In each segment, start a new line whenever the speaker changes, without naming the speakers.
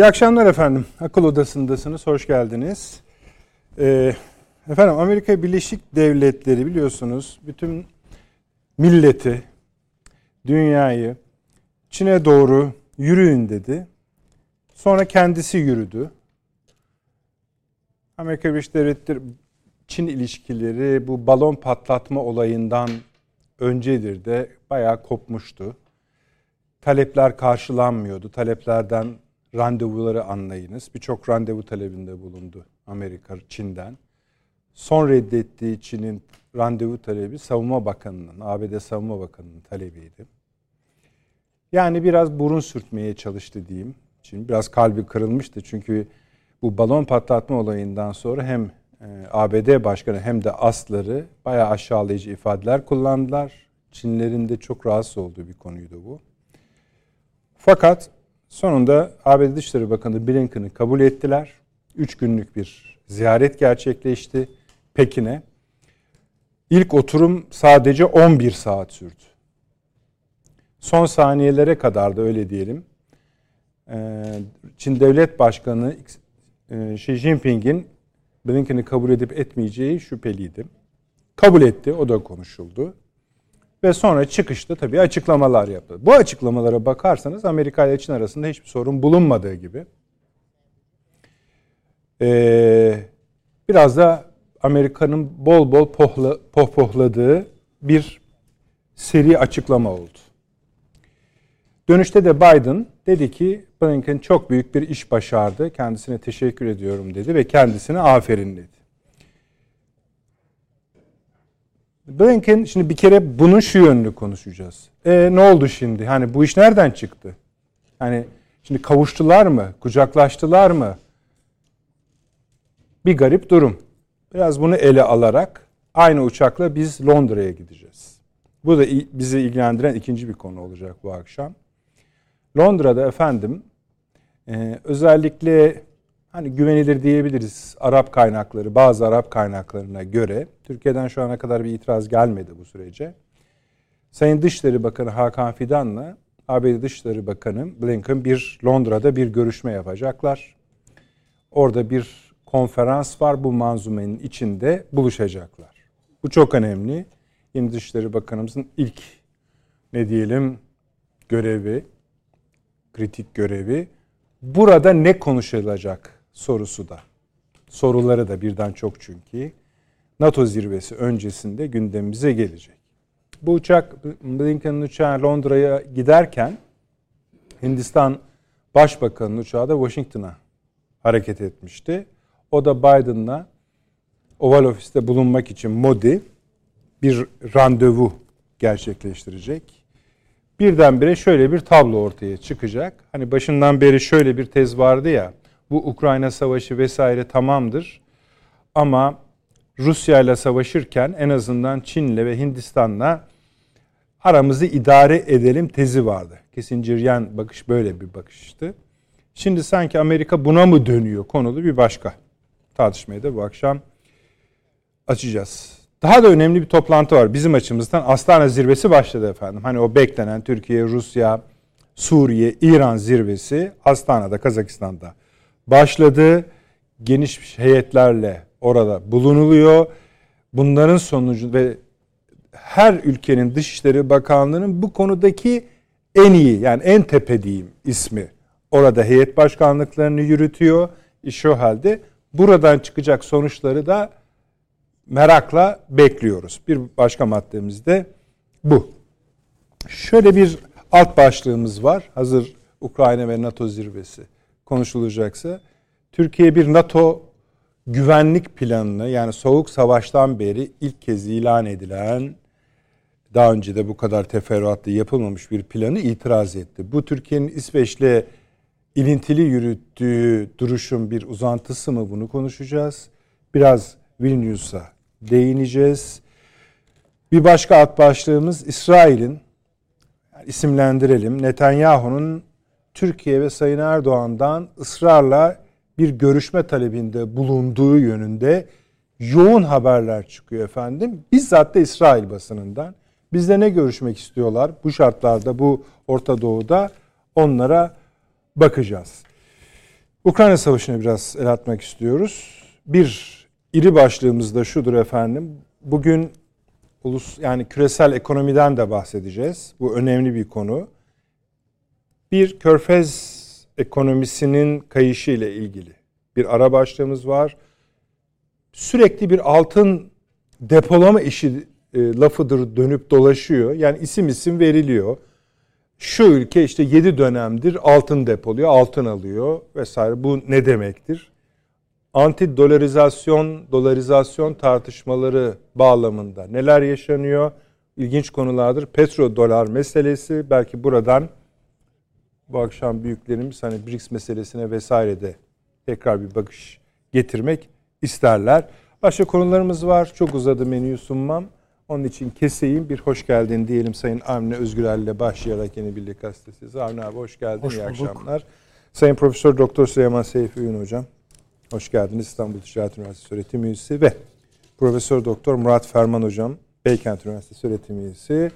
İyi akşamlar efendim. Akıl Odası'ndasınız. Hoş geldiniz. Ee, efendim Amerika Birleşik Devletleri biliyorsunuz bütün milleti, dünyayı Çin'e doğru yürüyün dedi. Sonra kendisi yürüdü. Amerika Birleşik Devletleri Çin ilişkileri bu balon patlatma olayından öncedir de bayağı kopmuştu. Talepler karşılanmıyordu. Taleplerden randevuları anlayınız. Birçok randevu talebinde bulundu Amerika Çin'den. Son reddettiği Çin'in randevu talebi Savunma Bakanı'nın, ABD Savunma Bakanı'nın talebiydi. Yani biraz burun sürtmeye çalıştı diyeyim. Çin biraz kalbi kırılmıştı çünkü bu balon patlatma olayından sonra hem e, ABD Başkanı hem de asları bayağı aşağılayıcı ifadeler kullandılar. Çinlerin de çok rahatsız olduğu bir konuydu bu. Fakat sonunda ABD Dışişleri Bakanı Blinken'ı kabul ettiler. Üç günlük bir ziyaret gerçekleşti Pekin'e. İlk oturum sadece 11 saat sürdü. Son saniyelere kadar da öyle diyelim. E, Çin Devlet Başkanı e, Xi Jinping'in Blinken'i kabul edip etmeyeceği şüpheliydi. Kabul etti, o da konuşuldu. Ve sonra çıkışta tabii açıklamalar yaptı. Bu açıklamalara bakarsanız Amerika ile Çin arasında hiçbir sorun bulunmadığı gibi. Ee, biraz da Amerika'nın bol bol pohla, pohpohladığı bir seri açıklama oldu. Dönüşte de Biden dedi ki Blinken çok büyük bir iş başardı. Kendisine teşekkür ediyorum dedi ve kendisine aferin dedi. Blinken şimdi bir kere bunun şu yönünü konuşacağız. E, ne oldu şimdi? Hani bu iş nereden çıktı? Hani şimdi kavuştular mı? Kucaklaştılar mı? Bir garip durum. Biraz bunu ele alarak aynı uçakla biz Londra'ya gideceğiz. Bu da bizi ilgilendiren ikinci bir konu olacak bu akşam. Londra'da efendim e, özellikle hani güvenilir diyebiliriz Arap kaynakları, bazı Arap kaynaklarına göre Türkiye'den şu ana kadar bir itiraz gelmedi bu sürece. Sayın Dışişleri Bakanı Hakan Fidan'la ABD Dışişleri Bakanı Blinken bir Londra'da bir görüşme yapacaklar. Orada bir konferans var. Bu manzumenin içinde buluşacaklar. Bu çok önemli. Yeni Dışişleri Bakanımızın ilk ne diyelim görevi, kritik görevi. Burada ne konuşulacak sorusu da. Soruları da birden çok çünkü. NATO zirvesi öncesinde gündemimize gelecek. Bu uçak Blinken'ın uçağı Londra'ya giderken Hindistan Başbakanı'nın uçağı da Washington'a hareket etmişti. O da Biden'la Oval Ofis'te bulunmak için Modi bir randevu gerçekleştirecek. Birdenbire şöyle bir tablo ortaya çıkacak. Hani başından beri şöyle bir tez vardı ya. Bu Ukrayna savaşı vesaire tamamdır. Ama Rusya ile savaşırken en azından Çin'le ve Hindistan'la aramızı idare edelim tezi vardı. Kesin Ciryan bakış böyle bir bakıştı. Şimdi sanki Amerika buna mı dönüyor konulu bir başka tartışmayı da bu akşam açacağız. Daha da önemli bir toplantı var bizim açımızdan. Astana zirvesi başladı efendim. Hani o beklenen Türkiye, Rusya, Suriye, İran zirvesi Astana'da, Kazakistan'da başladı. Geniş heyetlerle orada bulunuluyor. Bunların sonucu ve her ülkenin Dışişleri Bakanlığı'nın bu konudaki en iyi yani en tepe diyeyim ismi orada heyet başkanlıklarını yürütüyor. İş o halde buradan çıkacak sonuçları da merakla bekliyoruz. Bir başka maddemiz de bu. Şöyle bir alt başlığımız var. Hazır Ukrayna ve NATO zirvesi konuşulacaksa. Türkiye bir NATO güvenlik planını yani soğuk savaştan beri ilk kez ilan edilen daha önce de bu kadar teferruatlı yapılmamış bir planı itiraz etti. Bu Türkiye'nin İsveç'le ilintili yürüttüğü duruşun bir uzantısı mı bunu konuşacağız. Biraz Vilnius'a değineceğiz. Bir başka at başlığımız İsrail'in isimlendirelim Netanyahu'nun Türkiye ve Sayın Erdoğan'dan ısrarla bir görüşme talebinde bulunduğu yönünde yoğun haberler çıkıyor efendim. Bizzat da İsrail basınından. Bizde ne görüşmek istiyorlar bu şartlarda bu Orta Doğu'da onlara bakacağız. Ukrayna Savaşı'na biraz el atmak istiyoruz. Bir iri başlığımız da şudur efendim. Bugün ulus yani küresel ekonomiden de bahsedeceğiz. Bu önemli bir konu. Bir körfez ekonomisinin kayışı ile ilgili bir ara başlığımız var. Sürekli bir altın depolama işi e, lafıdır dönüp dolaşıyor. Yani isim isim veriliyor. Şu ülke işte 7 dönemdir altın depoluyor, altın alıyor vesaire. Bu ne demektir? Anti dolarizasyon, dolarizasyon tartışmaları bağlamında neler yaşanıyor? İlginç konulardır. Petrodolar meselesi belki buradan bu akşam büyüklerimiz hani BRICS meselesine vesaire de tekrar bir bakış getirmek isterler. Başka konularımız var. Çok uzadı menüyü sunmam. Onun için keseyim. Bir hoş geldin diyelim Sayın Avni Özgürel ile başlayarak yeni birlik gazetesi. Avni abi hoş geldin.
Hoş
İyi
bulduk.
akşamlar. Sayın Profesör Doktor Süleyman Seyfi Ün hocam. Hoş geldiniz. İstanbul Ticaret Üniversitesi öğretim üyesi ve Profesör Doktor Murat Ferman hocam. Beykent Üniversitesi öğretim üyesi.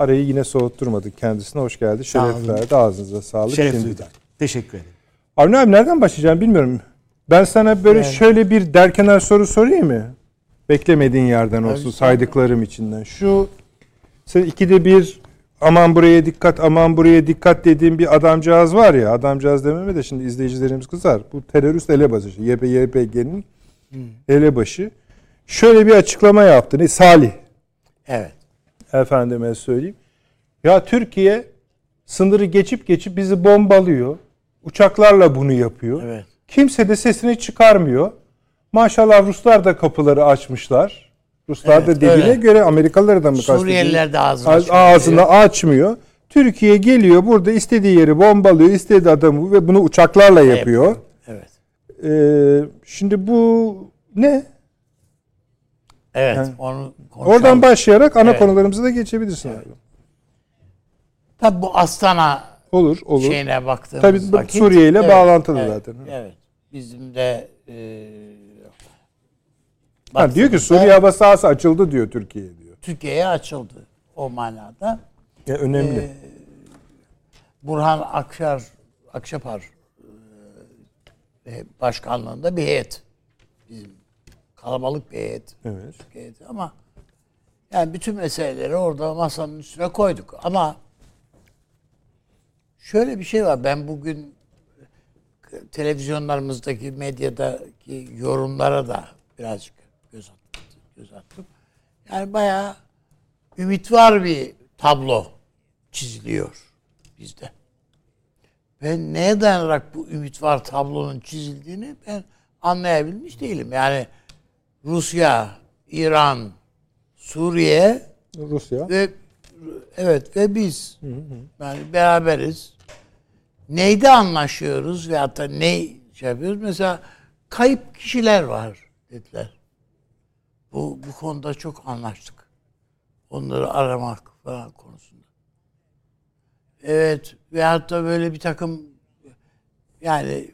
Arayı yine soğutturmadık kendisine. Hoş geldi. Şeref verdi. Ağzınıza sağlık.
Şeref duydum. Teşekkür ederim.
Avni abi nereden başlayacağım bilmiyorum. Ben sana böyle
Yani-
şöyle bir derkenar soru sorayım mı? Beklemediğin yerden olsun
Tabii,
saydıklarım içinden. Şu sen ikide bir aman buraya dikkat aman buraya dikkat dediğim bir adamcağız var ya adamcağız dememe de şimdi izleyicilerimiz kızar. Bu terörist elebaşı YPYPG'nin elebaşı. Şöyle bir açıklama yaptı. Ne? Salih
Evet.
Efendime söyleyeyim. Ya Türkiye sınırı geçip geçip bizi bombalıyor. Uçaklarla bunu yapıyor.
Evet.
Kimse de sesini çıkarmıyor. Maşallah Ruslar da kapıları açmışlar. Ruslar da
Evet,
dediğine
öyle.
göre Amerikalıları da mı kastediyor?
Suriyeliler de ağzını açmıyor.
ağzını açmıyor. Türkiye geliyor burada istediği yeri bombalıyor, istediği adamı ve bunu uçaklarla yapıyor.
Evet.
Ee, şimdi bu ne?
Evet.
Yani-
onu konuşalım.
Oradan başlayarak ana
Evet.
konularımıza da geçebilirsin. abi.
Tabii bu Astana
Olur, olur.
şeyine baktığımız
Tabii bu
vakit.
Suriye ile
Evet,
bağlantılı
evet,
zaten.
Evet. Bizim de e,
Ha, diyor ki Suriye hava sahası açıldı diyor Türkiye diyor.
Türkiye'ye açıldı o manada.
Ya önemli.
Ee, Burhan Akşar Akşapar e, başkanlığında bir heyet. Bizim kalabalık bir heyet.
evet.
Türkiye'de ama yani bütün meseleleri orada masanın üstüne koyduk. Ama şöyle bir şey var. Ben bugün televizyonlarımızdaki medyadaki yorumlara da birazcık göz attım. Göz attım. Yani bayağı ümit var bir tablo çiziliyor bizde. Ben neye dayanarak bu ümit var tablonun çizildiğini ben anlayabilmiş değilim. Yani Rusya, İran, Suriye
Rusya.
ve evet ve biz yani beraberiz. Neyde anlaşıyoruz ve hatta ne şey yapıyoruz? Mesela kayıp kişiler var dediler. Bu bu konuda çok anlaştık. Onları aramak falan konusunda. Evet ve hatta böyle bir takım yani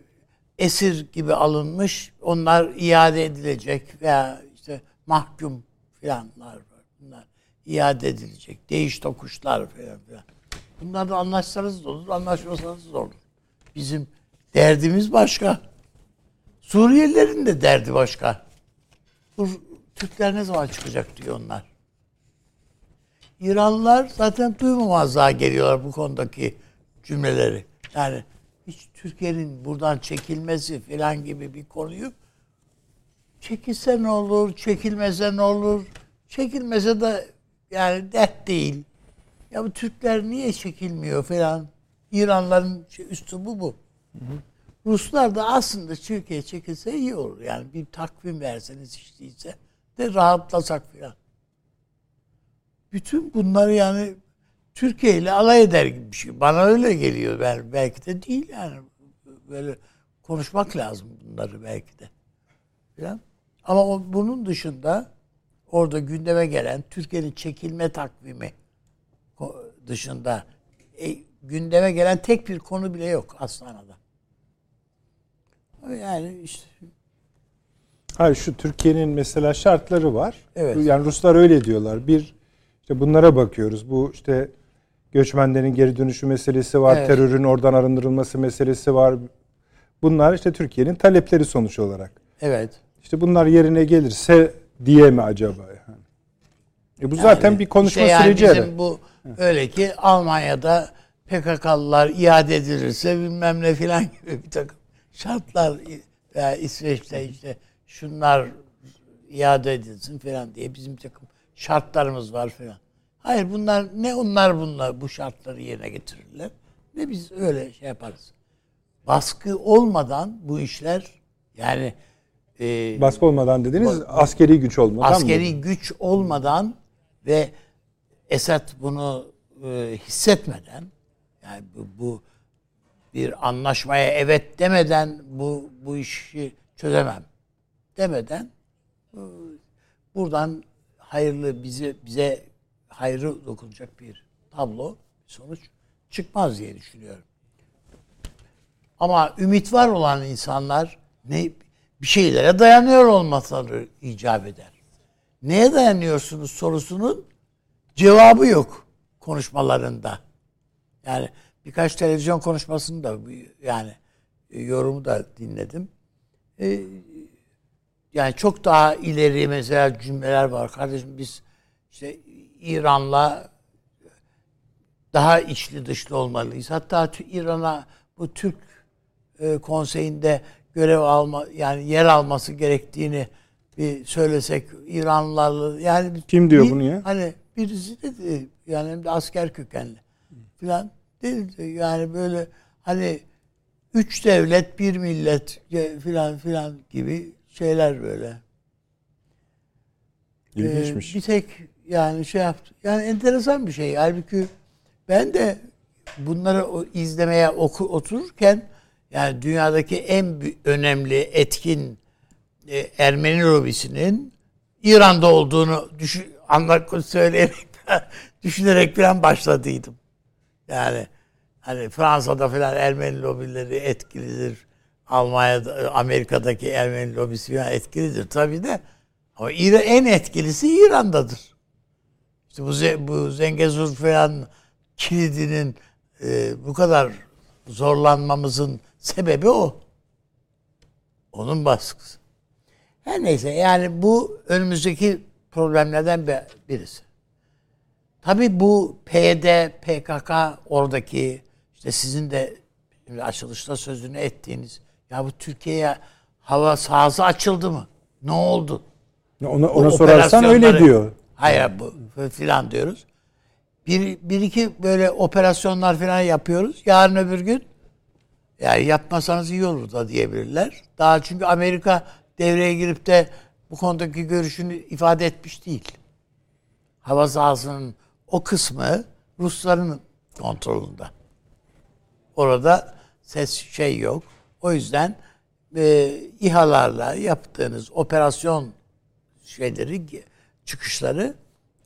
esir gibi alınmış onlar iade edilecek veya işte mahkum filanlar. Bunlar iade edilecek. Değiş tokuşlar falan filan. Bunlarda anlaşsanız da olur, anlaşmasanız da olur. Bizim derdimiz başka. Suriyelilerin de derdi başka. Bu Türkler ne zaman çıkacak diyor onlar. İranlılar zaten duymamazlığa geliyorlar bu konudaki cümleleri. Yani Türkiye'nin buradan çekilmesi falan gibi bir konuyu çekilse ne olur, çekilmese ne olur? Çekilmese de yani dert değil. Ya bu Türkler niye çekilmiyor falan? İranların şey, üslubu bu. Ruslar da aslında Türkiye çekilse iyi olur. Yani bir takvim verseniz değilse de rahatlasak falan. Bütün bunları yani Türkiye ile alay eder gibi bir şey. Bana öyle geliyor. Ben belki de değil yani. Böyle konuşmak lazım bunları belki de. Falan. Ama o, bunun dışında orada gündeme gelen Türkiye'nin çekilme takvimi dışında e, gündeme gelen tek bir konu bile yok Aslana'da. Yani işte
Hayır şu Türkiye'nin mesela şartları var.
Evet.
Yani Ruslar öyle diyorlar. Bir işte bunlara bakıyoruz. Bu işte göçmenlerin geri dönüşü meselesi var.
Evet.
Terörün oradan arındırılması meselesi var. Bunlar işte Türkiye'nin talepleri sonuç olarak.
Evet.
İşte bunlar yerine gelirse diye mi acaba? Yani? E bu zaten
Yani
bir konuşma
işte yani
süreci.
bizim bu öyle ki Almanya'da PKK'lılar iade edilirse bilmem ne filan gibi bir takım şartlar veya İsveç'te işte şunlar iade edilsin filan diye bizim takım şartlarımız var filan. Hayır bunlar ne onlar bunlar bu şartları yerine getirirler ne biz öyle şey yaparız. Baskı olmadan bu işler yani e,
Baskı olmadan dediniz askeri güç olmadan
askeri
mı?
güç olmadan ve Esad bunu e, hissetmeden yani bu, bu bir anlaşmaya evet demeden bu bu işi çözemem demeden e, buradan hayırlı bize bize hayrı dokunacak bir tablo sonuç çıkmaz diye düşünüyorum. Ama ümit var olan insanlar ne bir şeylere dayanıyor olmaları icap eder. Neye dayanıyorsunuz sorusunun cevabı yok konuşmalarında. Yani birkaç televizyon konuşmasını da yani e, yorumu da dinledim. E, yani çok daha ileri mesela cümleler var. Kardeşim biz işte İran'la daha içli dışlı olmalıyız. Hatta İran'a bu Türk e, konseyinde görev alma yani yer alması gerektiğini bir söylesek İranlılarla yani
Kim diyor
bir-
bunu ya?
Hani birisi dedi yani hem de asker kökenli filan dedi yani böyle hani üç devlet bir millet filan filan gibi şeyler böyle.
İlginçmiş.
Ee, bir tek yani şey yaptı. Yani enteresan bir şey. Halbuki ben de bunları izlemeye oku, otururken yani dünyadaki en önemli etkin e, Ermeni lobisinin İran'da olduğunu düşün, anlat söyleyerek düşünerek falan başladıydım. Yani hani Fransa'da falan Ermeni lobileri etkilidir. Almanya'da, Amerika'daki Ermeni lobisi falan etkilidir tabii de. Ama İran, en etkilisi İran'dadır. İşte bu, bu Zengezur falan kilidinin e, bu kadar zorlanmamızın sebebi o. Onun baskısı. Her neyse yani bu önümüzdeki problemlerden bir- birisi. Tabii bu PYD, PKK oradaki işte sizin de açılışta sözünü ettiğiniz ya bu Türkiye'ye hava sahası açıldı mı? Ne oldu?
Ona,
Bu
ona sorarsan öyle diyor.
Hayır bu filan diyoruz. Bir, bir iki böyle operasyonlar falan yapıyoruz. Yarın öbür gün yani yapmasanız iyi olur da diyebilirler. Daha çünkü Amerika devreye girip de bu konudaki görüşünü ifade etmiş değil. Hava sahasının o kısmı Rusların kontrolünde. Orada ses şey yok. O yüzden e, İHA'larla yaptığınız operasyon şeyleri çıkışları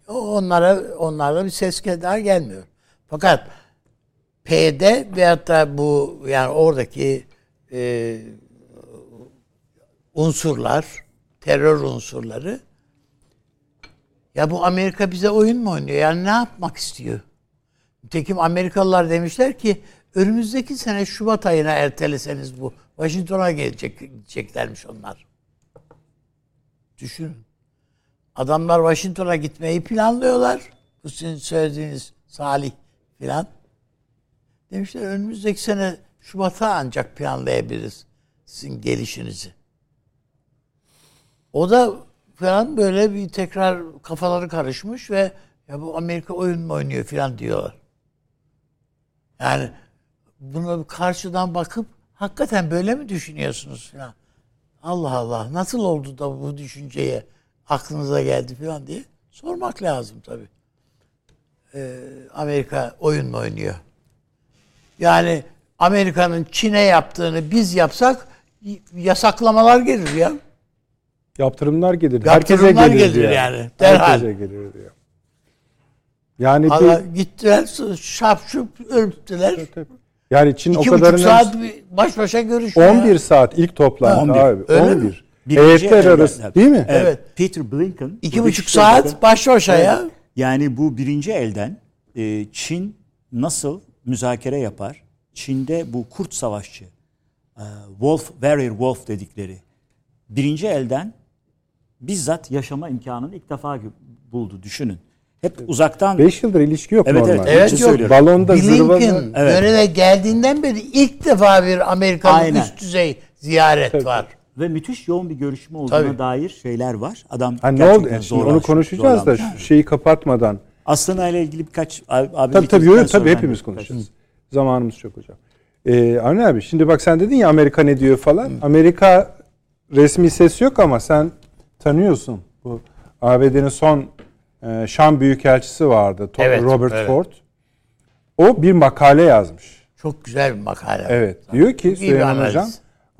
onlara onlarda bir ses daha gelmiyor. Fakat P'de veyahut da bu yani oradaki e, unsurlar, terör unsurları ya bu Amerika bize oyun mu oynuyor? Yani ne yapmak istiyor? Nitekim Amerikalılar demişler ki önümüzdeki sene Şubat ayına erteleseniz bu Washington'a gelecek, gideceklermiş onlar. Düşünün. Adamlar Washington'a gitmeyi planlıyorlar. Bu sizin söylediğiniz Salih filan. Demişler önümüzdeki sene Şubat'a ancak planlayabiliriz sizin gelişinizi. O da falan böyle bir tekrar kafaları karışmış ve ya bu Amerika oyun mu oynuyor filan diyorlar. Yani buna karşıdan bakıp hakikaten böyle mi düşünüyorsunuz filan. Allah Allah nasıl oldu da bu düşünceye aklınıza geldi filan diye sormak lazım tabii. Ee, Amerika oyun mu oynuyor? Yani Amerika'nın Çin'e yaptığını biz yapsak yasaklamalar gelir ya.
Yaptırımlar gelir.
Yaptırımlar
Herkese gelir
gelir
diyor.
yani, derhal.
Herkese gelir diyor. Yani bir-
Allah gittiler şap şup öptüler.
yani Çin o
İki
kadarını
buçuk saat bir baş başa görüşüyor.
11 saat ilk toplantı
11.
abi.
Öyle
11.
mi?
Birinci
Heyetler arası değil mi?
Evet.
Evet.
Peter Blinken.
İki
bu
buçuk saat baş başa ya.
Evet. Yani bu birinci elden e, Çin nasıl müzakere yapar? Çin'de bu kurt savaşçı e, Wolf, Warrior Wolf dedikleri birinci elden bizzat yaşama imkanını ilk defa buldu düşünün. Hep uzaktan
5 yıldır ilişki yok
Evet,
normal.
evet,
Evet, yok.
söylüyorum.
Balonda zırvada.
Blinken
Evet.
göreve geldiğinden beri ilk defa bir Amerikalı
Aynen.
üst düzey ziyaret
Tabii.
var.
Ve müthiş yoğun bir görüşme olduğuna
Tabii.
dair şeyler var. Adam
Ha, ne
gerçekten
oldu? Yani şimdi onu konuşacağız da şu şeyi kapatmadan.
Aslında ile ilgili birkaç abi, abi
Tabii tabii, tabii
sonra
hepimiz konuşacağız. Zamanımız çok hocam. Ee, Avni abi şimdi bak sen dedin ya Amerika ne diyor falan. Amerika resmi ses yok ama sen tanıyorsun. Bu ABD'nin son e, Şam Büyükelçisi vardı. To-
Evet,
Robert
evet.
Ford. O bir makale yazmış.
Çok güzel bir makale.
Evet. Diyor ki Süleyman
analiz.
Hocam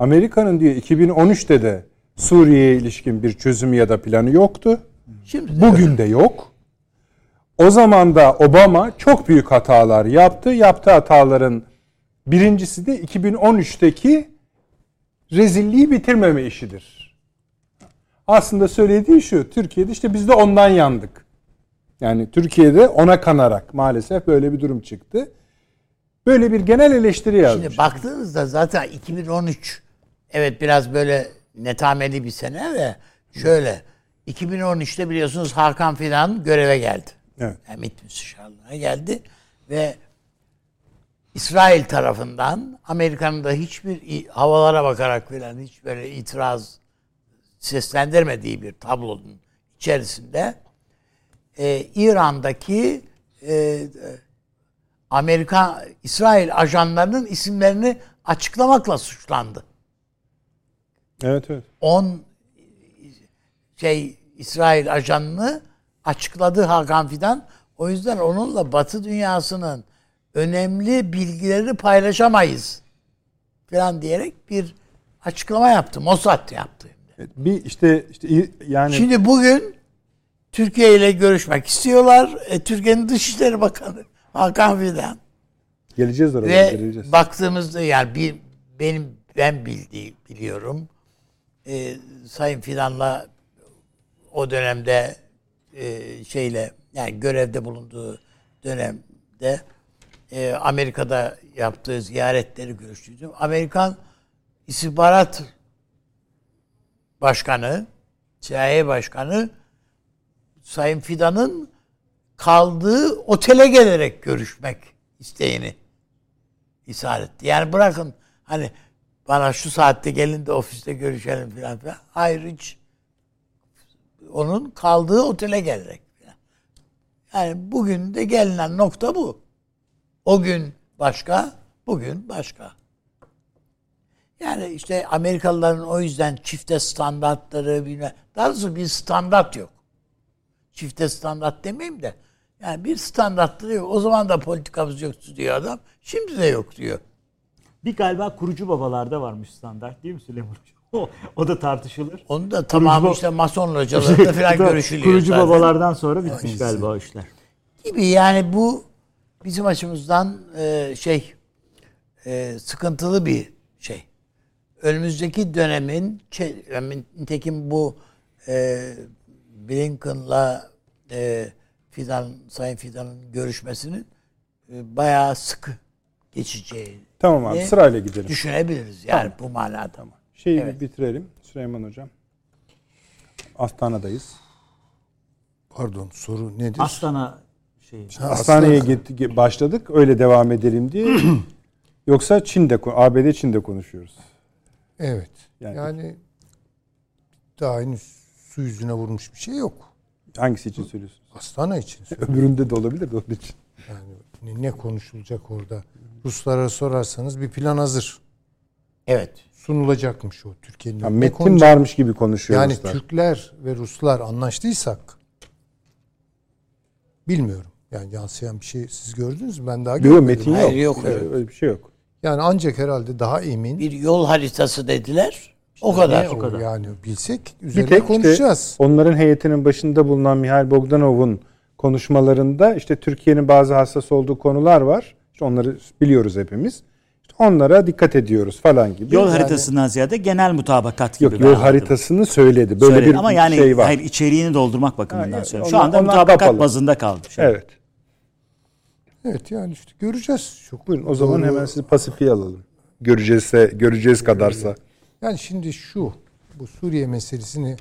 Amerika'nın diyor 2013'te de Suriye'ye ilişkin bir çözümü ya da planı yoktu.
Şimdi
Bugün de yok. O zaman da Obama çok büyük hatalar yaptı. Yaptığı hataların birincisi de 2013'teki rezilliği bitirmeme işidir. Aslında söylediği şu, Türkiye'de işte biz de ondan yandık. Yani Türkiye'de ona kanarak maalesef böyle bir durum çıktı. Böyle bir genel eleştiri yazmış.
Şimdi baktığınızda zaten 2013 evet biraz böyle netameli bir sene ve şöyle 2013'te biliyorsunuz Hakan Fidan göreve geldi.
Evet.
Yani MİT müsteşarlığına geldi ve İsrail tarafından Amerika'nın da hiçbir havalara bakarak falan hiç böyle itiraz seslendirmediği bir tablonun içerisinde e, İran'daki e, Amerika İsrail ajanlarının isimlerini açıklamakla suçlandı.
Evet evet.
10 şey İsrail ajanını açıkladı Hakan Fidan. O yüzden onunla Batı dünyasının önemli bilgileri paylaşamayız falan diyerek bir açıklama yaptı. Mossad yaptı.
Bir işte işte yani
Şimdi bugün Türkiye ile görüşmek istiyorlar. E, Türkiye'nin Dışişleri Bakanı Hakan Fidan.
geleceğiz oraya
Ve
geleceğiz.
baktığımızda yani bir benim ben bildiği biliyorum. Ee, Sayın Fidan'la o dönemde e, şeyle yani görevde bulunduğu dönemde e, Amerika'da yaptığı ziyaretleri görüştüydüm. Amerikan istihbarat başkanı, CIA başkanı Sayın Fidan'ın kaldığı otele gelerek görüşmek isteğini ishar etti. Yani bırakın hani bana şu saatte gelin de ofiste görüşelim falan filan. Hayır hiç onun kaldığı otele gelerek. Yani bugün de gelinen nokta bu. O gün başka, bugün başka. Yani işte Amerikalıların o yüzden çifte standartları bilmem. Daha doğrusu bir standart yok. Çifte standart demeyeyim de. Yani bir standartları yok. O zaman da politikamız yoktu diyor adam. Şimdi de yok diyor.
Bir galiba kurucu babalarda varmış standart değil mi Süleyman Hocam? O, o da tartışılır.
Onu da tamamı
bab-
işte mason hocalarında falan görüşülüyor.
Kurucu
zaten.
babalardan sonra bitmiş galiba o işler.
gibi yani bu bizim açımızdan e, şey e, sıkıntılı bir şey. Önümüzdeki dönemin yani nitekim bu e, Blinken'la e, Fidan Sayın Fidan'ın görüşmesinin e, bayağı sıkı geçeceği
Tamam abi sırayla gidelim.
düşünebiliriz yani bu manada.
Şeyi bir
Evet.
bitirelim Süleyman Hocam. Astana'dayız.
Pardon soru nedir?
Astana şey.
Hastaneye ge- başladık öyle devam edelim diye. Yoksa Çin'de, ABD Çin'de konuşuyoruz.
Evet.
Yani-
Yani, daha henüz su yüzüne vurmuş bir şey yok.
Hangisi için söylüyorsunuz?
Astana için söylüyorum.
Öbüründe de olabilir de onun için.
Yani ne- ne konuşulacak orada? Ruslara sorarsanız bir plan hazır.
Evet.
Sunulacakmış o Türkiye'nin.
Ya
Ne
metin varmış gibi konuşuyor
Yani
Ruslar.
Türkler ve Ruslar anlaştıysak bilmiyorum. Yani yansıyan bir şey siz gördünüz mü? Ben daha
Yok
görmedim.
metin
Hayır,
yok.
yok.
Evet, öyle bir şey yok.
Yani ancak herhalde daha emin.
Bir yol haritası dediler. O kadar.
ne o kadar.
Yani bilsek
Bir
üzerine
tek işte
konuşacağız.
onların heyetinin başında bulunan Mihail Bogdanov'un konuşmalarında işte Türkiye'nin bazı hassas olduğu konular var. İşte onları biliyoruz hepimiz. İşte onlara dikkat ediyoruz falan gibi.
Yol
Yani-
haritasından ziyade genel mutabakat gibi.
Yok yol
anladım.
haritasını söyledi. Böyle
Söyledi
bir
ama yani
şey var.
hayır içeriğini doldurmak bakımından
Ha,
söylüyorum. Şu
onlar-
anda mutabakat
kapalı.
bazında kalmış.
Evet.
Evet yani işte göreceğiz. Çok
Buyurun o zaman
doğru.
hemen sizi pasifiye alalım. göreceğizse göreceğiz kadarsa.
Yani şimdi şu, bu Suriye meselesini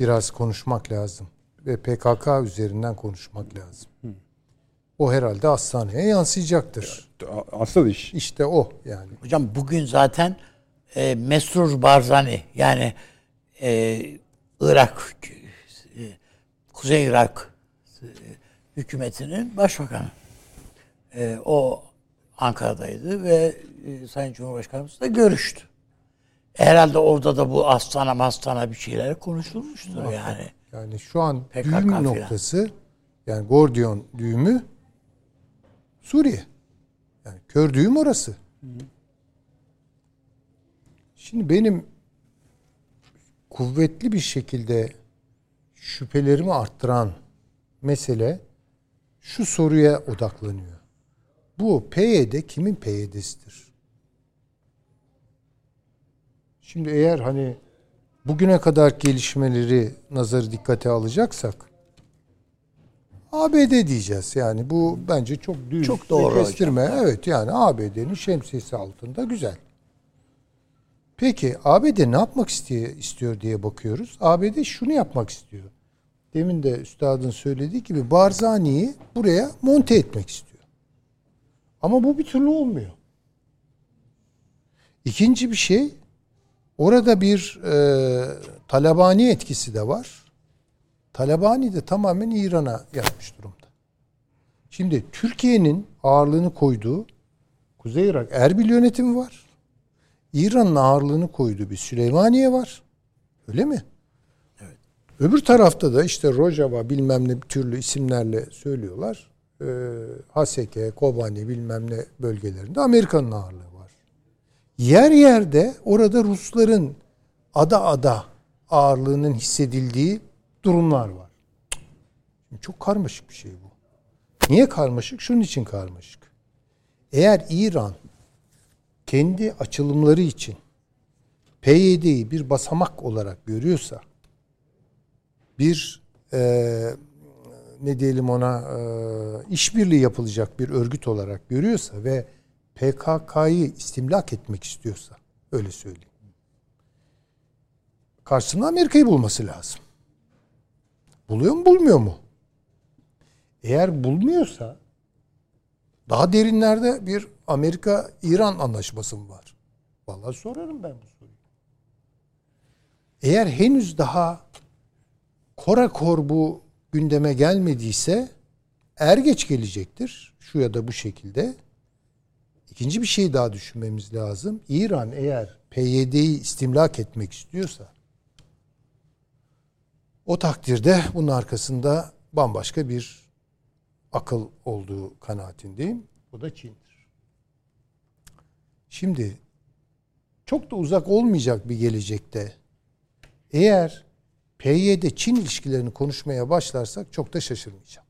biraz konuşmak lazım. Ve PKK üzerinden konuşmak lazım. O herhalde hastaneye yansıyacaktır.
Asıl iş.
İşte o yani.
Hocam bugün zaten e, Mesrur Barzani yani e, Irak e, Kuzey Irak e, hükümetinin başbakanı. E, o Ankara'daydı ve e, Sayın Cumhurbaşkanımız da görüştü. Herhalde orada da bu astana mastana bir şeyler konuşulmuştur yani.
Yani şu an
PKK
düğüm
filan.
noktası yani Gordiyon düğümü Suriye. Yani kör düğüm orası. Şimdi benim kuvvetli bir şekilde şüphelerimi arttıran mesele şu soruya odaklanıyor. Bu PYD kimin PYD'sidir? Şimdi eğer hani bugüne kadar gelişmeleri nazarı dikkate alacaksak ABD diyeceğiz. Yani bu bence çok düz
Çok doğru
ve kestirme. Evet yani ABD'nin şemsiyesi altında güzel. Peki ABD ne yapmak istiyor, istiyor diye bakıyoruz. ABD şunu yapmak istiyor. Demin de üstadın söylediği gibi Barzani'yi buraya monte etmek istiyor. Ama bu bir türlü olmuyor. İkinci bir şey orada bir e, Talabani etkisi de var. Talabani de tamamen İran'a yapmış durumda. Şimdi Türkiye'nin ağırlığını koyduğu Kuzey Irak Erbil yönetimi var. İran'ın ağırlığını koyduğu bir Süleymaniye var. Öyle mi? Evet. Öbür tarafta da işte Rojava bilmem ne türlü isimlerle söylüyorlar. Ee, Haseke, Kobani bilmem ne bölgelerinde Amerika'nın ağırlığı. Yer yerde orada Rusların ada ada ağırlığının hissedildiği durumlar var. Çok karmaşık bir şey bu. Niye karmaşık? Şunun için karmaşık. Eğer İran kendi açılımları için PYD'yi bir basamak olarak görüyorsa bir e, ne diyelim ona e, işbirliği yapılacak bir örgüt olarak görüyorsa ve PKK'yı istimlak etmek istiyorsa öyle söyleyeyim. Karşısında Amerika'yı bulması lazım. Buluyor mu bulmuyor mu? Eğer bulmuyorsa daha derinlerde bir Amerika-İran anlaşması mı var? Vallahi sorarım ben bu soruyu. Eğer henüz daha korakor bu gündeme gelmediyse er geç gelecektir. Şu ya da bu şekilde. İkinci bir şey daha düşünmemiz lazım. İran eğer PYD'yi istimlak etmek istiyorsa o takdirde bunun arkasında bambaşka bir akıl olduğu kanaatindeyim. Bu da Çin'dir. Şimdi çok da uzak olmayacak bir gelecekte eğer PYD Çin ilişkilerini konuşmaya başlarsak çok da şaşırmayacağım.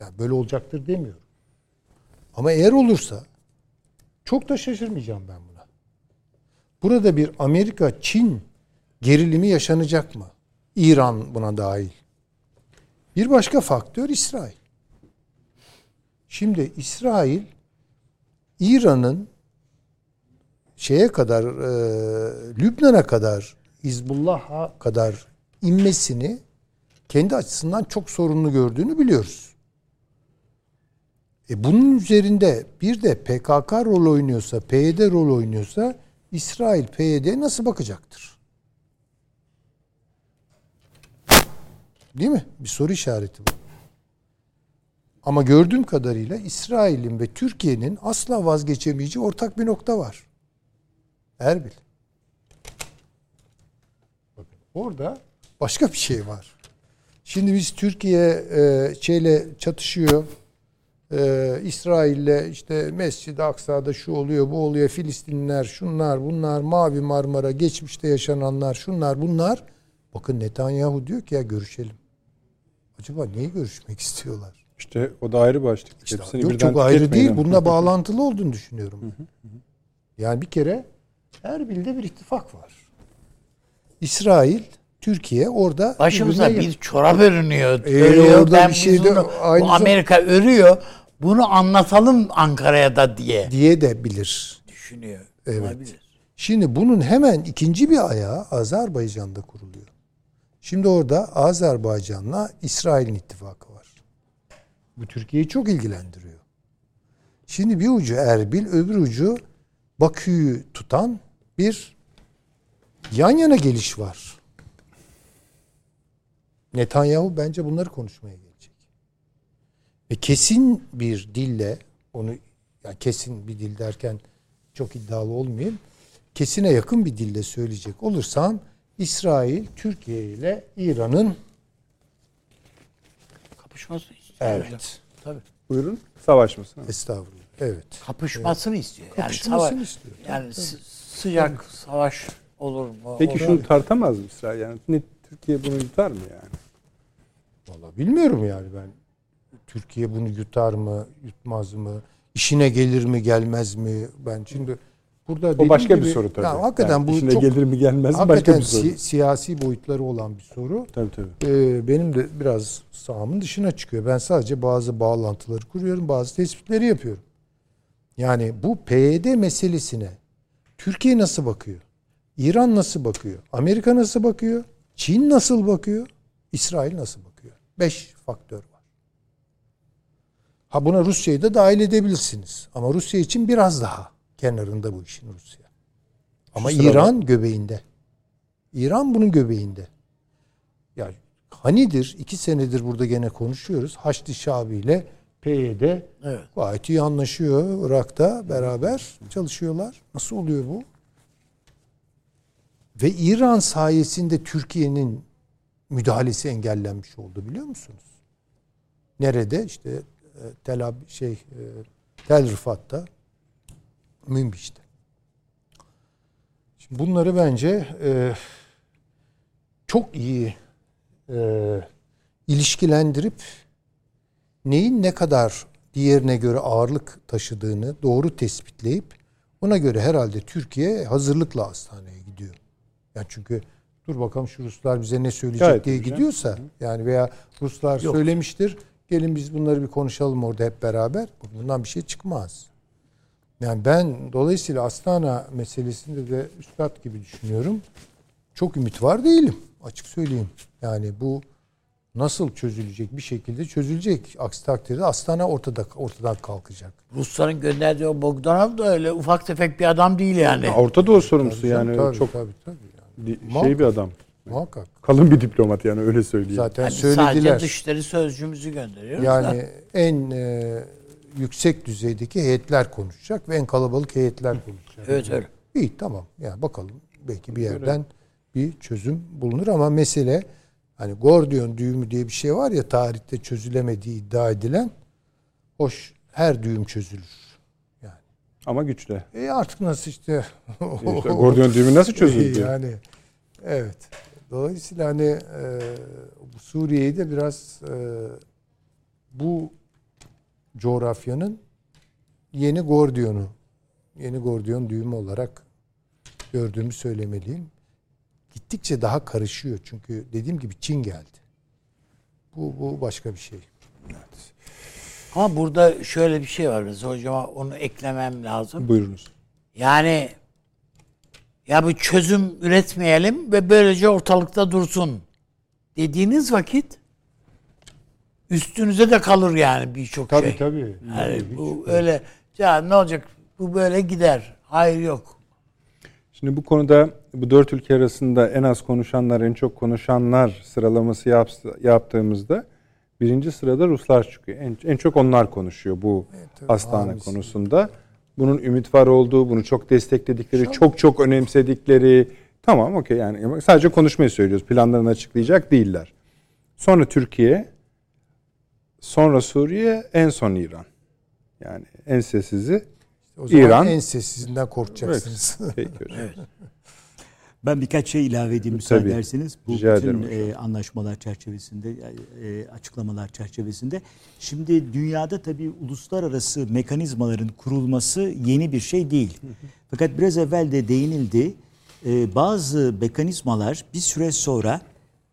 Yani böyle olacaktır demiyorum. Ama eğer olursa çok da şaşırmayacağım ben buna. Burada bir Amerika-Çin gerilimi yaşanacak mı? İran buna dahil. Bir başka faktör İsrail. Şimdi İsrail İran'ın şeye kadar e, Lübnan'a kadar Hizbullah'a kadar inmesini kendi açısından çok sorunlu gördüğünü biliyoruz. E bunun üzerinde bir de PKK rol oynuyorsa, PYD rol oynuyorsa İsrail PYD'ye nasıl bakacaktır? Değil mi? Bir soru işareti bu. Ama gördüğüm kadarıyla İsrail'in ve Türkiye'nin asla vazgeçemeyeceği ortak bir nokta var. Erbil. Bakın orada başka bir şey var. Şimdi biz Türkiye e, şeyle çatışıyor. E, İsrail'le işte Mescid-i Aksa'da şu oluyor, bu oluyor. Filistinliler, şunlar, bunlar, Mavi Marmara, geçmişte yaşananlar, şunlar, bunlar. Bakın Netanyahu diyor ki ya görüşelim. Acaba neyi görüşmek istiyorlar?
İşte o da ayrı başlık.
İşte
Hepsini
yok çok ayrı değil.
ama.
Bununla bağlantılı olduğunu düşünüyorum. Yani bir kere Erbil'de bir ittifak var. İsrail, Türkiye orada
Başımıza bir çorap örünüyor.
Ee,
örüyor.
orada
Ben
bir şey de aynı
bu
zam-
Amerika örüyor. Bunu anlatalım Ankara'ya da diye.
diye de bilir.
düşünüyor.
Evet.
Olabilir.
Şimdi bunun hemen ikinci bir ayağı Azerbaycan'da kuruluyor. Şimdi orada Azerbaycan'la İsrail'in ittifakı var. Bu Türkiye'yi çok ilgilendiriyor. Şimdi bir ucu Erbil, öbür ucu Bakü'yü tutan bir yan yana geliş var. Netanyahu bence bunları konuşmaya gelecek. Ve kesin bir dille onu yani kesin bir dil derken çok iddialı olmayayım. Kesine yakın bir dille söyleyecek olursam İsrail Türkiye ile İran'ın
Kapışmasını istiyor.
evet
Tabii.
Buyurun. Savaşmasın.
estağfurullah evet
Kapışmasını istiyor. Yani
Kapışmasını
savaş,
istiyor.
Yani sı- sıcak savaş olur mu?
Peki
Olur.
şunu tartamaz mı İsrail? Yani Türkiye bunu yutar mı yani?
Valla bilmiyorum yani ben Türkiye bunu yutar mı yutmaz mı işine gelir mi gelmez mi ben şimdi burada
O başka bir
gibi-
soru tabii.
Ya, hakikaten
Yani
bu
işine
çok
gelir mi gelmez mi başka bir soru.
si- siyasi boyutları olan bir soru.
Tabii tabii.
Ee, benim de biraz sahamın dışına çıkıyor. Ben sadece bazı bağlantıları kuruyorum, bazı tespitleri yapıyorum. Yani bu PYD meselesine Türkiye nasıl bakıyor? İran nasıl bakıyor? Amerika nasıl bakıyor? Çin nasıl bakıyor? İsrail nasıl bakıyor? Beş faktör var. Ha buna Rusya'yı da dahil edebilirsiniz. Ama Rusya için biraz daha kenarında bu işin Rusya. Ama
Şu sırada-
İran göbeğinde. İran bunun göbeğinde. Ya hanidir iki senedir burada gene konuşuyoruz. Haçlı Şabi ile PYD
Evet.
gayet iyi anlaşıyor. Irak'ta beraber çalışıyorlar. Nasıl oluyor bu? Ve İran sayesinde Türkiye'nin müdahalesi engellenmiş oldu biliyor musunuz? Nerede? İşte e, Tel Ab şey e, Tel Rifat'ta Münbiş'te. Şimdi bunları bence e, çok iyi e, ilişkilendirip neyin ne kadar diğerine göre ağırlık taşıdığını doğru tespitleyip ona göre herhalde Türkiye hazırlıkla hastaneye gidiyor. Yani çünkü dur bakalım şu Ruslar bize ne söyleyecek
Gayet
diye
güzel.
gidiyorsa yani veya Ruslar
Yok.
söylemiştir gelin biz bunları bir konuşalım orada hep beraber bundan bir şey çıkmaz. Yani ben dolayısıyla Astana meselesinde de üstad gibi düşünüyorum. Çok ümit var değilim açık söyleyeyim. Yani bu nasıl çözülecek bir şekilde çözülecek. Aksi takdirde Astana ortada ortadan kalkacak.
Rusların gönderdiği o Bogdanov da öyle ufak tefek bir adam değil yani.
Orta Doğu sorumlusu
Tabii
yani
tabii,
çok
tabii, tabii.
Di-
Muhakkak.
şey bir adam.
Muhakkak.
Kalın bir diplomat yani öyle söyleyeyim.
Zaten
Yani
söylediler.
sadece dışişleri sözcümüzü gönderiyoruz da.
Yani en e, yüksek düzeydeki heyetler konuşacak ve en kalabalık heyetler konuşacak.
Evet öyle.
İyi tamam. Yani bakalım belki bir yerden bir çözüm bulunur ama mesele hani Gordiyon düğümü diye bir şey var ya tarihte çözülemediği iddia edilen hoş her düğüm çözülür.
Ama güçlü.
e artık nasıl işte
İşte Gordiyon düğümü nasıl çözüldü?
yani evet. Dolayısıyla hani e, Suriye'yi de biraz e, bu coğrafyanın yeni Gordiyon'u, yeni Gordiyon düğümü olarak gördüğümü söylemeliyim. Gittikçe daha karışıyor çünkü dediğim gibi Çin geldi. Bu, bu başka bir şey.
Ama burada şöyle bir şey var mesela hocama onu eklemem lazım.
Buyurunuz.
Yani ya bu çözüm üretmeyelim ve böylece ortalıkta dursun dediğiniz vakit üstünüze de kalır yani birçok şey.
tabii.
Yani bu öyle ya ne olacak bu böyle gider. Hayır yok.
Şimdi bu konuda bu dört ülke arasında en az konuşanlar, en çok konuşanlar sıralaması yaptığımızda birinci sırada Ruslar çıkıyor. En, en çok onlar konuşuyor bu
tabii,
hastane
hamisi.
konusunda. Bunun ümit var olduğu, bunu çok destekledikleri, çok çok önemsedikleri. Tamam okey yani sadece konuşmayı söylüyoruz. Planlarını açıklayacak değiller. Sonra Türkiye, sonra Suriye, en son İran. Yani en sessizi
O zaman
İran-
en sessizinden korkacaksınız.
Peki hocam.
Ben birkaç şey ilave edeyim müsaade
Tabii.
ederseniz. Bu
Rica
bütün e, anlaşmalar çerçevesinde, e, açıklamalar çerçevesinde. Şimdi dünyada tabii uluslararası mekanizmaların kurulması yeni bir şey değil. Fakat biraz evvel de değinildi. E, bazı mekanizmalar bir süre sonra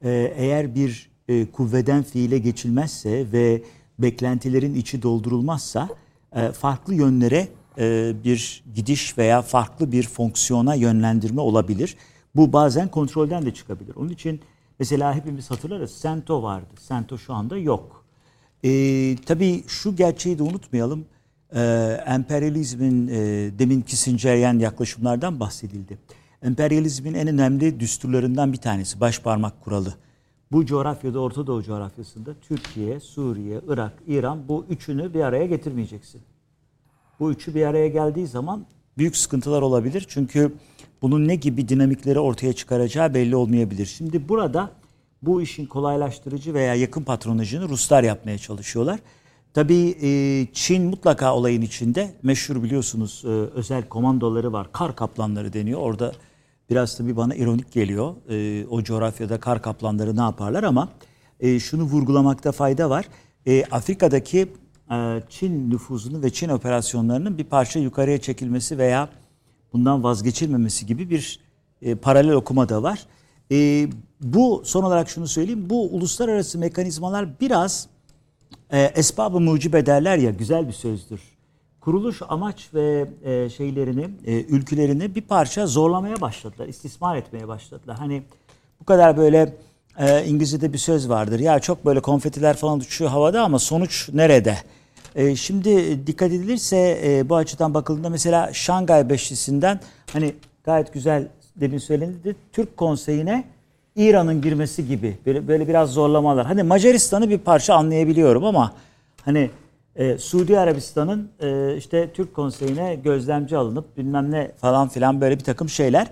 e, eğer bir e, kuvveden fiile geçilmezse ve beklentilerin içi doldurulmazsa e, farklı yönlere e, bir gidiş veya farklı bir fonksiyona yönlendirme olabilir. Bu bazen kontrolden de çıkabilir. Onun için mesela hepimiz hatırlarız Sento vardı. Sento şu anda yok. E, tabii şu gerçeği de unutmayalım. E, emperyalizmin e, demin Kissingeryen yaklaşımlardan bahsedildi. Emperyalizmin en önemli düsturlarından bir tanesi baş parmak kuralı. Bu coğrafyada Orta Doğu coğrafyasında Türkiye, Suriye, Irak, İran bu üçünü bir araya getirmeyeceksin. Bu üçü bir araya geldiği zaman büyük sıkıntılar olabilir. Çünkü bunun ne gibi dinamikleri ortaya çıkaracağı belli olmayabilir. Şimdi burada bu işin kolaylaştırıcı veya yakın patronajını Ruslar yapmaya çalışıyorlar. Tabii e, Çin mutlaka olayın içinde. Meşhur biliyorsunuz e, özel komandoları var. Kar kaplanları deniyor. Orada biraz tabii bana ironik geliyor. E, o coğrafyada kar kaplanları ne yaparlar ama şunu vurgulamakta fayda var. Afrika'daki Çin nüfuzunu ve Çin operasyonlarının bir parça yukarıya çekilmesi veya bundan vazgeçilmemesi gibi bir paralel okuma da var. Bu son olarak şunu söyleyeyim. Bu uluslararası mekanizmalar biraz e, esbabı mucibe derler ya güzel bir sözdür. Kuruluş amaç ve e, şeylerini, e, ülkülerini bir parça zorlamaya başladılar, istismar etmeye başladılar. Hani bu kadar böyle e, İngilizce'de bir söz vardır. Ya çok böyle konfetiler falan uçuyor havada ama sonuç nerede? E, şimdi dikkat edilirse e, bu açıdan bakıldığında mesela Şangay Beşlisi'nden hani gayet güzel demin söylenildi. Türk Konseyi'ne İran'ın girmesi gibi böyle, böyle biraz zorlamalar. Hani Macaristan'ı bir parça anlayabiliyorum ama hani e, Suudi Arabistan'ın e, işte Türk Konseyi'ne gözlemci alınıp bilmem ne falan filan böyle bir takım şeyler.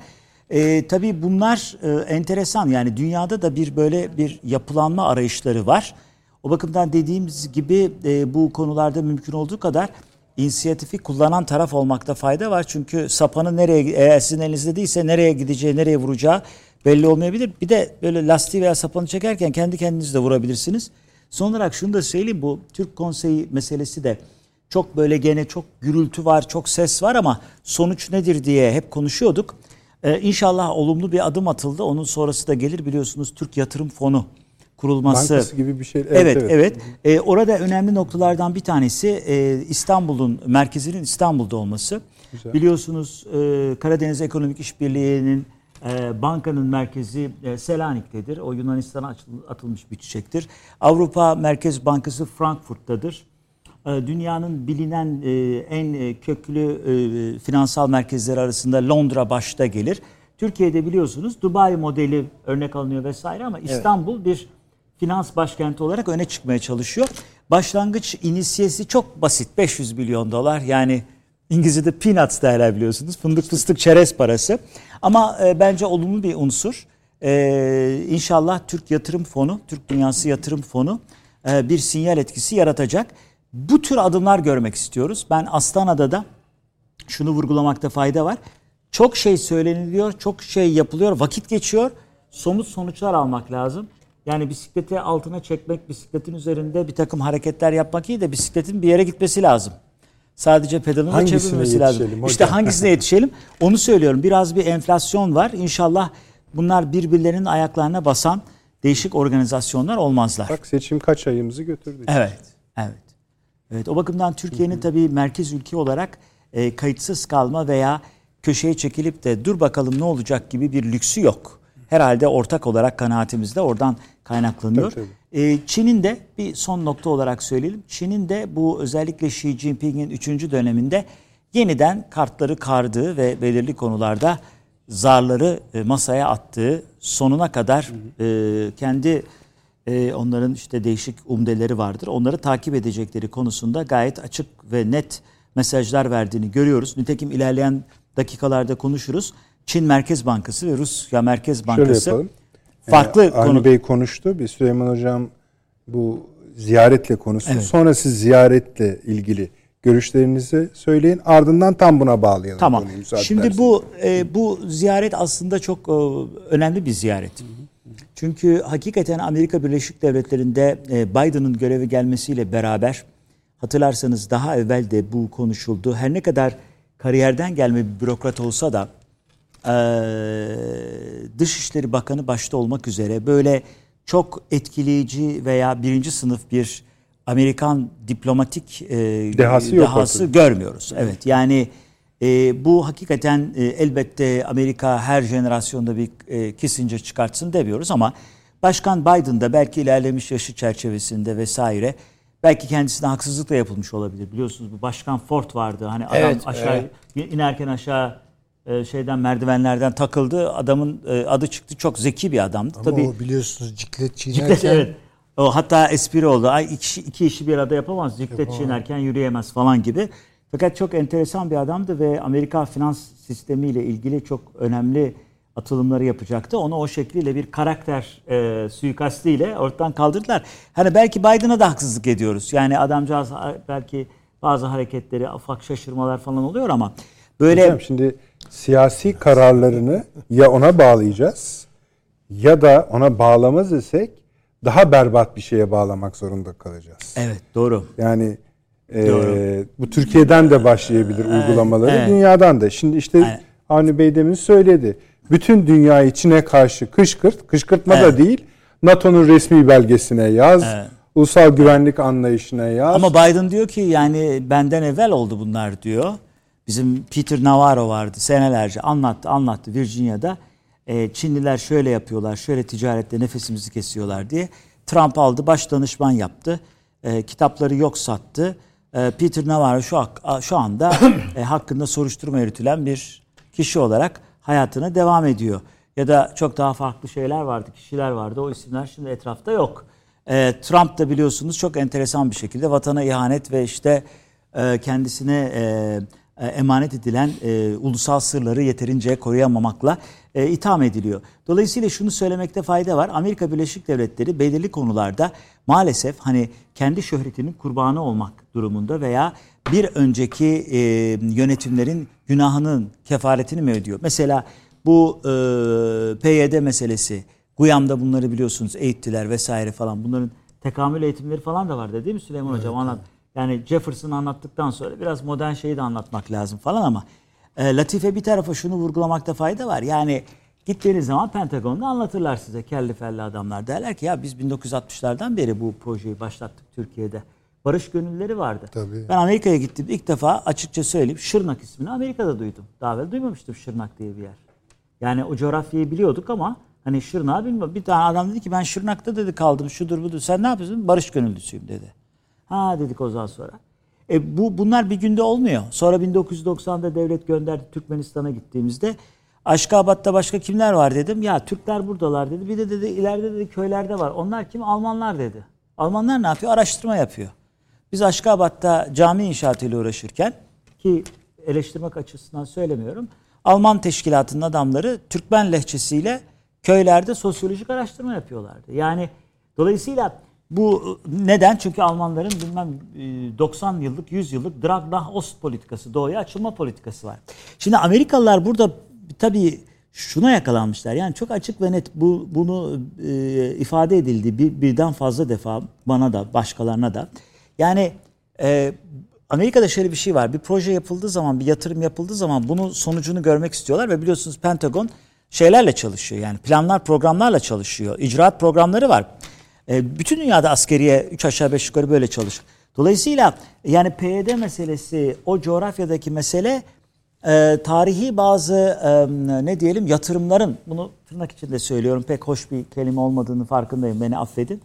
E, tabii bunlar e, enteresan yani dünyada da bir böyle bir yapılanma arayışları var. O bakımdan dediğimiz gibi e, bu konularda mümkün olduğu kadar inisiyatifi kullanan taraf olmakta fayda var. Çünkü sapanı nereye eğer sizin elinizde değilse nereye gideceği, nereye vuracağı belli olmayabilir. Bir de böyle lastiği veya sapanı çekerken kendi kendinizi de vurabilirsiniz. Son olarak şunu da söyleyeyim bu Türk Konseyi meselesi de çok böyle gene çok gürültü var, çok ses var ama sonuç nedir diye hep konuşuyorduk. Ee, inşallah olumlu bir adım atıldı. Onun sonrası da gelir biliyorsunuz Türk Yatırım Fonu kurulması.
Bankası gibi bir şey.
Evet, evet. evet. evet. Ee, orada önemli noktalardan bir tanesi e, İstanbul'un merkezinin İstanbul'da olması. Güzel. Biliyorsunuz e, Karadeniz Ekonomik İşbirliği'nin e, bankanın merkezi e, Selanik'tedir. O Yunanistan'a atılmış bir çiçektir. Avrupa Merkez Bankası Frankfurt'tadır. E, dünyanın bilinen en köklü finansal merkezleri arasında Londra başta gelir. Türkiye'de biliyorsunuz Dubai modeli örnek alınıyor vesaire ama İstanbul evet. bir finans başkenti olarak öne çıkmaya çalışıyor. Başlangıç inisiyesi çok basit. 500 milyon dolar yani İngilizce'de peanuts derler biliyorsunuz. Fındık fıstık çerez parası. Ama e, bence olumlu bir unsur. E, inşallah Türk Yatırım Fonu, Türk Dünyası Yatırım Fonu e, bir sinyal etkisi yaratacak. Bu tür adımlar görmek istiyoruz. Ben Astana'da da şunu vurgulamakta fayda var. Çok şey söyleniliyor, çok şey yapılıyor, vakit geçiyor. Somut sonuçlar almak lazım. Yani bisikleti altına çekmek, bisikletin üzerinde bir takım hareketler yapmak iyi de bisikletin bir yere gitmesi lazım. Sadece pedalını hangisine çevirmesi lazım. Hocam? İşte hangisine yetişelim? Onu söylüyorum. Biraz bir enflasyon var. İnşallah bunlar birbirlerinin ayaklarına basan değişik organizasyonlar olmazlar.
Bak seçim kaç ayımızı götürdü.
Evet. Evet. Evet o bakımdan Türkiye'nin tabii merkez ülke olarak e, kayıtsız kalma veya köşeye çekilip de dur bakalım ne olacak gibi bir lüksü yok. Herhalde ortak olarak kanaatimizde oradan kaynaklanıyor. Tabii, tabii. Ee, Çin'in de bir son nokta olarak söyleyelim. Çin'in de bu özellikle Xi Jinping'in 3. döneminde yeniden kartları kardığı ve belirli konularda zarları e, masaya attığı sonuna kadar e, kendi e, onların işte değişik umdeleri vardır. Onları takip edecekleri konusunda gayet açık ve net mesajlar verdiğini görüyoruz. Nitekim ilerleyen dakikalarda konuşuruz. Çin Merkez Bankası ve Rusya Merkez Bankası
farklı yani konu. Bey konuştu. Bir Süleyman Hocam bu ziyaretle konuştu. Evet. Sonra siz ziyaretle ilgili görüşlerinizi söyleyin. Ardından tam buna bağlayalım.
Tamam. Şimdi bu e, bu ziyaret aslında çok e, önemli bir ziyaret. Çünkü hakikaten Amerika Birleşik Devletleri'nde e, Biden'ın görevi gelmesiyle beraber hatırlarsanız daha evvel de bu konuşuldu. Her ne kadar kariyerden gelme bir bürokrat olsa da ee, Dışişleri Bakanı başta olmak üzere böyle çok etkileyici veya birinci sınıf bir Amerikan diplomatik e,
Dehası yok
dehası görmüyoruz. Evet yani e, bu hakikaten e, elbette Amerika her jenerasyonda bir e, Kissinger çıkartsın demiyoruz ama Başkan Biden da belki ilerlemiş yaşı çerçevesinde vesaire belki kendisine haksızlık da yapılmış olabilir. Biliyorsunuz bu Başkan Ford vardı. Hani adam
Evet,
aşağı inerken aşağı e, şeyden merdivenlerden takıldı. Adamın e, adı çıktı. Çok zeki bir adamdı.
Ama
Tabii
o biliyorsunuz ciklet
Ciklet
çiğnerken
evet. O hatta espri oldu. Ay iki, iki işi bir arada yapamaz. Ciklet çiğnerken yürüyemez falan gibi. Fakat çok enteresan bir adamdı ve Amerika finans sistemiyle ilgili çok önemli atılımları yapacaktı. Onu o şekliyle bir karakter e, suikastiyle ortadan kaldırdılar. Hani belki Biden'a da haksızlık ediyoruz. Yani adamcağız belki bazı hareketleri, ufak şaşırmalar falan oluyor ama böyle
Hocam şimdi siyasi kararlarını ya ona bağlayacağız ya da ona bağlamaz isek daha berbat bir şeye bağlamak zorunda kalacağız.
evet doğru.
Yani e,
Doğru.
bu Türkiye'den de başlayabilir uygulamaları,
evet.
dünyadan da. Şimdi işte
Evet.
Avni Bey demin söyledi. Bütün dünya içine karşı kışkırt, kışkırtma da
Evet.
değil, NATO'nun resmi belgesine yaz,
Evet.
ulusal güvenlik anlayışına yaz.
Ama Biden diyor ki yani benden evvel oldu bunlar diyor. Bizim Peter Navarro vardı senelerce anlattı anlattı Virginia'da. E, Çinliler şöyle yapıyorlar, şöyle ticarette nefesimizi kesiyorlar diye. Trump aldı, baş danışman yaptı. E, kitapları yok sattı. E, Peter Navarro şu şu anda e, hakkında soruşturma yürütülen bir kişi olarak hayatına devam ediyor. Ya da çok daha farklı şeyler vardı, kişiler vardı. O isimler şimdi etrafta yok. E, Trump da biliyorsunuz çok enteresan bir şekilde vatana ihanet ve işte e, kendisine e, emanet edilen e, ulusal sırları yeterince koruyamamakla e, itham ediliyor. Dolayısıyla şunu söylemekte fayda var. Amerika Birleşik Devletleri belirli konularda maalesef hani kendi şöhretinin kurbanı olmak durumunda veya bir önceki e, yönetimlerin günahının kefaretini mi ödüyor? Mesela bu e, PYD meselesi, Guyam'da bunları biliyorsunuz eğittiler vesaire falan. Bunların tekamül eğitimleri falan da vardı değil mi Süleyman Hocam? Anlat. Yani Jefferson anlattıktan sonra biraz modern şeyi de anlatmak lazım falan ama e, Latife bir tarafa şunu vurgulamakta fayda var. Yani gittiğiniz zaman Pentagon'da anlatırlar size kelli felli adamlar. Derler ki ya biz 1960'lardan beri bu projeyi başlattık Türkiye'de. Barış gönülleri vardı.
Tabii.
Ben Amerika'ya gittim ilk defa açıkça söyleyeyim Şırnak ismini Amerika'da duydum. Daha evvel duymamıştım Şırnak diye bir yer. Yani o coğrafyayı biliyorduk ama hani Şırnak'ı bilmiyorum. Bir tane adam dedi ki ben Şırnak'ta dedi kaldım şudur budur. Sen ne yapıyorsun? Barış gönüllüsüyüm dedi. Ha dedik o zaman sonra. E bu bunlar bir günde olmuyor. Sonra 1990'da devlet gönderdi Türkmenistan'a gittiğimizde Aşkabat'ta başka kimler var dedim. Ya Türkler buradalar dedi. Bir de dedi ileride dedi köylerde var. Onlar kim? Almanlar dedi. Almanlar ne yapıyor? Araştırma yapıyor. Biz Aşkabat'ta cami inşaatıyla uğraşırken ki eleştirmek açısından söylemiyorum. Alman teşkilatının adamları Türkmen lehçesiyle köylerde sosyolojik araştırma yapıyorlardı. Yani dolayısıyla bu neden? Çünkü Almanların bilmem e, 90 yıllık, 100 yıllık Drag Ost politikası, doğuya açılma politikası var. Şimdi Amerikalılar burada tabii şuna yakalanmışlar. Yani çok açık ve net bu bunu e, ifade edildi bir, birden fazla defa bana da başkalarına da. Yani e, Amerika'da şöyle bir şey var. Bir proje yapıldığı zaman, bir yatırım yapıldığı zaman bunun sonucunu görmek istiyorlar ve biliyorsunuz Pentagon şeylerle çalışıyor. Yani planlar, programlarla çalışıyor. İcraat programları var. E, bütün dünyada askeriye 3 aşağı 5 yukarı böyle çalışır. Dolayısıyla yani PYD meselesi, o coğrafyadaki mesele e, tarihi bazı e, ne diyelim yatırımların, bunu tırnak içinde söylüyorum pek hoş bir kelime olmadığını farkındayım beni affedin.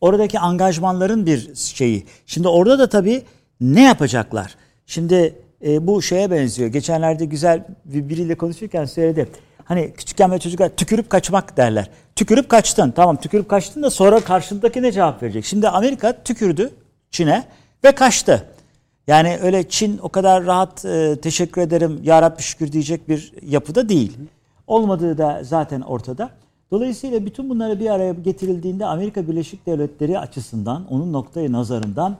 Oradaki angajmanların bir şeyi. Şimdi orada da tabii ne yapacaklar? Şimdi e, bu şeye benziyor. Geçenlerde güzel bir biriyle konuşurken söyledi. Hani küçükken böyle çocuklar tükürüp kaçmak derler. Tükürüp kaçtın. Tamam tükürüp kaçtın da sonra karşındaki ne cevap verecek? Şimdi Amerika tükürdü Çin'e ve kaçtı. Yani öyle Çin o kadar rahat e, teşekkür ederim ya Rabbi şükür diyecek bir yapıda değil. Olmadığı da zaten ortada. Dolayısıyla bütün bunları bir araya getirildiğinde Amerika Birleşik Devletleri açısından onun noktayı nazarından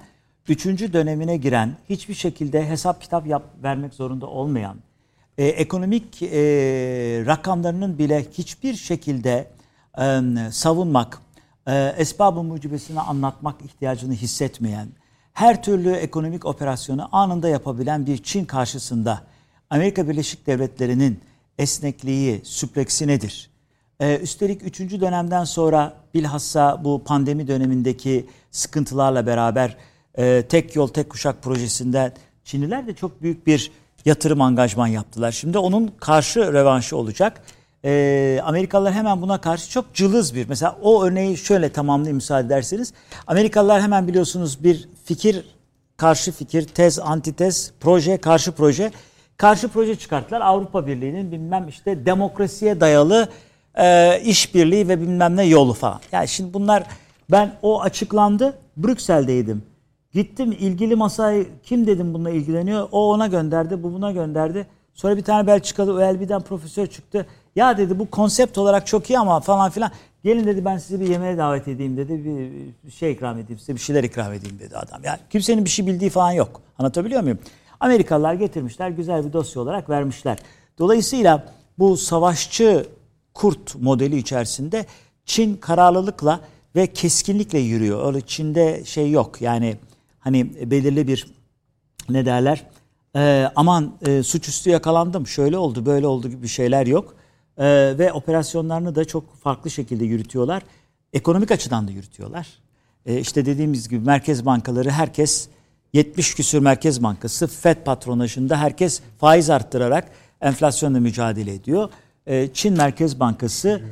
üçüncü dönemine giren hiçbir şekilde hesap kitap yap, vermek zorunda olmayan e, ekonomik e, rakamlarının bile hiçbir şekilde e, savunmak, e, esbab-ı mucibesini anlatmak ihtiyacını hissetmeyen, her türlü ekonomik operasyonu anında yapabilen bir Çin karşısında Amerika Birleşik Devletleri'nin esnekliği, süpleksi nedir? Ee, üstelik 3. dönemden sonra bilhassa bu pandemi dönemindeki sıkıntılarla beraber e, tek yol tek kuşak projesinden Çinliler de çok büyük bir yatırım angajman yaptılar. Şimdi onun karşı revanşı olacak. E, Amerikalılar hemen buna karşı çok cılız bir mesela o örneği şöyle tamamlayayım müsaade ederseniz. Amerikalılar hemen biliyorsunuz bir fikir karşı fikir, tez, antitez, proje, karşı proje. Karşı proje çıkarttılar. Avrupa Birliği'nin bilmem işte demokrasiye dayalı e, işbirliği ve bilmem ne yolu falan. Yani şimdi bunlar ben o açıklandı. Brüksel'deydim. Gittim ilgili masayı kim dedim bununla ilgileniyor. O ona gönderdi, bu buna gönderdi. Sonra bir tane Belçikalı OLB'den profesör çıktı. Ya dedi bu konsept olarak çok iyi ama falan filan. Gelin dedi ben sizi bir yemeğe davet edeyim dedi. Bir şey ikram edeyim size bir şeyler ikram edeyim dedi adam. Yani kimsenin bir şey bildiği falan yok. Anlatabiliyor muyum? Amerikalılar getirmişler güzel bir dosya olarak vermişler. Dolayısıyla bu savaşçı kurt modeli içerisinde Çin kararlılıkla ve keskinlikle yürüyor. Öyle Çin'de şey yok yani hani belirli bir ne derler e, aman e, suçüstü yakalandım şöyle oldu böyle oldu gibi şeyler yok. E, ve operasyonlarını da çok farklı şekilde yürütüyorlar. Ekonomik açıdan da yürütüyorlar. E, işte dediğimiz gibi merkez bankaları herkes 70 küsür merkez bankası FED patronajında herkes faiz arttırarak enflasyonla mücadele ediyor. Çin Merkez Bankası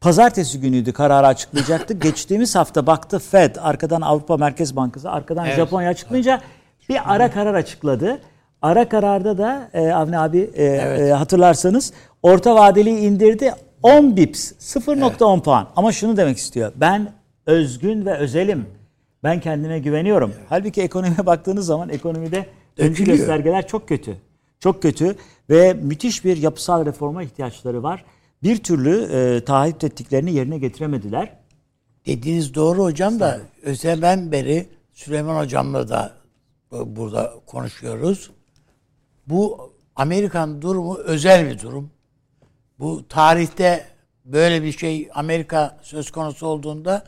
pazartesi günüydü kararı açıklayacaktı. Geçtiğimiz hafta baktı Fed, arkadan Avrupa Merkez Bankası, arkadan
Evet.
Japonya açıklayınca bir ara karar açıkladı. Ara kararda da e, Avni abi e, e, hatırlarsanız orta vadeliği indirdi 10 bips 0.10 puan. Ama şunu demek istiyor. Ben özgün ve özelim. Ben kendime güveniyorum. Halbuki ekonomiye baktığınız zaman ekonomide öncü göstergeler çok kötü. Çok kötü ve müthiş bir yapısal reforma ihtiyaçları var. Bir türlü e, taahhüt ettiklerini yerine getiremediler.
Dediğiniz doğru hocam da özelden beri Süleyman hocamla da bu- burada konuşuyoruz. Bu Amerikan durumu özel bir durum. Bu tarihte böyle bir şey Amerika söz konusu olduğunda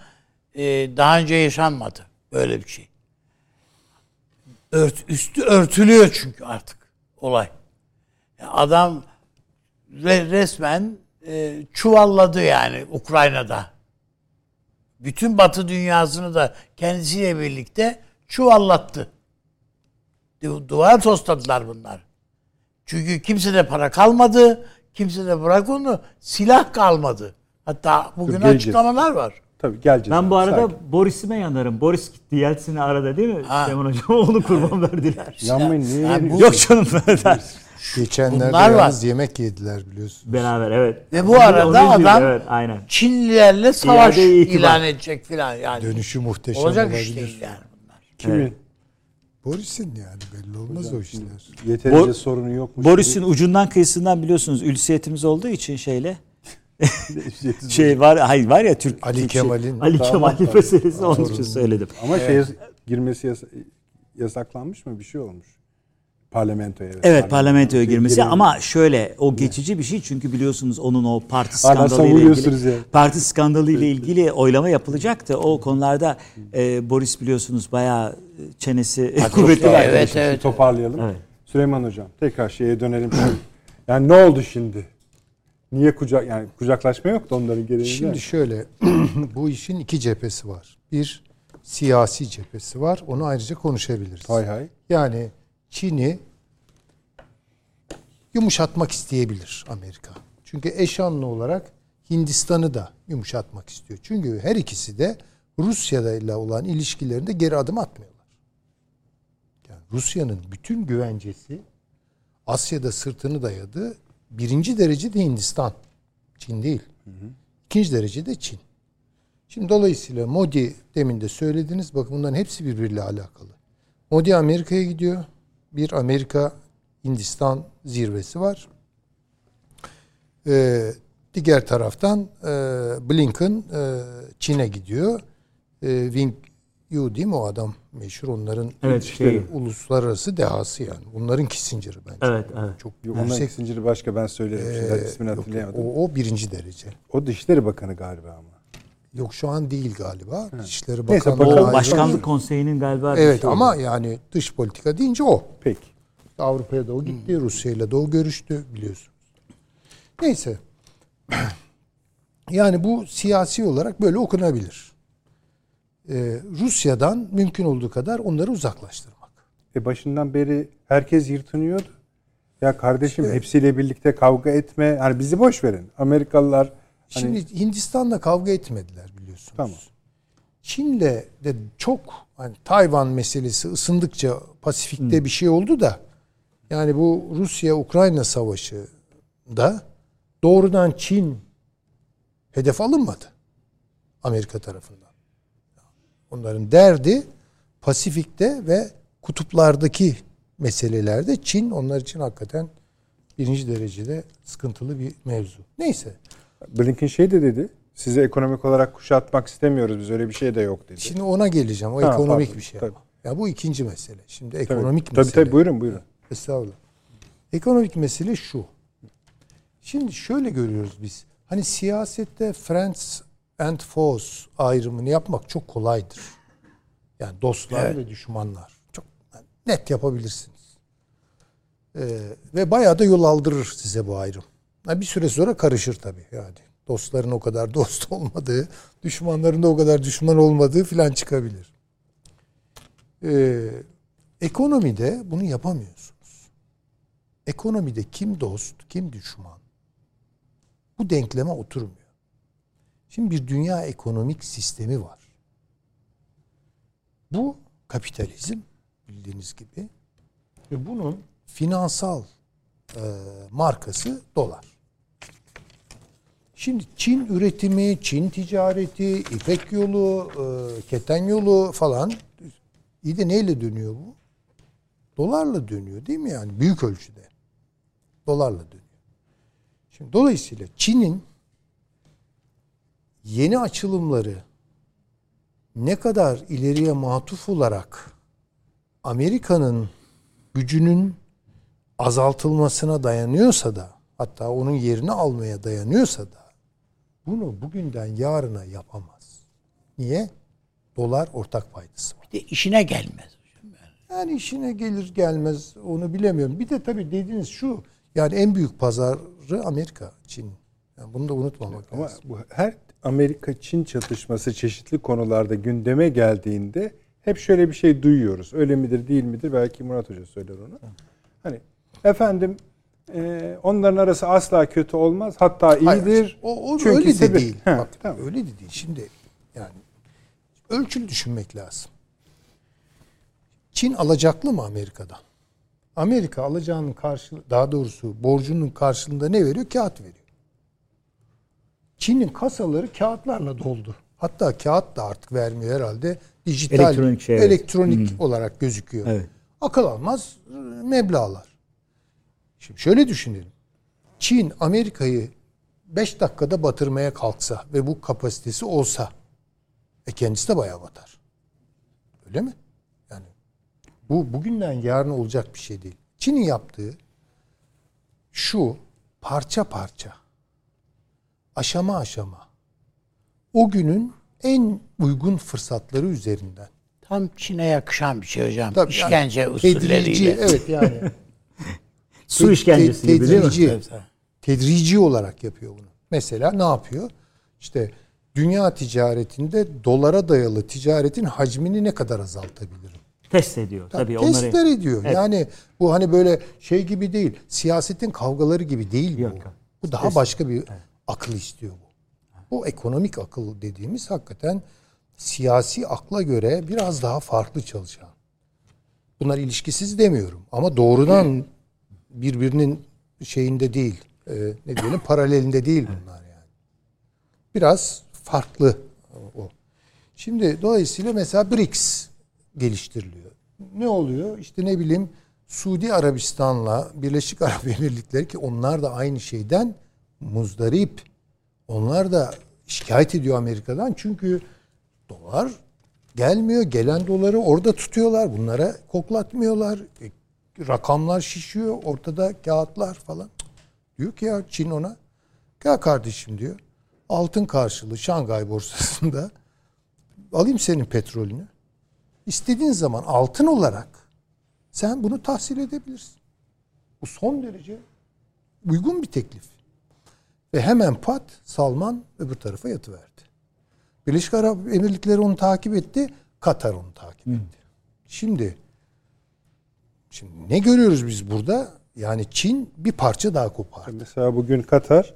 e, daha önce yaşanmadı böyle bir şey. Ört, üstü örtülüyor çünkü artık olay. Adam re- resmen e, çuvalladı yani Ukrayna'da bütün Batı dünyasını da kendisiyle birlikte çuvallattı. Du- Duvar tosladılar bunlar. Çünkü kimsede para kalmadı. Kimsede bırak onu silah kalmadı. Hatta bugün
geleceğiz.
açıklamalar var.
Tabii geleceğiz.
Ben bu arada
sakin.
Boris'ime yanarım. Boris gitti Yeltsin'i arada değil mi?
Ha.
Süleyman Hocam onu kurban verdiler.
Yanmayın niye
bu-
Yok canım.
Geçenlerde
Bunlar var.
yalnız yemek yediler biliyorsun.
Beraber evet.
Ve bu
Onu-
arada
onu izliyorum,
adam-
Evet aynen.
Çinlilerle savaş
İade itibar.
ilan edecek filan yani.
Dönüşü muhteşem
Olacak
olabilir.
iş değil yani bunlar.
Kimin?
Boris'in yani belli olmaz o işler.
Yeterince
Bo-
sorunu yokmuş.
Boris'in ucundan kıyısından biliyorsunuz ülsiyetimiz olduğu için şeyle şey var hayır var ya Türk
Ali
Türk şey-
Kemal'in-
Ali Kemal meselesi onun için söyledim.
Ama şey girmesi yasa- yasaklanmış mı bir şey olmuş. Parlamentoya.
Evet parlamentoya
Şey,
girmesi
giremiyor.
ama şöyle o geçici bir şey çünkü biliyorsunuz onun o parti skandalı ile ilgili
yani.
parti skandalı ile ilgili oylama yapılacaktı. O konularda e, Boris biliyorsunuz bayağı çenesi kuvvetli.
Evet, evet,
şimdi Toparlayalım.
Evet.
Süleyman Hocam tekrar şeye dönelim. yani ne oldu şimdi? Niye kucak yani kucaklaşma yok da onların gereğinde.
Şimdi şöyle bu işin iki cephesi var. Bir siyasi cephesi var. Onu ayrıca konuşabiliriz.
hay hay.
Yani Çin'i yumuşatmak isteyebilir Amerika. Çünkü eşanlı olarak Hindistan'ı da yumuşatmak istiyor. Çünkü her ikisi de Rusya ile olan ilişkilerinde geri adım atmıyorlar. Yani Rusya'nın bütün güvencesi Asya'da sırtını dayadı. Birinci derecede Hindistan. Çin değil. İkinci derecede Çin. Şimdi dolayısıyla Modi demin de söylediniz. Bakın bunların hepsi birbiriyle alakalı. Modi Amerika'ya gidiyor. Bir Amerika Hindistan zirvesi var. Ee, diğer taraftan e, Blinken e, Çin'e gidiyor. E, Wing Yu değil mi o adam meşhur onların
Evet,
işte
şey-
uluslararası dehası yani. Bunların Kissinger'ı bence.
Evet, evet.
Çok
Yok, onların ikincili başka ben söylerim.
Ee,
Şimdi ismini
yok,
hatırlayamadım. O,
o, o birinci derece.
Dışişleri Bakanı galiba ama.
Yok şu an değil galiba. Dışişleri
Neyse,
Bakanlığı.
O
ayrı.
başkanlık konseyinin galiba
Evet
şey
ama
oldu.
yani dış politika deyince o.
Peki.
Avrupa'ya da o gitti, Rusya'yla da o görüştü biliyorsunuz. Neyse. Yani bu siyasi olarak böyle okunabilir. e, Rusya'dan mümkün olduğu kadar onları uzaklaştırmak.
E başından beri herkes yırtınıyordu. Ya kardeşim hepsiyle birlikte kavga etme. Hani bizi boş verin. Amerikalılar hani,
Şimdi Hindistan'la kavga etmediler biliyorsunuz.
Tamam.
Çin'le de çok hani Tayvan meselesi ısındıkça Pasifik'te bir şey oldu da yani bu Rusya-Ukrayna savaşı da doğrudan Çin hedef alınmadı Amerika tarafından. Onların derdi Pasifik'te ve kutuplardaki meselelerde Çin onlar için hakikaten birinci derecede sıkıntılı bir mevzu. Neyse.
Blinken şey de dedi. Sizi ekonomik olarak kuşatmak istemiyoruz. Biz öyle bir şey de yok dedi.
Şimdi ona geleceğim. O
Ha,
ekonomik
pardon,
bir şey.
tabii.
Ya bu ikinci mesele. Şimdi
Tabii.
ekonomik
tabii,
mesele.
Tabii buyurun buyurun.
Estağfurullah. Ekonomik mesele şu. Şimdi şöyle görüyoruz biz. Hani siyasette friends and foes ayrımını yapmak çok kolaydır. Yani dostlar ve düşmanlar. Çok net yapabilirsiniz. Ee, ve bayağı da yol aldırır size bu ayrım. Bir süre sonra karışır tabii yani. Dostların o kadar dost olmadığı, düşmanların da o kadar düşman olmadığı filan çıkabilir. Ee, ekonomide bunu yapamıyorsunuz. Ekonomide kim dost, kim düşman? Bu denkleme oturmuyor. Şimdi bir dünya ekonomik sistemi var. Bu kapitalizm bildiğiniz gibi ve bunun finansal e, markası dolar. Şimdi Çin üretimi, Çin ticareti, İpek yolu, e, keten yolu falan iyi de neyle dönüyor bu? Dolarla dönüyor değil mi yani? Büyük ölçüde. Dolarla dönüyor. Şimdi dolayısıyla Çin'in yeni açılımları ne kadar ileriye matuf olarak Amerika'nın gücünün azaltılmasına dayanıyorsa da hatta onun yerini almaya dayanıyorsa da bunu bugünden yarına yapamaz. Niye? Dolar ortak paydası var.
Bir de işine gelmez.
Yani işine gelir gelmez onu bilemiyorum. Bir de tabii dediğiniz şu yani en büyük pazarı Amerika, Çin. Yani bunu da unutmamak
Ama
lazım.
bu her Amerika-Çin çatışması çeşitli konularda gündeme geldiğinde hep şöyle bir şey duyuyoruz. Öyle midir değil midir? Belki Murat Hoca söyler onu. Hani efendim e, onların arası asla kötü olmaz. Hatta
Hayır,
iyidir.
O, o
Çünkü
öyle de
sebep-
değil.
He,
Bak,
tamam.
öyle de değil. Şimdi yani ölçülü düşünmek lazım. Çin alacaklı mı Amerika'dan? Amerika alacağının karşılığı, daha doğrusu borcunun karşılığında ne veriyor? Kağıt veriyor. Çin'in kasaları kağıtlarla doldu. Hatta kağıt da artık vermiyor herhalde. Dijital,
Elektronik şey, evet.
elektronik olarak gözüküyor.
Evet.
Akıl almaz meblağlar. Şimdi şöyle düşünelim. Çin Amerika'yı 5 dakikada batırmaya kalksa ve bu kapasitesi olsa e kendisi de bayağı batar. Öyle mi? Yani bu bugünden yarın olacak bir şey değil. Çin'in yaptığı şu parça parça aşama aşama o günün en uygun fırsatları üzerinden
Tam Çin'e yakışan bir şey hocam.
Tabii
İşkence
yani
usulleriyle.
Tedrici, evet yani.
Su işkencesi
ted-
gibi değil mi?
tedrici,
Evet, evet.
Tedrici olarak yapıyor bunu. Mesela ne yapıyor? İşte dünya ticaretinde dolara dayalı ticaretin hacmini ne kadar azaltabilirim?
Test ediyor. Tabii onları.
Testler ediyor.
Evet.
Yani bu hani böyle şey gibi değil. Siyasetin kavgaları gibi değil
Yok,
bu. Bu daha başka bir akıl istiyor bu. Bu ekonomik akıl dediğimiz hakikaten siyasi akla göre biraz daha farklı çalışan. Bunlar ilişkisiz demiyorum ama doğrudan birbirinin şeyinde değil. e, ne diyelim paralelinde değil bunlar yani. Biraz farklı o. Şimdi dolayısıyla mesela BRICS geliştiriliyor. Ne oluyor? İşte ne bileyim Suudi Arabistan'la Birleşik Arap Emirlikleri ki onlar da aynı şeyden muzdarip. Onlar da şikayet ediyor Amerika'dan çünkü dolar gelmiyor. Gelen doları orada tutuyorlar. Bunlara koklatmıyorlar. E, rakamlar şişiyor. Ortada kağıtlar falan. Diyor ki ya Çin ona gel kardeşim diyor. Altın karşılığı Şangay borsasında alayım senin petrolünü. İstediğin zaman altın olarak sen bunu tahsil edebilirsin. Bu son derece uygun bir teklif. Ve hemen pat Salman öbür tarafa yatıverdi. Birleşik Arap Emirlikleri onu takip etti. Katar onu takip etti. Şimdi şimdi ne görüyoruz biz burada? Yani Çin bir parça daha kopardı.
Mesela bugün Katar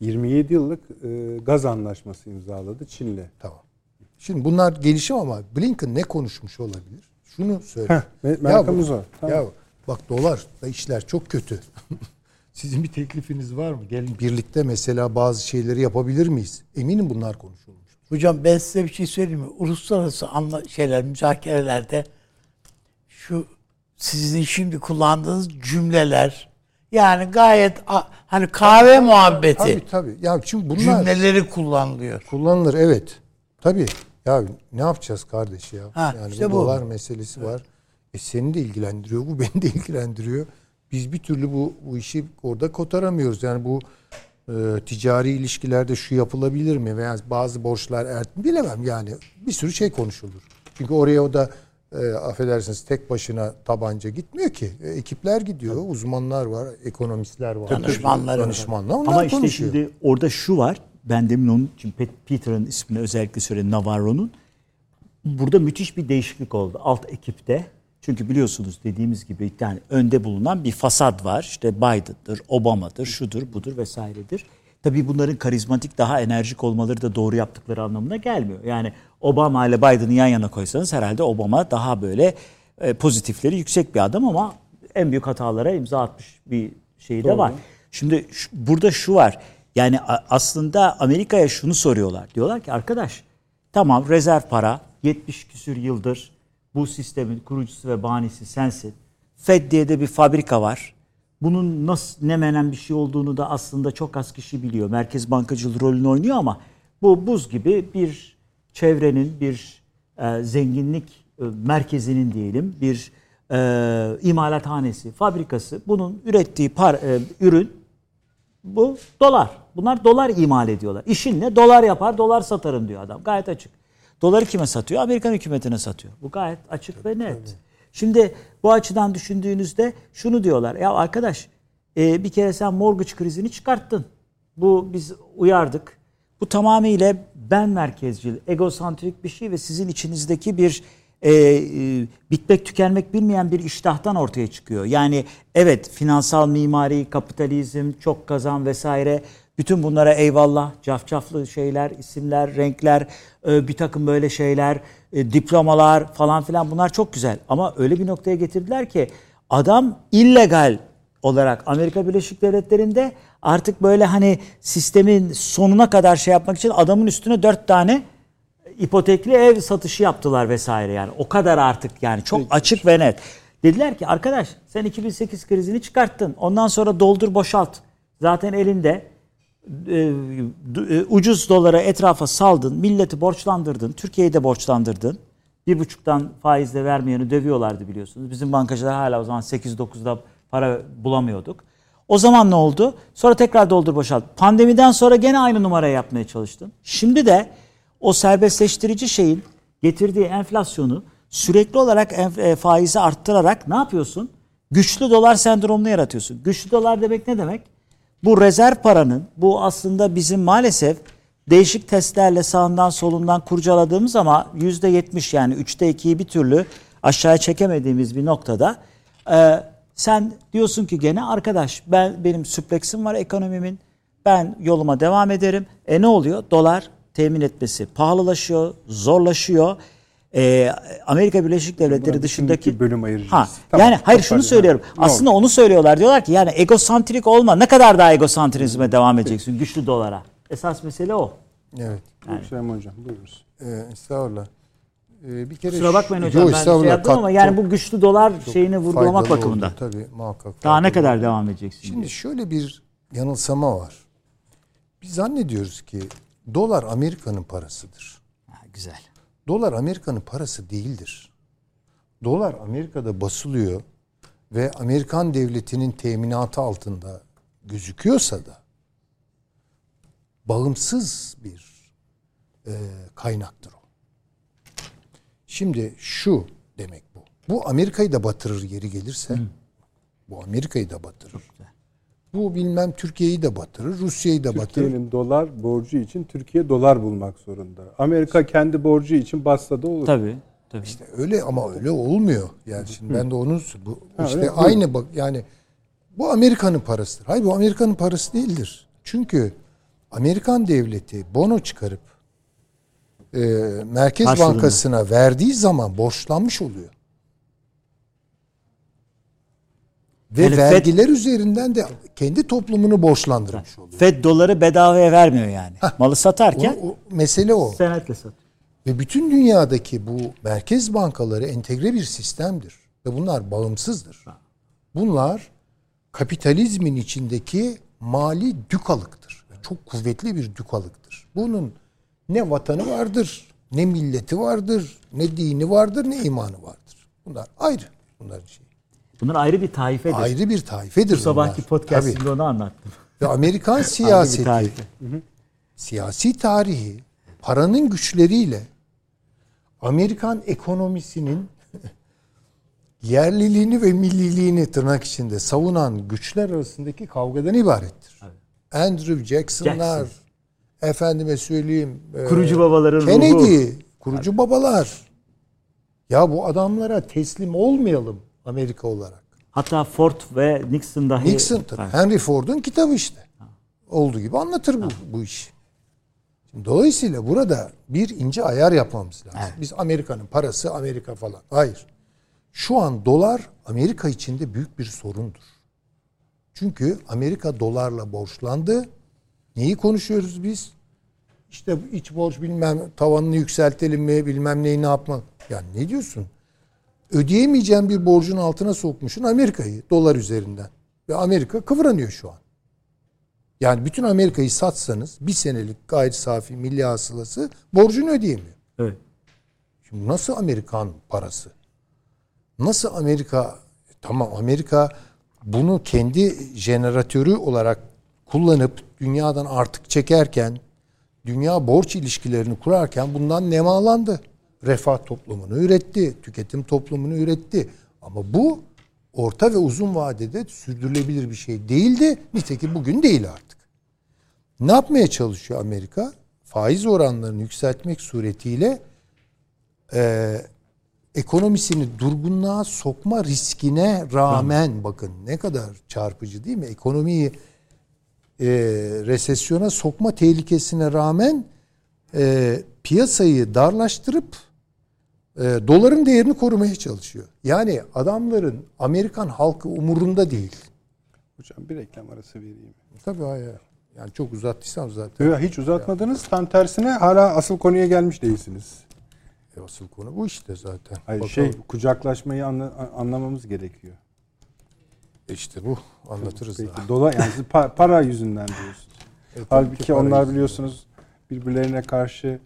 27 yıllık e, gaz anlaşması imzaladı Çin'le.
Tamam. Şimdi bunlar gelişim ama Blinken ne konuşmuş olabilir? Şunu söyle.
Heh, me- merakımız var. Tamam.
Ya bak dolar da işler çok kötü. Sizin bir teklifiniz var mı? Gelin birlikte mesela bazı şeyleri yapabilir miyiz? Eminim bunlar konuşulmuş.
Hocam ben size bir şey söyleyeyim mi? Uluslararası anla şeyler, müzakerelerde şu sizin şimdi kullandığınız cümleler yani gayet hani kahve muhabbeti
Tabii tabii. Ya şimdi bunlar
cümleleri kullanılıyor.
kullanılır evet. Tabii. Ya ne yapacağız kardeş ya?
Ha,
yani
işte
bu dolar meselesi var. E seni de ilgilendiriyor, bu beni de ilgilendiriyor. Biz bir türlü bu, bu işi orada kotaramıyoruz. Yani bu e, ticari ilişkilerde şu yapılabilir mi veya bazı borçlar ert bilemem yani bir sürü şey konuşulur. Çünkü oraya o da e, affedersiniz tek başına tabanca gitmiyor ki. E, ekipler gidiyor, uzmanlar var, ekonomistler var. Danışmanlar onlar
Ama işte
konuşuyor.
şimdi orada şu var. Ben demin onun için Pet- Peter'ın ismini özellikle söyledim Navarro'nun. Burada müthiş bir değişiklik oldu alt ekipte. Çünkü biliyorsunuz dediğimiz gibi yani önde bulunan bir fasad var. İşte Biden'dır, Obama'dır, şudur, budur vesairedir. Tabii bunların karizmatik daha enerjik olmaları da doğru yaptıkları anlamına gelmiyor. Yani Obama ile Biden'ı yan yana koysanız herhalde Obama daha böyle e, pozitifleri yüksek bir adam ama en büyük hatalara imza atmış bir şey de var. Şimdi şu- burada şu var. Yani aslında Amerika'ya şunu soruyorlar. Diyorlar ki arkadaş tamam rezerv para 70 küsür yıldır bu sistemin kurucusu ve banisi sensin. Fed diye de bir fabrika var. Bunun nasıl ne menen bir şey olduğunu da aslında çok az kişi biliyor. Merkez bankacılığı rolünü oynuyor ama bu buz gibi bir çevrenin bir e, zenginlik e, merkezinin diyelim bir e, imalathanesi, fabrikası bunun ürettiği par, e, ürün bu dolar. Bunlar dolar imal ediyorlar. İşin ne? Dolar yapar, dolar satarım diyor adam. Gayet açık. Doları kime satıyor? Amerikan hükümetine satıyor. Bu gayet açık ve net. Şimdi bu açıdan düşündüğünüzde şunu diyorlar. Ya arkadaş e, bir kere sen mortgage krizini çıkarttın. Bu biz uyardık. Bu tamamıyla ben merkezcil, egosantrik bir şey ve sizin içinizdeki bir e, e, bitmek tükenmek bilmeyen bir iştahtan ortaya çıkıyor. Yani evet finansal mimari, kapitalizm, çok kazan vesaire bütün bunlara eyvallah. Cafcaflı şeyler, isimler, renkler, e, bir takım böyle şeyler, e, diplomalar falan filan bunlar çok güzel. Ama öyle bir noktaya getirdiler ki adam illegal olarak Amerika Birleşik Devletleri'nde artık böyle hani sistemin sonuna kadar şey yapmak için adamın üstüne dört tane ipotekli ev satışı yaptılar vesaire yani. O kadar artık yani çok açık ve net. Dediler ki arkadaş sen 2008 krizini çıkarttın. Ondan sonra doldur boşalt. Zaten elinde ucuz dolara etrafa saldın. Milleti borçlandırdın. Türkiye'yi de borçlandırdın. Bir buçuktan faizle vermeyeni dövüyorlardı biliyorsunuz. Bizim bankacılar hala o zaman 8-9'da para bulamıyorduk. O zaman ne oldu? Sonra tekrar doldur boşalt. Pandemiden sonra gene aynı numarayı yapmaya çalıştın. Şimdi de o serbestleştirici şeyin getirdiği enflasyonu sürekli olarak enf- e, faizi arttırarak ne yapıyorsun? Güçlü dolar sendromunu yaratıyorsun. Güçlü dolar demek ne demek? Bu rezerv paranın, bu aslında bizim maalesef değişik testlerle sağından solundan kurcaladığımız ama yüzde yetmiş yani üçte ikiyi bir türlü aşağıya çekemediğimiz bir noktada e, sen diyorsun ki gene arkadaş ben benim süpleksim var ekonomimin ben yoluma devam ederim. E ne oluyor? Dolar temin etmesi pahalılaşıyor, zorlaşıyor. E, Amerika Birleşik Devletleri
Buna
dışındaki
bölüm ayıracağız.
Ha,
Tamam,
yani hayır şunu söylüyorum.
Ne
Aslında onu söylüyorlar. Diyorlar ki yani egosantrik olma. Ne kadar daha egosantrizme devam edeceksin güçlü dolara. Esas mesele o.
Evet.
Hüseyin Hocam buyurunuz.
Ee, estağfurullah. Ee, bir kere
Kusura bakmayın hocam
Yo,
ben şey yaptım
Kat-
ama yani bu güçlü dolar şeyini vurgulamak bakımından.
oldu. Tabii muhakkak.
Daha ne kadar devam edeceksin?
Şimdi
diye.
şöyle bir yanılsama var. Biz zannediyoruz ki dolar Amerika'nın parasıdır.
Ha, güzel.
Dolar Amerika'nın parası değildir. Dolar Amerika'da basılıyor ve Amerikan devletinin teminatı altında gözüküyorsa da bağımsız bir e, kaynaktır o. Şimdi şu demek bu. Bu Amerika'yı da batırır yeri gelirse. Bu Amerika'yı da batırır. Bu bilmem Türkiye'yi de batırır, Rusya'yı da batırır.
Türkiye'nin dolar borcu için Türkiye dolar bulmak zorunda. Amerika kendi borcu için bassa da olur.
Tabii. tabii.
İşte öyle ama öyle olmuyor. Yani şimdi ben de onu bu
Ha,
işte
öyle.
aynı bak yani bu Amerika'nın parasıdır. Hayır bu Amerika'nın parası değildir. Çünkü Amerikan devleti bono çıkarıp e, Merkez
Karşılığında.
Bankası'na verdiği zaman borçlanmış oluyor. Ve
Yani Fed-
vergiler üzerinden de kendi toplumunu borçlandırmış oluyor.
Fed doları bedavaya vermiyor yani. Malı satarken
O, o- mesele o.
senetle satıyor.
Ve bütün dünyadaki bu merkez bankaları entegre bir sistemdir. Ve bunlar bağımsızdır. Bunlar kapitalizmin içindeki mali dükalıktır. Çok kuvvetli bir dükalıktır. Bunun ne vatanı vardır, ne milleti vardır, ne dini vardır, ne imanı vardır. Bunlar ayrı. Bunların şeyi.
Bunlar ayrı bir taifedir.
Ayrı bir taifedir
Bu sabahki
bunlar.
podcast'imde
Tabii.
onu anlattım.
Ve Amerikan siyaseti siyasi tarihi paranın güçleriyle Amerikan ekonomisinin yerliliğini ve milliliğini tırnak içinde savunan güçler arasındaki kavgadan ibarettir. Andrew Jackson'lar,
Jackson.
efendime söyleyeyim, e,
Kurucu babaların ruhu.
Kennedy, kurucu babalar. Ya bu adamlara teslim olmayalım Amerika olarak.
Hatta Ford ve Nixon dahi.
Nixon tabii.
Evet.
Henry Ford'un kitabı işte. Olduğu gibi anlatır bu, bu işi. Şimdi dolayısıyla burada bir ince ayar yapmamız lazım. Biz Amerika'nın parası Amerika falan. Hayır. Şu an dolar Amerika içinde büyük bir sorundur. Çünkü Amerika dolarla borçlandı. Neyi konuşuyoruz biz? İşte iç borç bilmem tavanını yükseltelim mi bilmem neyi ne yapma. Ya ne diyorsun? Ödeyemeyeceğin bir borcun altına sokmuşsun Amerika'yı dolar üzerinden. Ve Amerika kıvranıyor şu an. Yani bütün Amerika'yı satsanız bir senelik gayri safi milli hasılası borcunu ödeyemiyor.
Evet.
Şimdi nasıl Amerikan parası? Nasıl Amerika tamam Amerika bunu kendi jeneratörü olarak kullanıp dünyadan artık çekerken dünya borç ilişkilerini kurarken bundan nemalandı. Refah toplumunu üretti, tüketim toplumunu üretti. Ama bu orta ve uzun vadede sürdürülebilir bir şey değildi. Nitekim bugün değil artık. Ne yapmaya çalışıyor Amerika? Faiz oranlarını yükseltmek suretiyle e, ekonomisini durgunluğa sokma riskine rağmen bakın ne kadar çarpıcı değil mi? Ekonomiyi e, resesyona sokma tehlikesine rağmen e, piyasayı darlaştırıp e, doların değerini korumaya çalışıyor. Yani adamların Amerikan halkı umurunda değil.
Hocam bir reklam arası vereyim.
Tabii hayır. Yani çok uzattıysam zaten.
Yok, hiç uzatmadınız. Tam tersine hala asıl konuya gelmiş değilsiniz.
E, asıl konu bu işte zaten.
Hayır,
Bakalım.
şey kucaklaşmayı anla- anlamamız gerekiyor.
işte bu anlatırız
Peki,
daha.
dolar yani pa- para yüzünden diyorsunuz.
E,
Halbuki onlar
yüzünden.
biliyorsunuz birbirlerine karşı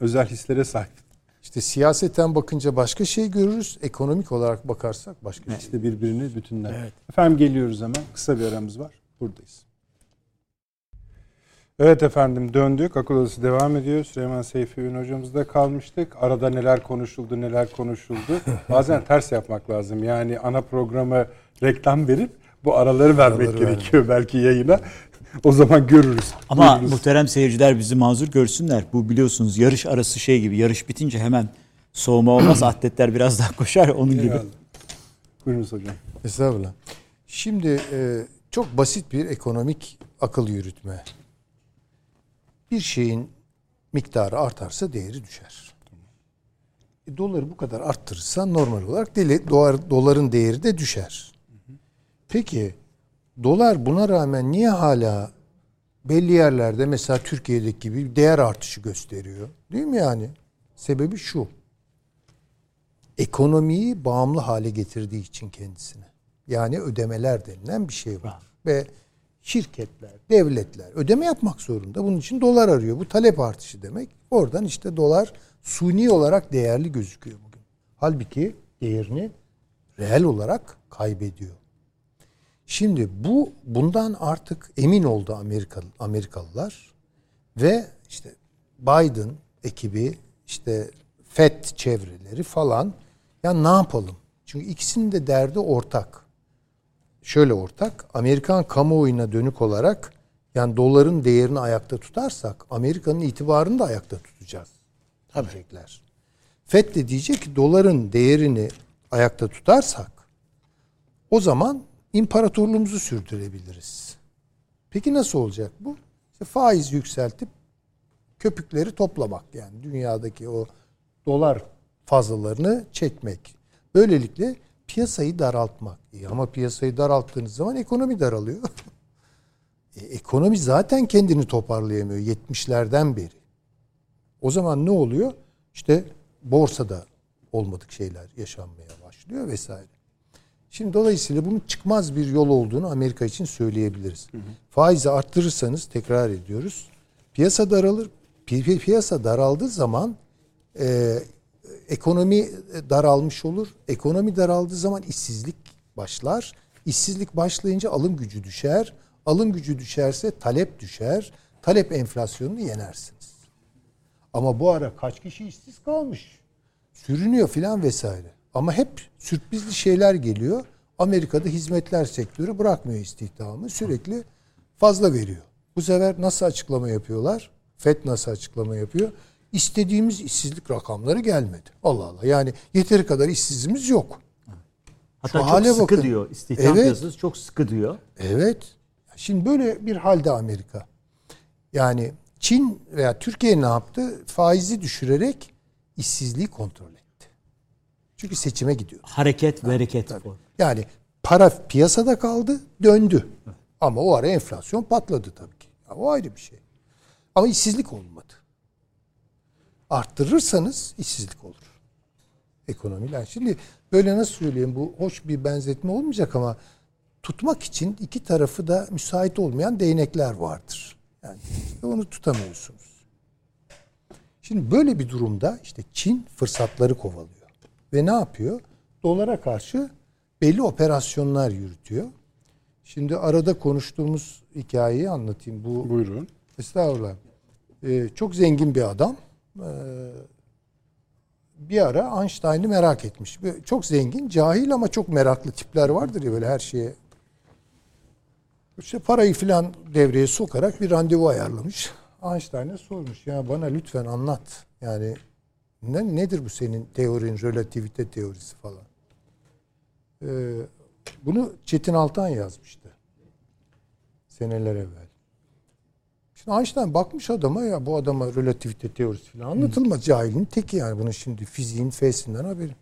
özel hislere sahip.
İşte siyaseten bakınca başka şey görürüz. Ekonomik olarak bakarsak başka şey.
İşte birbirini bütünler. Efendim geliyoruz hemen. Kısa bir aramız var. Buradayız. Evet efendim döndük. Akıl Odası devam ediyor. Süleyman Seyfi Ün hocamızda kalmıştık. Arada neler konuşuldu, neler konuşuldu. Bazen ters yapmak lazım. Yani ana programı reklam verip bu araları vermek
Araları
gerekiyor belki yayına. O zaman görürüz.
Ama
Duyururuz.
muhterem seyirciler bizi mazur görsünler. Bu biliyorsunuz yarış arası şey gibi. Yarış bitince hemen soğuma olmaz. Atletler biraz daha koşar onun gibi.
Eyvallah. Buyurunuz hocam.
Estağfurullah. Şimdi e, çok basit bir ekonomik akıl yürütme. Bir şeyin miktarı artarsa değeri düşer. E, doları bu kadar arttırırsan normal olarak deli, dolar, doların değeri de düşer. Peki dolar buna rağmen niye hala belli yerlerde mesela Türkiye'deki gibi değer artışı gösteriyor? Değil mi yani? Sebebi şu. Ekonomiyi bağımlı hale getirdiği için kendisine. Yani ödemeler denilen bir şey var. Ve şirketler, devletler ödeme yapmak zorunda. Bunun için dolar arıyor. Bu talep artışı demek. Oradan işte dolar suni olarak değerli gözüküyor bugün. Halbuki değerini reel olarak kaybediyor. Şimdi bu bundan artık emin oldu Amerikalı Amerikalılar ve işte Biden ekibi işte FED çevreleri falan ya ne yapalım? Çünkü ikisinin de derdi ortak. şöyle ortak. Amerikan kamuoyuna dönük olarak yani doların değerini ayakta tutarsak Amerika'nın itibarını da ayakta tutacağız. Diyecekler. FED de diyecek ki doların değerini ayakta tutarsak o zaman imparatorluğumuzu sürdürebiliriz. Peki nasıl olacak bu? İşte faiz yükseltip köpükleri toplamak yani dünyadaki o dolar fazlalarını çekmek. Böylelikle piyasayı daraltmak. İyi ama piyasayı daralttığınız zaman ekonomi daralıyor. e, ekonomi zaten kendini toparlayamıyor 70'lerden beri. O zaman ne oluyor? İşte borsada olmadık şeyler yaşanmaya başlıyor vesaire. Şimdi dolayısıyla bunun çıkmaz bir yol olduğunu Amerika için söyleyebiliriz. Hı hı. Faizi arttırırsanız tekrar ediyoruz. Piyasa daralır. Pi- piyasa daraldığı zaman e, ekonomi daralmış olur. Ekonomi daraldığı zaman işsizlik başlar. İşsizlik başlayınca alım gücü düşer. Alım gücü düşerse talep düşer. Talep enflasyonunu yenersiniz. Ama bu ara kaç kişi işsiz kalmış? Sürünüyor filan vesaire. Ama hep sürprizli şeyler geliyor. Amerika'da hizmetler sektörü bırakmıyor istihdamı. Sürekli fazla veriyor. Bu sefer nasıl açıklama yapıyorlar? FED nasıl açıklama yapıyor? İstediğimiz işsizlik rakamları gelmedi. Allah Allah. Yani yeteri kadar işsizimiz yok.
Hatta Şu çok hale sıkı bakın. diyor. İstihdam evet. piyasası çok sıkı diyor.
Evet. Şimdi böyle bir halde Amerika. Yani Çin veya Türkiye ne yaptı? Faizi düşürerek işsizliği kontrol. Çünkü seçime gidiyor.
Hareket ve hareket.
Yani para piyasada kaldı, döndü. Ama o ara enflasyon patladı tabii ki. Ya o ayrı bir şey. Ama işsizlik olmadı. Arttırırsanız işsizlik olur. Ekonomiler. Şimdi böyle nasıl söyleyeyim bu hoş bir benzetme olmayacak ama tutmak için iki tarafı da müsait olmayan değnekler vardır. Yani onu tutamıyorsunuz. Şimdi böyle bir durumda işte Çin fırsatları kovalıyor. Ve ne yapıyor? Dolara karşı belli operasyonlar yürütüyor. Şimdi arada konuştuğumuz hikayeyi anlatayım. Bu
Buyurun.
Estağfurullah. Ee, çok zengin bir adam. Ee, bir ara Einstein'ı merak etmiş. Çok zengin, cahil ama çok meraklı tipler vardır ya böyle her şeye. İşte parayı filan devreye sokarak bir randevu ayarlamış. Einstein'a sormuş ya bana lütfen anlat. Yani ne, nedir bu senin teorin, relativite teorisi falan. Ee, bunu Çetin Altan yazmıştı. Seneler evvel. Şimdi Einstein bakmış adama ya bu adama relativite teorisi falan anlatılmaz. Hmm. Cahilin teki yani. Bunun şimdi fiziğin fesinden haberi.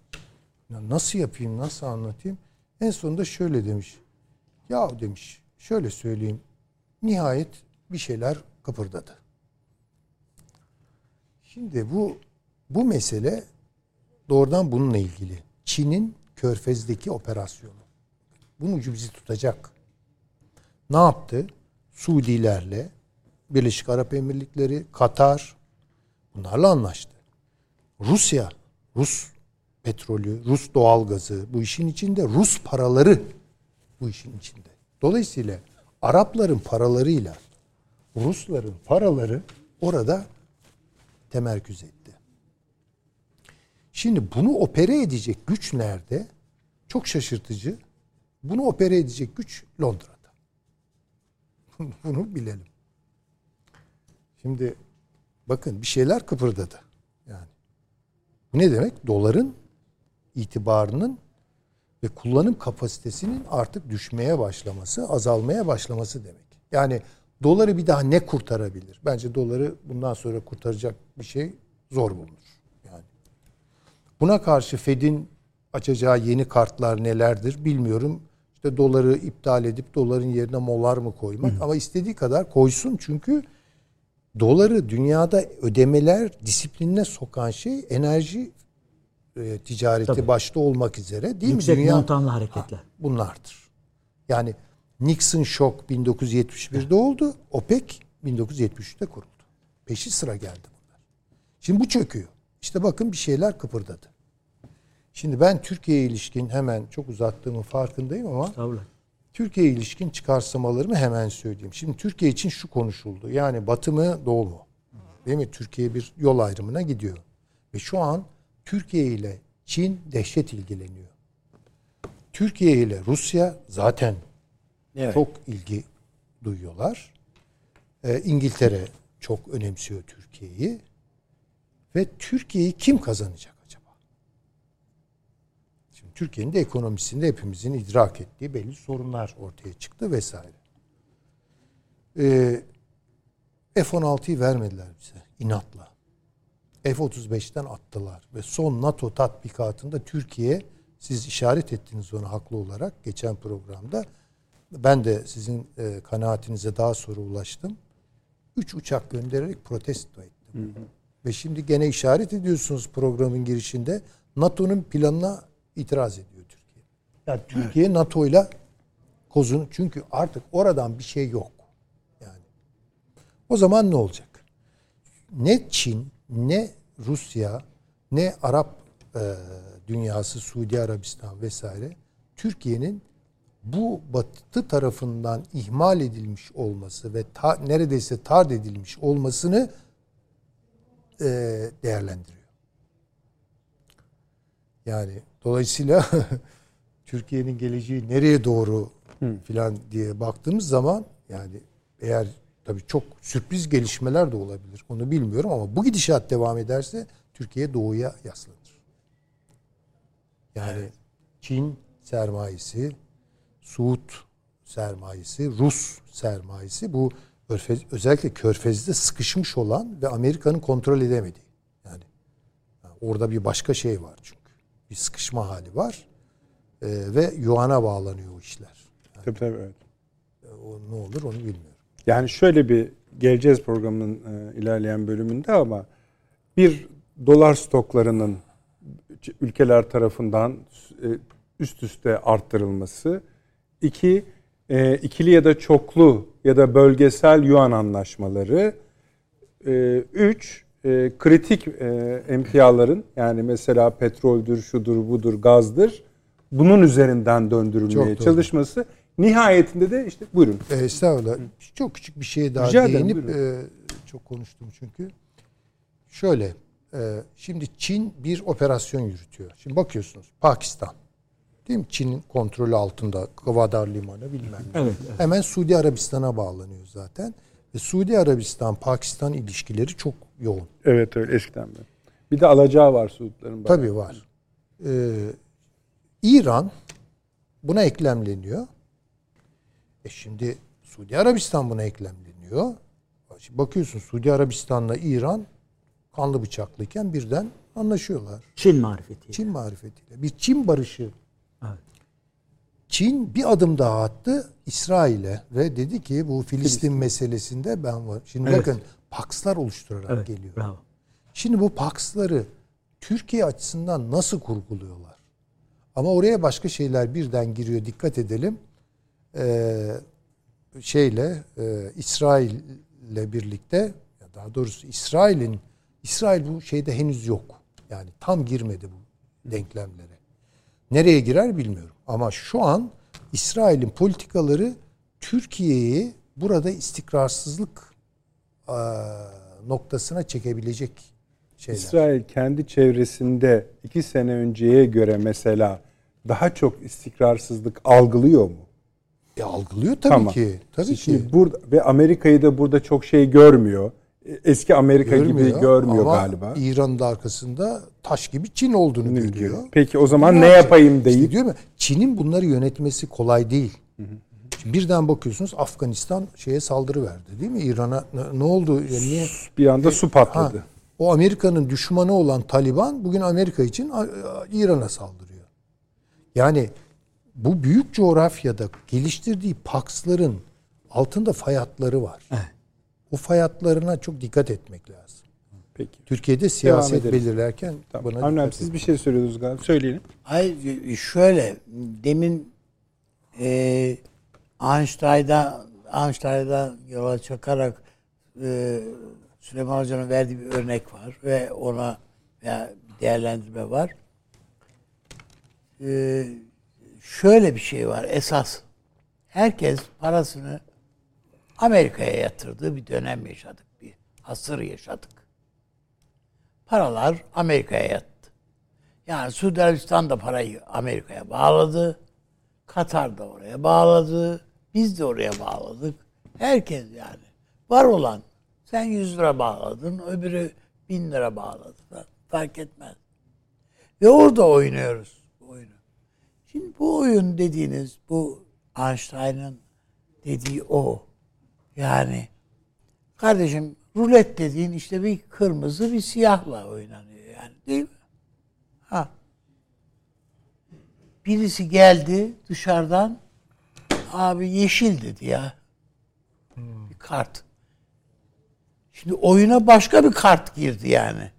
Ya nasıl yapayım, nasıl anlatayım? En sonunda şöyle demiş. Ya demiş, şöyle söyleyeyim. Nihayet bir şeyler kıpırdadı. Şimdi bu bu mesele doğrudan bununla ilgili. Çin'in Körfez'deki operasyonu. Bunun ucu bizi tutacak. Ne yaptı? Suudilerle, Birleşik Arap Emirlikleri, Katar bunlarla anlaştı. Rusya, Rus petrolü, Rus doğalgazı bu işin içinde, Rus paraları bu işin içinde. Dolayısıyla Arapların paralarıyla Rusların paraları orada temerküz etti. Şimdi bunu opere edecek güç nerede? Çok şaşırtıcı. Bunu opere edecek güç Londra'da. bunu bilelim. Şimdi bakın bir şeyler kıpırdadı. Yani bu ne demek? Doların itibarının ve kullanım kapasitesinin artık düşmeye başlaması, azalmaya başlaması demek. Yani doları bir daha ne kurtarabilir? Bence doları bundan sonra kurtaracak bir şey zor bulunur. Buna karşı Fed'in açacağı yeni kartlar nelerdir bilmiyorum. İşte doları iptal edip doların yerine molar mı koymak Hı. ama istediği kadar koysun çünkü doları dünyada ödemeler disiplinine sokan şey enerji e, ticareti Tabii. başta olmak üzere değil
Yüksek
mi?
Yüksek montanlı hareketler. Ha,
bunlardır. Yani Nixon şok 1971'de oldu. OPEC 1973'te kuruldu. Peşi sıra geldi bunlar. Şimdi bu çöküyor. İşte bakın bir şeyler kıpırdadı. Şimdi ben Türkiye'ye ilişkin hemen çok uzattığımın farkındayım ama Türkiye'ye ilişkin çıkarsamalarımı hemen söyleyeyim. Şimdi Türkiye için şu konuşuldu. Yani batı mı doğu mu? Değil mi? Türkiye bir yol ayrımına gidiyor. Ve şu an Türkiye ile Çin dehşet ilgileniyor. Türkiye ile Rusya zaten
Evet.
çok ilgi duyuyorlar. Ee, İngiltere çok önemsiyor Türkiye'yi. Ve Türkiye'yi kim kazanacak Türkiye'nin de ekonomisinde hepimizin idrak ettiği belli sorunlar ortaya çıktı vesaire. Ee, F-16'yı vermediler bize inatla. F-35'ten attılar ve son NATO tatbikatında Türkiye siz işaret ettiniz onu haklı olarak geçen programda. Ben de sizin e, kanaatinize daha sonra ulaştım. Üç uçak göndererek protesto ettim. Ve şimdi gene işaret ediyorsunuz programın girişinde NATO'nun planına itiraz ediyor Türkiye. Yani Türkiye NATO'yla kozunu çünkü artık oradan bir şey yok. Yani o zaman ne olacak? Ne Çin, ne Rusya, ne Arap e, dünyası, Suudi Arabistan vesaire Türkiye'nin bu batı tarafından ihmal edilmiş olması ve ta, neredeyse tard edilmiş olmasını e, değerlendiriyor. Yani dolayısıyla Türkiye'nin geleceği nereye doğru filan diye baktığımız zaman yani eğer tabii çok sürpriz gelişmeler de olabilir. Onu bilmiyorum ama bu gidişat devam ederse Türkiye doğuya yaslanır. Yani Çin sermayesi, Suud sermayesi, Rus sermayesi bu özellikle Körfez'de sıkışmış olan ve Amerika'nın kontrol edemediği. Yani, yani orada bir başka şey var çünkü. Bir sıkışma hali var. Ee, ve Yuan'a bağlanıyor o işler.
Tabii tabii evet.
O ne olur onu bilmiyorum.
Yani şöyle bir geleceğiz programın e, ilerleyen bölümünde ama bir dolar stoklarının ülkeler tarafından e, üst üste arttırılması, iki e, ikili ya da çoklu ya da bölgesel yuan anlaşmaları, e, üç e, kritik e, emtiaların yani mesela petroldür, şudur, budur, gazdır bunun üzerinden döndürülmeye
Çok doğru.
çalışması nihayetinde de işte buyurun.
E, estağfurullah. Çok küçük bir şeye daha
Rica ederim,
değinip
buyurun.
e, çok konuştum çünkü. Şöyle, e, şimdi Çin bir operasyon yürütüyor. Şimdi bakıyorsunuz Pakistan. Değil mi? Çin'in kontrolü altında Gwadar Limanı bilmem ne.
Evet, evet.
Hemen Suudi Arabistan'a bağlanıyor zaten. Ve Suudi Arabistan-Pakistan ilişkileri çok yoğun.
Evet öyle eskiden beri. Bir de alacağı var Suudların. bayağı.
Tabii var. Ee, İran buna eklemleniyor. E şimdi Suudi Arabistan buna eklemleniyor. Şimdi bakıyorsun Suudi Arabistan'la İran kanlı bıçaklıyken birden anlaşıyorlar.
Çin marifeti.
Çin marifetiyle. Bir Çin barışı.
Evet.
Çin bir adım daha attı İsrail'e ve dedi ki bu Filistin, meselesinde ben var. Şimdi
Evet.
bakın pakslar oluşturarak
Evet,
geliyor.
bravo.
Şimdi bu paksları Türkiye açısından nasıl kurguluyorlar? Ama oraya başka şeyler birden giriyor. Dikkat edelim. Ee, şeyle e, İsrail'le birlikte ya daha doğrusu İsrail'in İsrail bu şeyde henüz yok. Yani tam girmedi bu denklemlere. Nereye girer bilmiyorum. Ama şu an İsrail'in politikaları Türkiye'yi burada istikrarsızlık noktasına çekebilecek şeyler.
İsrail kendi çevresinde iki sene önceye göre mesela daha çok istikrarsızlık algılıyor mu?
E, algılıyor tabii
Tamam.
ki. Tabii
Şimdi
ki.
burada ve Amerika'yı da burada çok şey görmüyor. Eski Amerika gibi
Görmüyor
görmüyor
ama
galiba.
İran'ın da arkasında taş gibi Çin olduğunu görüyor.
Peki o zaman
Ne
ne yapayım
İşte
deyip
diyor mu? Çin'in bunları yönetmesi kolay değil. Şimdi birden bakıyorsunuz Afganistan şeye saldırı verdi değil mi? İran'a ne, ne oldu? Ya niye?
bir anda su
Ha,
patladı.
o Amerika'nın düşmanı olan Taliban bugün Amerika için İran'a saldırıyor. Yani bu büyük coğrafyada geliştirdiği paksların altında fay hatları var. O fay hatlarına çok dikkat etmek lazım.
Peki.
Türkiye'de siyaset belirlerken
Tamam.
buna
Avni siz bir şey söylüyordunuz galiba. Söyleyelim.
Hayır şöyle demin e, Einstein'da Einstein'dan yola çıkarak e, Süleyman Hoca'nın verdiği bir örnek var ve ona ya bir değerlendirme var. E, şöyle bir şey var esas. Herkes parasını Amerika'ya yatırdığı bir dönem yaşadık. Bir asır yaşadık. Paralar Amerika'ya yattı. Yani Suudi Arabistan da parayı Amerika'ya bağladı. Katar da oraya bağladı. Biz de oraya bağladık. Herkes yani. Var olan. Sen 100 lira bağladın, öbürü 1000 lira bağladı. Fark etmez. Ve orada oynuyoruz bu oyunu. Şimdi bu oyun dediğiniz, bu Einstein'ın dediği o. Yani kardeşim rulet dediğin işte bir kırmızı bir siyahla oynanıyor yani değil mi? Ha. Birisi geldi dışarıdan abi yeşil dedi ya. Bir kart. Şimdi oyuna başka bir kart girdi yani.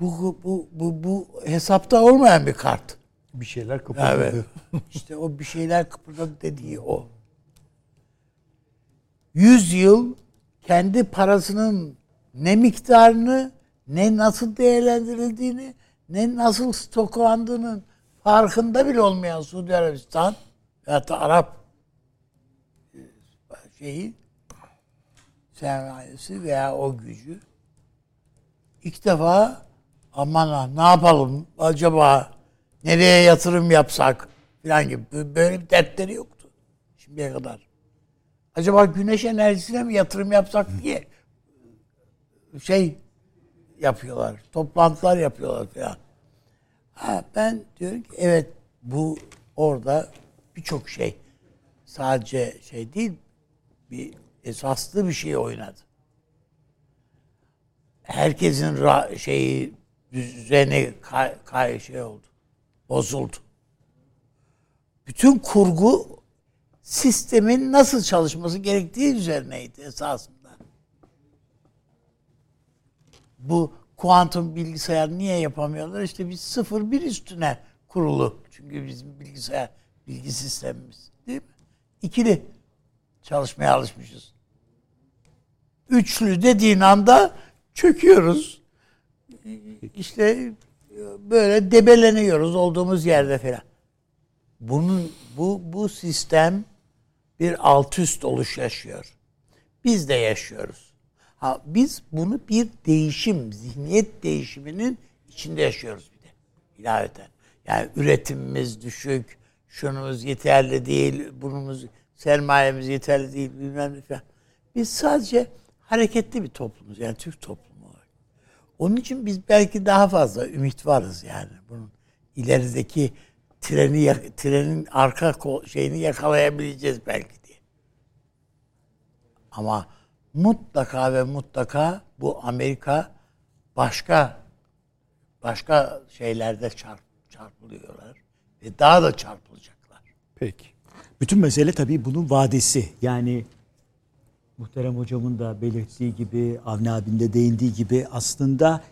Bu bu bu bu hesapta olmayan bir kart.
Bir şeyler kıpırdadı.
Evet. işte o bir şeyler kıpırdadı dediği o. Yüz yıl kendi parasının ne miktarını, ne nasıl değerlendirildiğini, ne nasıl stoklandığının farkında bile olmayan Suudi Arabistan ya da Arap e, şeyi sermayesi veya o gücü ilk defa aman ha, ne yapalım acaba nereye yatırım yapsak falan gibi böyle bir dertleri yoktu şimdiye kadar. Acaba güneş enerjisine mi yatırım yapsak diye şey yapıyorlar. Toplantılar yapıyorlar falan. Ha, ben diyorum ki evet bu orada birçok şey sadece şey değil bir esaslı bir şey oynadı. Herkesin ra- şeyi düzeni kay, kay şey oldu. Bozuldu. Bütün kurgu sistemin nasıl çalışması gerektiği üzerineydi esasında. Bu kuantum bilgisayar niye yapamıyorlar? İşte biz sıfır bir üstüne kurulu. Çünkü bizim bilgisayar bilgi sistemimiz değil mi? İkili çalışmaya alışmışız. Üçlü dediğin anda çöküyoruz. İşte böyle debeleniyoruz olduğumuz yerde falan. Bunun bu bu sistem bir alt üst oluş yaşıyor. Biz de yaşıyoruz. Ha, biz bunu bir değişim, zihniyet değişiminin içinde yaşıyoruz bir de. İlaveten. Yani üretimimiz düşük, şunumuz yeterli değil, bunumuz sermayemiz yeterli değil, bilmem ne falan. Biz sadece hareketli bir toplumuz. Yani Türk toplumu olarak. Onun için biz belki daha fazla ümit varız yani. Bunun ilerideki treni trenin arka şeyini yakalayabileceğiz belki diye. Ama mutlaka ve mutlaka bu Amerika başka başka şeylerde çarp, çarpılıyorlar ve daha da çarpılacaklar.
Peki.
Bütün mesele tabii bunun vadesi. Yani muhterem hocamın da belirttiği gibi, Avni abinin de değindiği gibi aslında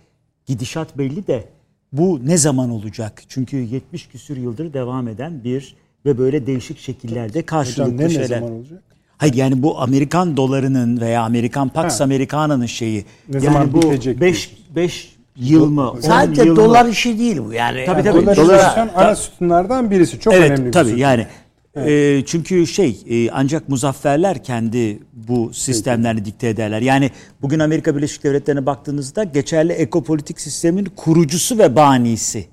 gidişat belli de bu ne zaman olacak? Çünkü 70 küsür yıldır devam eden bir ve böyle değişik şekillerde karşılıklı
Hocam ne,
şeyler.
ne zaman olacak?
Hayır yani bu Amerikan dolarının veya Amerikan Pax
Ha.
Americana'nın şeyi.
Ne
yani
zaman
bu
bitecek
5 5 yıl mı? 10
Sadece
yıl mı?
dolar işi değil bu yani.
Tabii,
Yani
tabii.
dolar-
Dolar ana sütunlardan birisi. Çok
evet,
önemli bir
tabii
sütun.
Yani. e, çünkü şey e, ancak muzafferler kendi bu sistemlerini dikte ederler. Yani bugün Amerika Birleşik Devletleri'ne baktığınızda geçerli ekopolitik sistemin kurucusu ve banisi.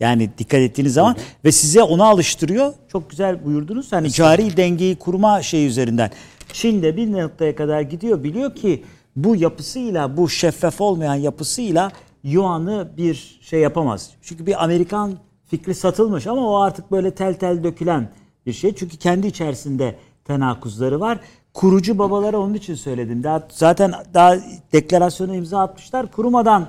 Yani dikkat ettiğiniz zaman ve size onu alıştırıyor. Çok güzel buyurdunuz. Hani cari dengeyi kurma şey üzerinden. Çin de bir noktaya kadar gidiyor. Biliyor ki bu yapısıyla, bu şeffaf olmayan yapısıyla Yuan'ı bir şey yapamaz. Çünkü bir Amerikan fikri satılmış ama o artık böyle tel tel dökülen bir şey. Çünkü kendi içerisinde tenakuzları var. Kurucu babalara onun için söyledim. Daha, zaten daha deklarasyona imza atmışlar. Kurumadan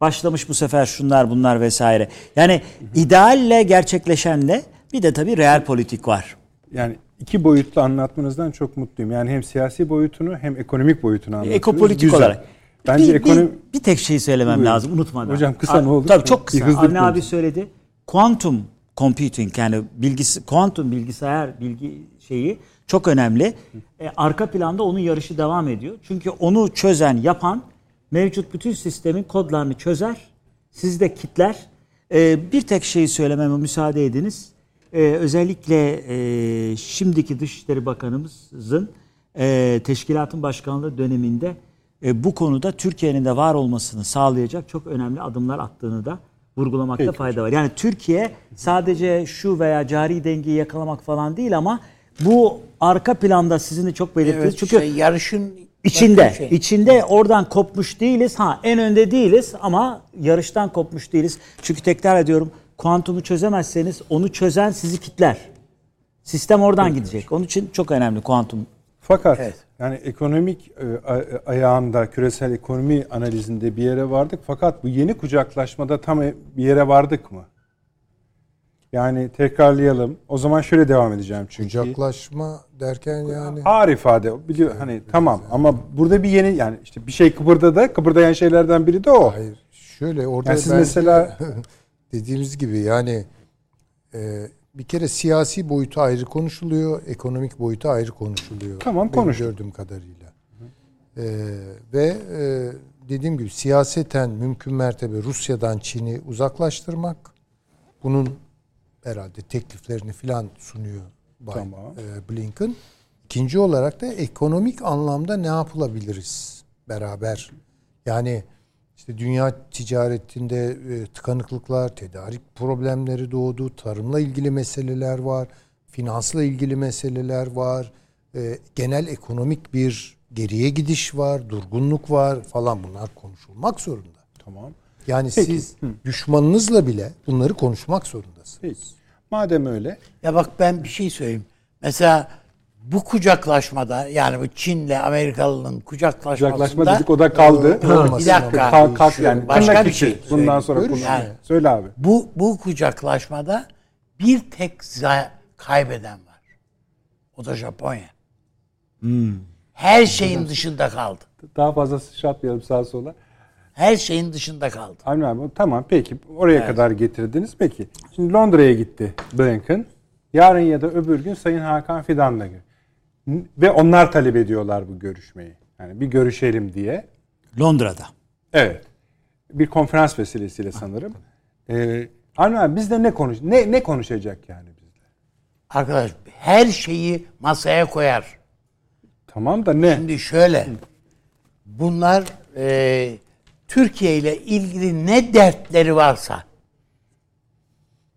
başlamış bu sefer şunlar bunlar vesaire. Yani idealle gerçekleşenle bir de tabii real politik var.
Yani iki boyutlu anlatmanızdan çok mutluyum. Yani hem siyasi boyutunu hem ekonomik boyutunu anlattınız.
Ekopolitik
Güzel.
olarak.
Bence
bir,
ekonomi...
bir, bir tek şey söylemem
Buyurun.
lazım unutmadan.
Hocam kısa
A-
ne olur?
Tabii çok kısa. Avni abi söyledi. Quantum computing yani bilgisi kuantum bilgisayar bilgi şeyi çok önemli. E, arka planda onun yarışı devam ediyor. Çünkü onu çözen, yapan mevcut bütün sistemin kodlarını çözer. Siz de kitler. E, bir tek şeyi söylememe müsaade ediniz. E, özellikle e, şimdiki Dışişleri Bakanımızın e, teşkilatın başkanlığı döneminde e, bu konuda Türkiye'nin de var olmasını sağlayacak çok önemli adımlar attığını da vurgulamakta
Peki.
fayda var. Yani Türkiye sadece şu veya cari dengeyi yakalamak falan değil ama bu arka planda sizin de çok belirttiniz.
Evet,
Çünkü
işte yarışın
içinde,
şey.
içinde oradan kopmuş değiliz. Ha en önde değiliz ama yarıştan kopmuş değiliz. Çünkü tekrar ediyorum kuantumu çözemezseniz onu çözen sizi kitler. Sistem oradan gidecek. Onun için çok önemli kuantum.
Fakat
Evet.
yani ekonomik e, a- ayağında küresel ekonomi analizinde bir yere vardık. Fakat bu yeni kucaklaşmada tam e- bir yere vardık mı? Yani tekrarlayalım. O zaman şöyle devam edeceğim çünkü.
Kucaklaşma derken yani
Ağır ifade biliyor hani tamam ama burada bir yeni yani işte bir şey kıpırdadı. Kıpırdayan şeylerden biri de o.
hayır şöyle orada
Yani siz
ben-
mesela-
dediğimiz gibi yani e, bir kere siyasi boyutu ayrı konuşuluyor, ekonomik boyutu ayrı konuşuluyor.
Tamam, konuş.
gördüğüm kadarıyla. E, ve e, dediğim gibi siyaseten mümkün mertebe Rusya'dan Çin'i uzaklaştırmak. Bunun herhalde tekliflerini filan sunuyor Bay
Tamam.
e, Blinken. İkinci olarak da ekonomik anlamda ne yapılabiliriz beraber? Yani işte dünya ticaretinde e, tıkanıklıklar, tedarik problemleri doğdu, tarımla ilgili meseleler var, finansla ilgili meseleler var, e, genel ekonomik bir geriye gidiş var, durgunluk var falan bunlar konuşulmak zorunda.
Tamam.
Yani
Peki.
siz düşmanınızla bile bunları konuşmak zorundasınız.
Peki. Madem öyle
Ya bak ben bir şey söyleyeyim. Mesela bu kucaklaşmada yani bu Çin'le Amerikalı'nın kucaklaşmasında
kucaklaşma dedik o da kaldı.
Olmasın
Bir dakika.
Kalk, kalk yani.
Başka bir şey
Bundan sonra konuş.
Yani.
Söyle abi.
bu bu kucaklaşmada bir tek kaybeden var. O da Japonya. Her şeyin dışında kaldı.
Daha fazla sıçratmayalım sağa sola.
Her şeyin dışında kaldı.
Avni abi tamam peki oraya kadar getirdiniz. Peki şimdi Londra'ya gitti Blinken. Yarın ya da öbür gün Sayın Hakan Fidan'la gör- N- Ve onlar talep ediyorlar bu görüşmeyi. Yani bir görüşelim diye.
Londra'da.
Evet. Bir konferans vesilesiyle sanırım. Ee, Avni abi bizde ne konuş ne ne konuşacak yani bizde?
Arkadaş her şeyi masaya koyar.
Tamam da ne?
Şimdi şöyle. Bunlar e, Türkiye ile ilgili ne dertleri varsa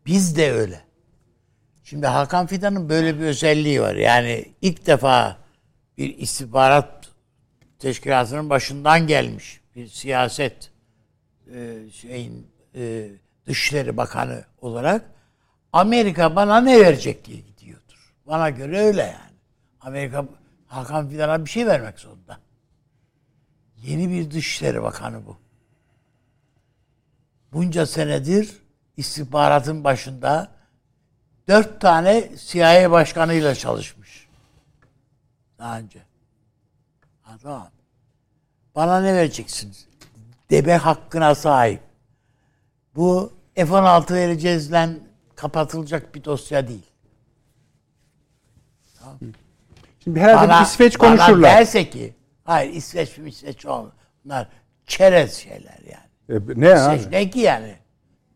biz de öyle. Şimdi Hakan Fidan'ın böyle bir özelliği var. Yani ilk defa bir istihbarat teşkilatının başından gelmiş bir siyaset e, şeyin e, Dışişleri Bakanı olarak Amerika bana ne verecek diye gidiyordur. Bana göre öyle yani. Amerika Hakan Fidan'a bir şey vermek zorunda. Yeni bir Dışişleri Bakanı bu. Bunca senedir istihbaratın başında dört tane CIA başkanıyla çalışmış. Daha önce. Ha, tamam. Bana ne vereceksiniz? Debe hakkına sahip. Bu F-16 vereceğiz lan kapatılacak bir dosya değil.
Şimdi herhalde
Bana,
İsveç
bana
konuşurlar.
derse ki hayır İsveç mi İsveç olmaz. Bunlar çerez şeyler yani.
E, ne abi?
İsveç ne ki yani?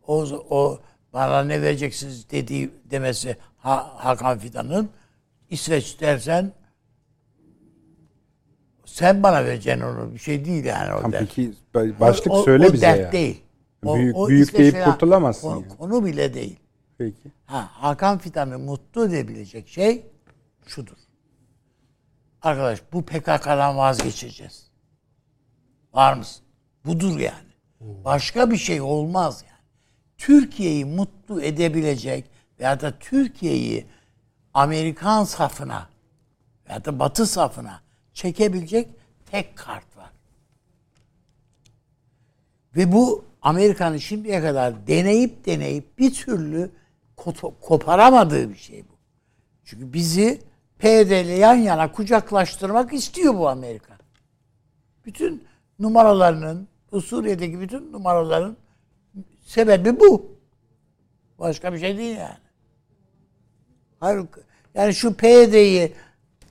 O, o bana ne vereceksiniz dediği demesi ha, Hakan Fidan'ın İsveç dersen sen bana vereceksin onu. Bir şey değil yani o
Tamam,
dert.
peki başlık
O-
söyle
o
bize
dert
ya.
değil.
Büyük- büyük
İsveç
deyip
falan-
kurtulamazsın
Konu,
yani.
konu bile değil.
Peki.
Ha, Hakan Fidan'ı mutlu edebilecek şey şudur. Arkadaş bu PKK'dan vazgeçeceğiz. Var mısın? Budur yani. Başka bir şey olmaz yani. Türkiye'yi mutlu edebilecek veya da Türkiye'yi Amerikan safına veya da Batı safına çekebilecek tek kart var. Ve bu Amerika'nın şimdiye kadar deneyip deneyip bir türlü koparamadığı bir şey bu. Çünkü bizi PYD ile yan yana kucaklaştırmak istiyor bu Amerika. Bütün numaralarının, bu Suriye'deki bütün numaraların sebebi bu. Başka bir şey değil yani. Yani şu PYD'yi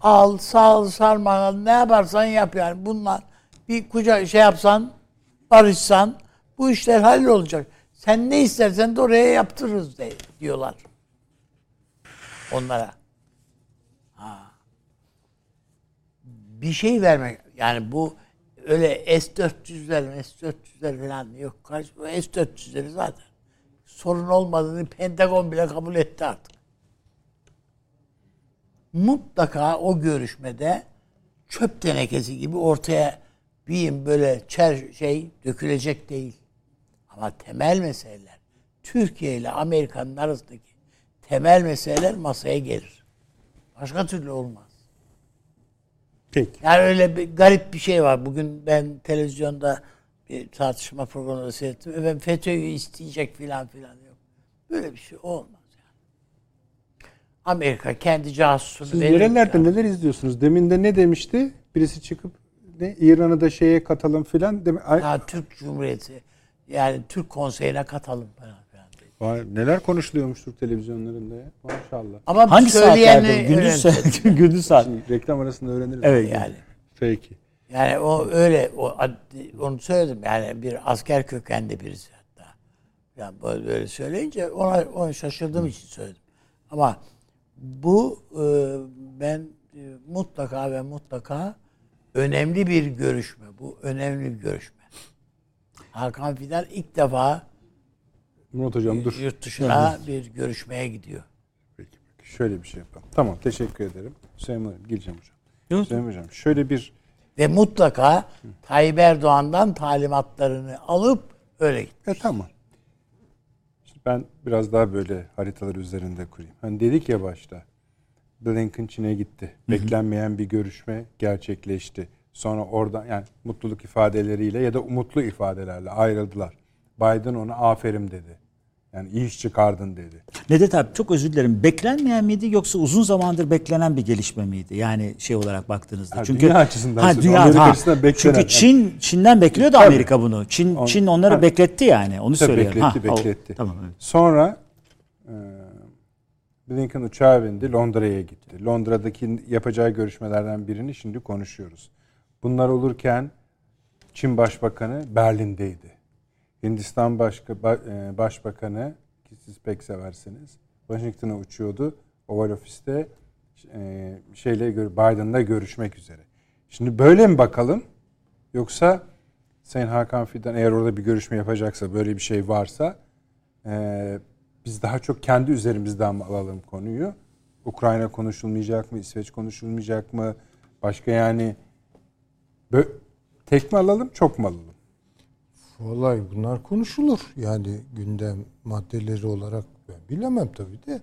al, sal, sarma, ne yaparsan yap yani. Bunlar bir kucak şey yapsan, barışsan bu işler hallolacak. Sen ne istersen de oraya yaptırırız de, diyorlar. Onlara. Ha. Bir şey vermek yani bu öyle S-400'ler S-400'ler falan yok. Karşı bu S-400'leri zaten sorun olmadığını Pentagon bile kabul etti artık. Mutlaka o görüşmede çöp tenekesi gibi ortaya bir böyle çer şey dökülecek değil. Ama temel meseleler Türkiye ile Amerika'nın arasındaki temel meseleler masaya gelir. Başka türlü olmaz.
Peki.
Yani öyle bir garip bir şey var. Bugün ben televizyonda bir tartışma programında seyrettim. Efendim FETÖ'yü isteyecek filan filan yok. Böyle bir şey olmaz yani. Amerika kendi casusunu
Siz nerelerde neler izliyorsunuz? Demin de ne demişti? Birisi çıkıp ne İran'ı da şeye katalım filan.
Ha, Türk Cumhuriyeti yani Türk Konseyine katalım falan.
Vay, neler konuşuluyormuş Türk televizyonlarında ya. Maşallah.
Ama
Hangi bu? Gündüz saat. Gündüz saat.
Şimdi reklam arasında öğreniriz.
Evet.
yani.
Peki.
Yani o öyle o onu söyledim yani bir asker kökenli birisi hatta. Yani böyle, böyle söyleyince ona, ona şaşırdığım için söyledim. Ama bu e, ben e, mutlaka ve mutlaka önemli bir görüşme. Bu önemli bir görüşme. Hakan Fidan ilk defa
Murat Hocam dur.
yurt dışına bir görüşmeye gidiyor.
Peki, peki. Şöyle bir şey yapalım. Tamam teşekkür ederim. Süleyman Hocam gireceğim hocam.
Yok.
Süleyman Hocam şöyle bir
Ve mutlaka Tayyip Erdoğan'dan talimatlarını alıp öyle git.
E tamam. Şimdi ben biraz daha böyle haritalar üzerinde kurayım. Hani dedik ya başta. Blinken Çin'e gitti. Beklenmeyen bir görüşme gerçekleşti. Sonra oradan yani mutluluk ifadeleriyle ya da umutlu ifadelerle ayrıldılar. Biden ona aferin dedi. Yani iyi iş çıkardın dedi.
Nedet abi çok özür dilerim. Beklenmeyen miydi yoksa uzun zamandır beklenen bir gelişme miydi? Yani şey olarak baktığınızda.
Ha,
Çünkü
dünya açısından
ha, dünya,
Amerika
ha.
açısından beklenen.
Çünkü Çin Çin'den bekliyordu
Tabii.
Amerika bunu. Çin
On-
Çin onları
Ha.
bekletti yani. Onu
Tabii
söylüyorum.
bekletti
Ha, o-
bekletti.
Tamam evet.
Sonra e, Blinken uçağa bindi Londra'ya gitti. Londra'daki yapacağı görüşmelerden birini şimdi konuşuyoruz. Bunlar olurken Çin Başbakanı Berlin'deydi. Hindistan Başka, Ba- e, Başbakanı ki siz pek seversiniz Washington'a uçuyordu. Oval Ofis'te e, şeyle Biden'la görüşmek üzere. Şimdi böyle mi bakalım? Yoksa Sayın Hakan Fidan eğer orada bir görüşme yapacaksa böyle bir şey varsa ee, biz daha çok kendi üzerimizden mi alalım konuyu? Ukrayna konuşulmayacak mı? İsveç konuşulmayacak mı? Başka yani bö- tek mi alalım, çok mu alalım?
Vallahi bunlar konuşulur. Yani gündem maddeleri olarak ben bilemem tabii de.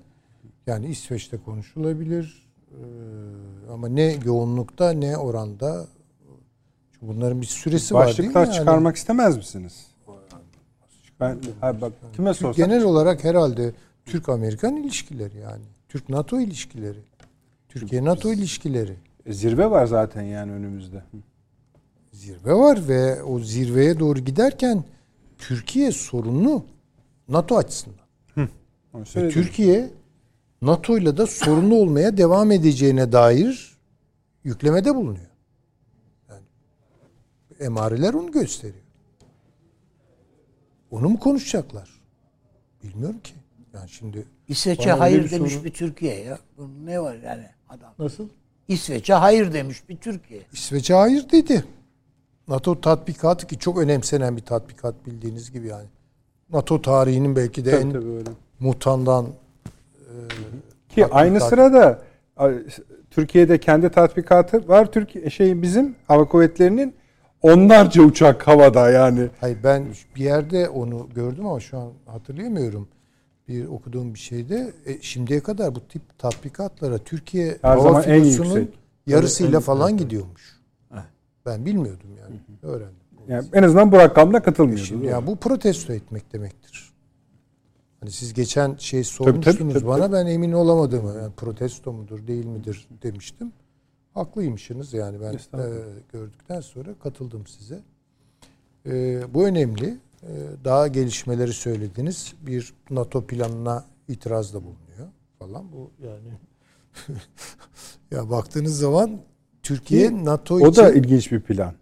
Yani İsveç'te konuşulabilir. Ee, ama ne yoğunlukta ne oranda. Çünkü bunların bir süresi var değil mi?
Başlıklar
Yani
çıkarmak istemez misiniz? Ben ha bak kime sorsam
Genel olarak herhalde Türk-Amerikan ilişkileri yani. Türk-NATO ilişkileri. Türkiye-NATO ilişkileri.
E, zirve var zaten yani önümüzde. Hı.
Zirve var ve o zirveye doğru giderken Türkiye sorunlu NATO açısından.
Onu
Ve. Türkiye NATO ile de sorunlu olmaya devam edeceğine dair yüklemede bulunuyor. Yani emareler onu gösteriyor. Onu mu konuşacaklar? Bilmiyorum ki. Yani şimdi
İsveç'e hayır
bir
demiş
soru-
bir Türkiye ya. Bunun ne var yani adam?
nasıl?
İsveç'e hayır demiş bir Türkiye.
İsveç'e hayır dedi. NATO tatbikatı ki çok önemsenen bir tatbikat bildiğiniz gibi yani. NATO tarihinin belki de
Tabii
en
tabii öyle.
mutandan
Ki
Tatbikat.
aynı sırada Türkiye'de kendi tatbikatı var. Türkiye şey bizim hava kuvvetlerinin onlarca uçak havada yani.
Hayır ben bir yerde onu gördüm ama şu an hatırlayamıyorum. Bir okuduğum bir şeyde e, şimdiye kadar bu tip tatbikatlara Türkiye
Her
hava
zaman en yüksek.
yarısıyla
En-
falan
evet,
gidiyormuş. Ben bilmiyordum yani. Öğrendim.
Yani en azından bu değil mi?
ya bu protesto etmek demektir. Hani siz geçen şey sormuştunuz
tabii,
bana ben emin olamadım. Yani protesto mudur değil midir demiştim. Haklıymışsınız yani ben e, gördükten sonra katıldım size. E, bu önemli. E, daha gelişmeleri söylediniz. Bir NATO planına itirazda bulunuyor falan. Bu yani ya baktığınız zaman Türkiye NATO
O
için
da ilginç bir plan.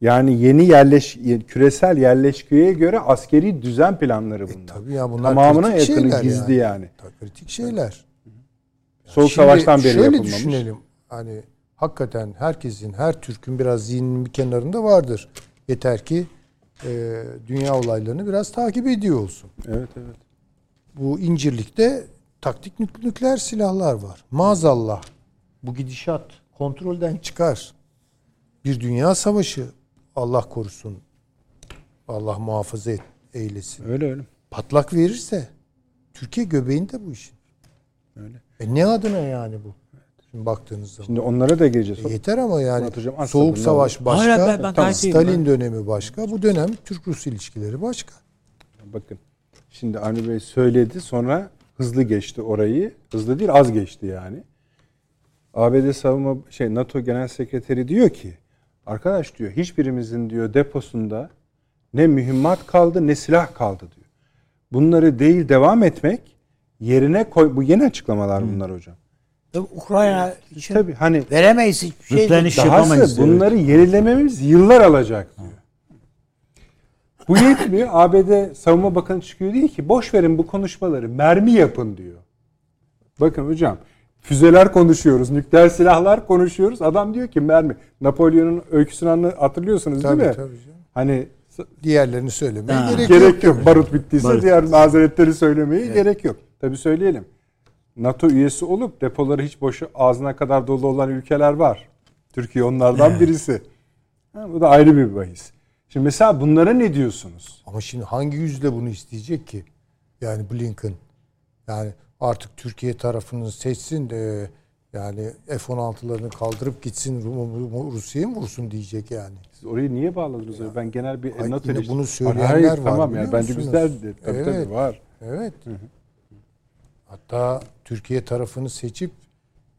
Yani yeni yerleş küresel yerleşkeye göre askeri düzen planları bunlar.
E, tabii ya bunlar
Tamamına
kritik
yakını
şeyler
gizli yani.
Tabii kritik şeyler.
Soğuk
Şimdi
savaştan beri
şöyle
yapılmamış.
düşünelim. Hani hakikaten herkesin, her Türk'ün biraz zihninin bir kenarında vardır. Yeter ki e, dünya olaylarını biraz takip ediyor olsun.
Evet evet.
bu İncirlik'te taktik nük- nükleer silahlar var. Maazallah bu gidişat kontrolden çıkar. Bir dünya savaşı Allah korusun. Allah muhafaza et, eylesin.
Öyle öyle.
Patlak verirse Türkiye göbeğinde bu işin.
Öyle.
E ne adına yani bu? Şimdi baktığınız zaman.
Şimdi onlara da geleceğiz.
E yeter ama yani
Hocam,
Soğuk Savaş
olun.
başka,
Hayır, ben- ben.
Stalin dönemi başka, bu dönem Türk-Rus ilişkileri başka.
Bakın. Şimdi Avni Bey söyledi sonra hızlı geçti orayı. Hızlı değil az geçti yani. ABD Savunma şey NATO Genel Sekreteri diyor ki arkadaş diyor hiçbirimizin diyor deposunda ne mühimmat kaldı ne silah kaldı diyor. Bunları değil devam etmek yerine koy bu yeni açıklamalar bunlar hocam.
Tabii Ukrayna için
Tabii hani
veremeyiz hiçbir şey.
Dahası bunları yenilememiz yıllar alacak diyor. Bu yetmiyor. ABD Savunma Bakanı çıkıyor diyor ki boş verin bu konuşmaları mermi yapın diyor. Bakın hocam füzeler konuşuyoruz, nükleer silahlar konuşuyoruz. Adam diyor ki mermi. Napolyon'un öyküsünü hatırlıyorsunuz
Tabii
değil mi?
tabii. canım.
Hani
Diğerlerini söylemeye
Ha.
gerek,
gerek yok. Barut bittiyse
Barut.
diğer mazeretleri söylemeye gerek yok. Tabii söyleyelim. NATO üyesi olup depoları hiç boşu ağzına kadar dolu olan ülkeler var. Türkiye onlardan birisi. Ha, bu da ayrı bir bahis. Şimdi mesela bunlara ne diyorsunuz?
Ama şimdi hangi yüzle bunu isteyecek ki? Yani Blinken. Yani artık Türkiye tarafını seçsin de yani F-16'larını kaldırıp gitsin Rusya'yı mı vursun diyecek yani.
Siz orayı niye bağladınız? öyle? Ben genel bir
Ay,
NATO
yine bunu söyleyenler
hayır,
var,
Tamam yani bence
musunuz?
güzeldir. Tabii
Evet.
tabii var.
Evet. Hatta Türkiye tarafını seçip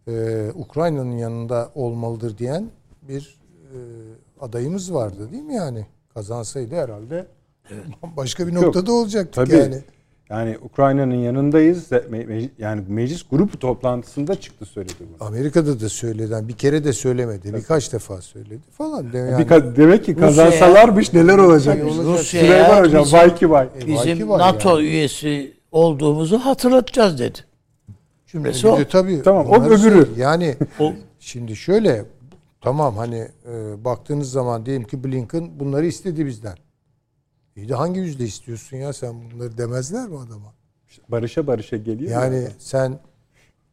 e, Ukrayna'nın yanında olmalıdır diyen bir e, adayımız vardı değil mi yani? Kazansaydı herhalde başka bir
Yok.
noktada olacaktık
Tabii.
yani.
Yani Ukrayna'nın yanındayız. Yani meclis grup toplantısında çıktı söyledi bunu.
Amerika'da da söyleden bir kere de söylemedi. Birkaç defa söyledi falan. De yani,
Bir ka- demek ki kazansalarmış neler olacak?
Tabii olacak.
Rusya'ya
Süleyman Hocam
bizim-
vay ki vay.
E,
Bizim
belki var
NATO
yani.
üyesi olduğumuzu hatırlatacağız dedi. Cümlesi o.
de tabii.
Tamam, o öbürü.
Yani
O-
şimdi şöyle tamam hani e, baktığınız zaman diyelim ki Blinken bunları istedi bizden. İyi de hangi yüzde istiyorsun ya sen bunları demezler mi adama?
Barışa barışa geliyor.
Yani
ya.
sen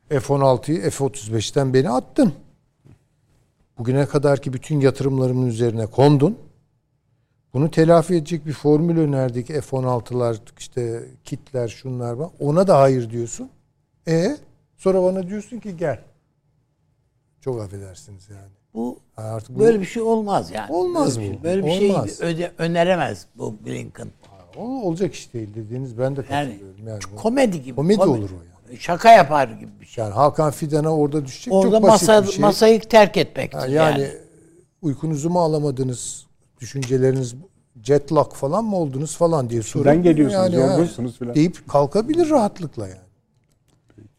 F-16'yı F-35'ten beni attın. Bugüne kadarki bütün yatırımlarımın üzerine kondun. Bunu telafi edecek bir formül önerdik. F-16'lar, işte kitler, şunlar var. Ona da hayır diyorsun. E sonra bana diyorsun ki gel. Çok affedersiniz yani.
Bu
Artık bu,
böyle bir şey olmaz yani.
Olmaz
böyle bir
bu.
Şey, böyle bir şey
Olmaz.
öde- öneremez bu Blinken.
o olacak iş değil dediğiniz ben de
Yani
katılıyorum. Yani,
komedi gibi.
komedi olur o yani.
Şaka yapar gibi bir şey.
yani Hakan Fidan'a orada düşecek
Orada
çok basit
masa,
bir şey.
masayı terk etmektir
Ha,
yani.
yani, uykunuzu mu alamadınız? Düşünceleriniz jet lag falan mı oldunuz falan diye soruyor.
Sizden geliyorsunuz,
ha,
yorgunsunuz filan.
Deyip kalkabilir rahatlıkla yani.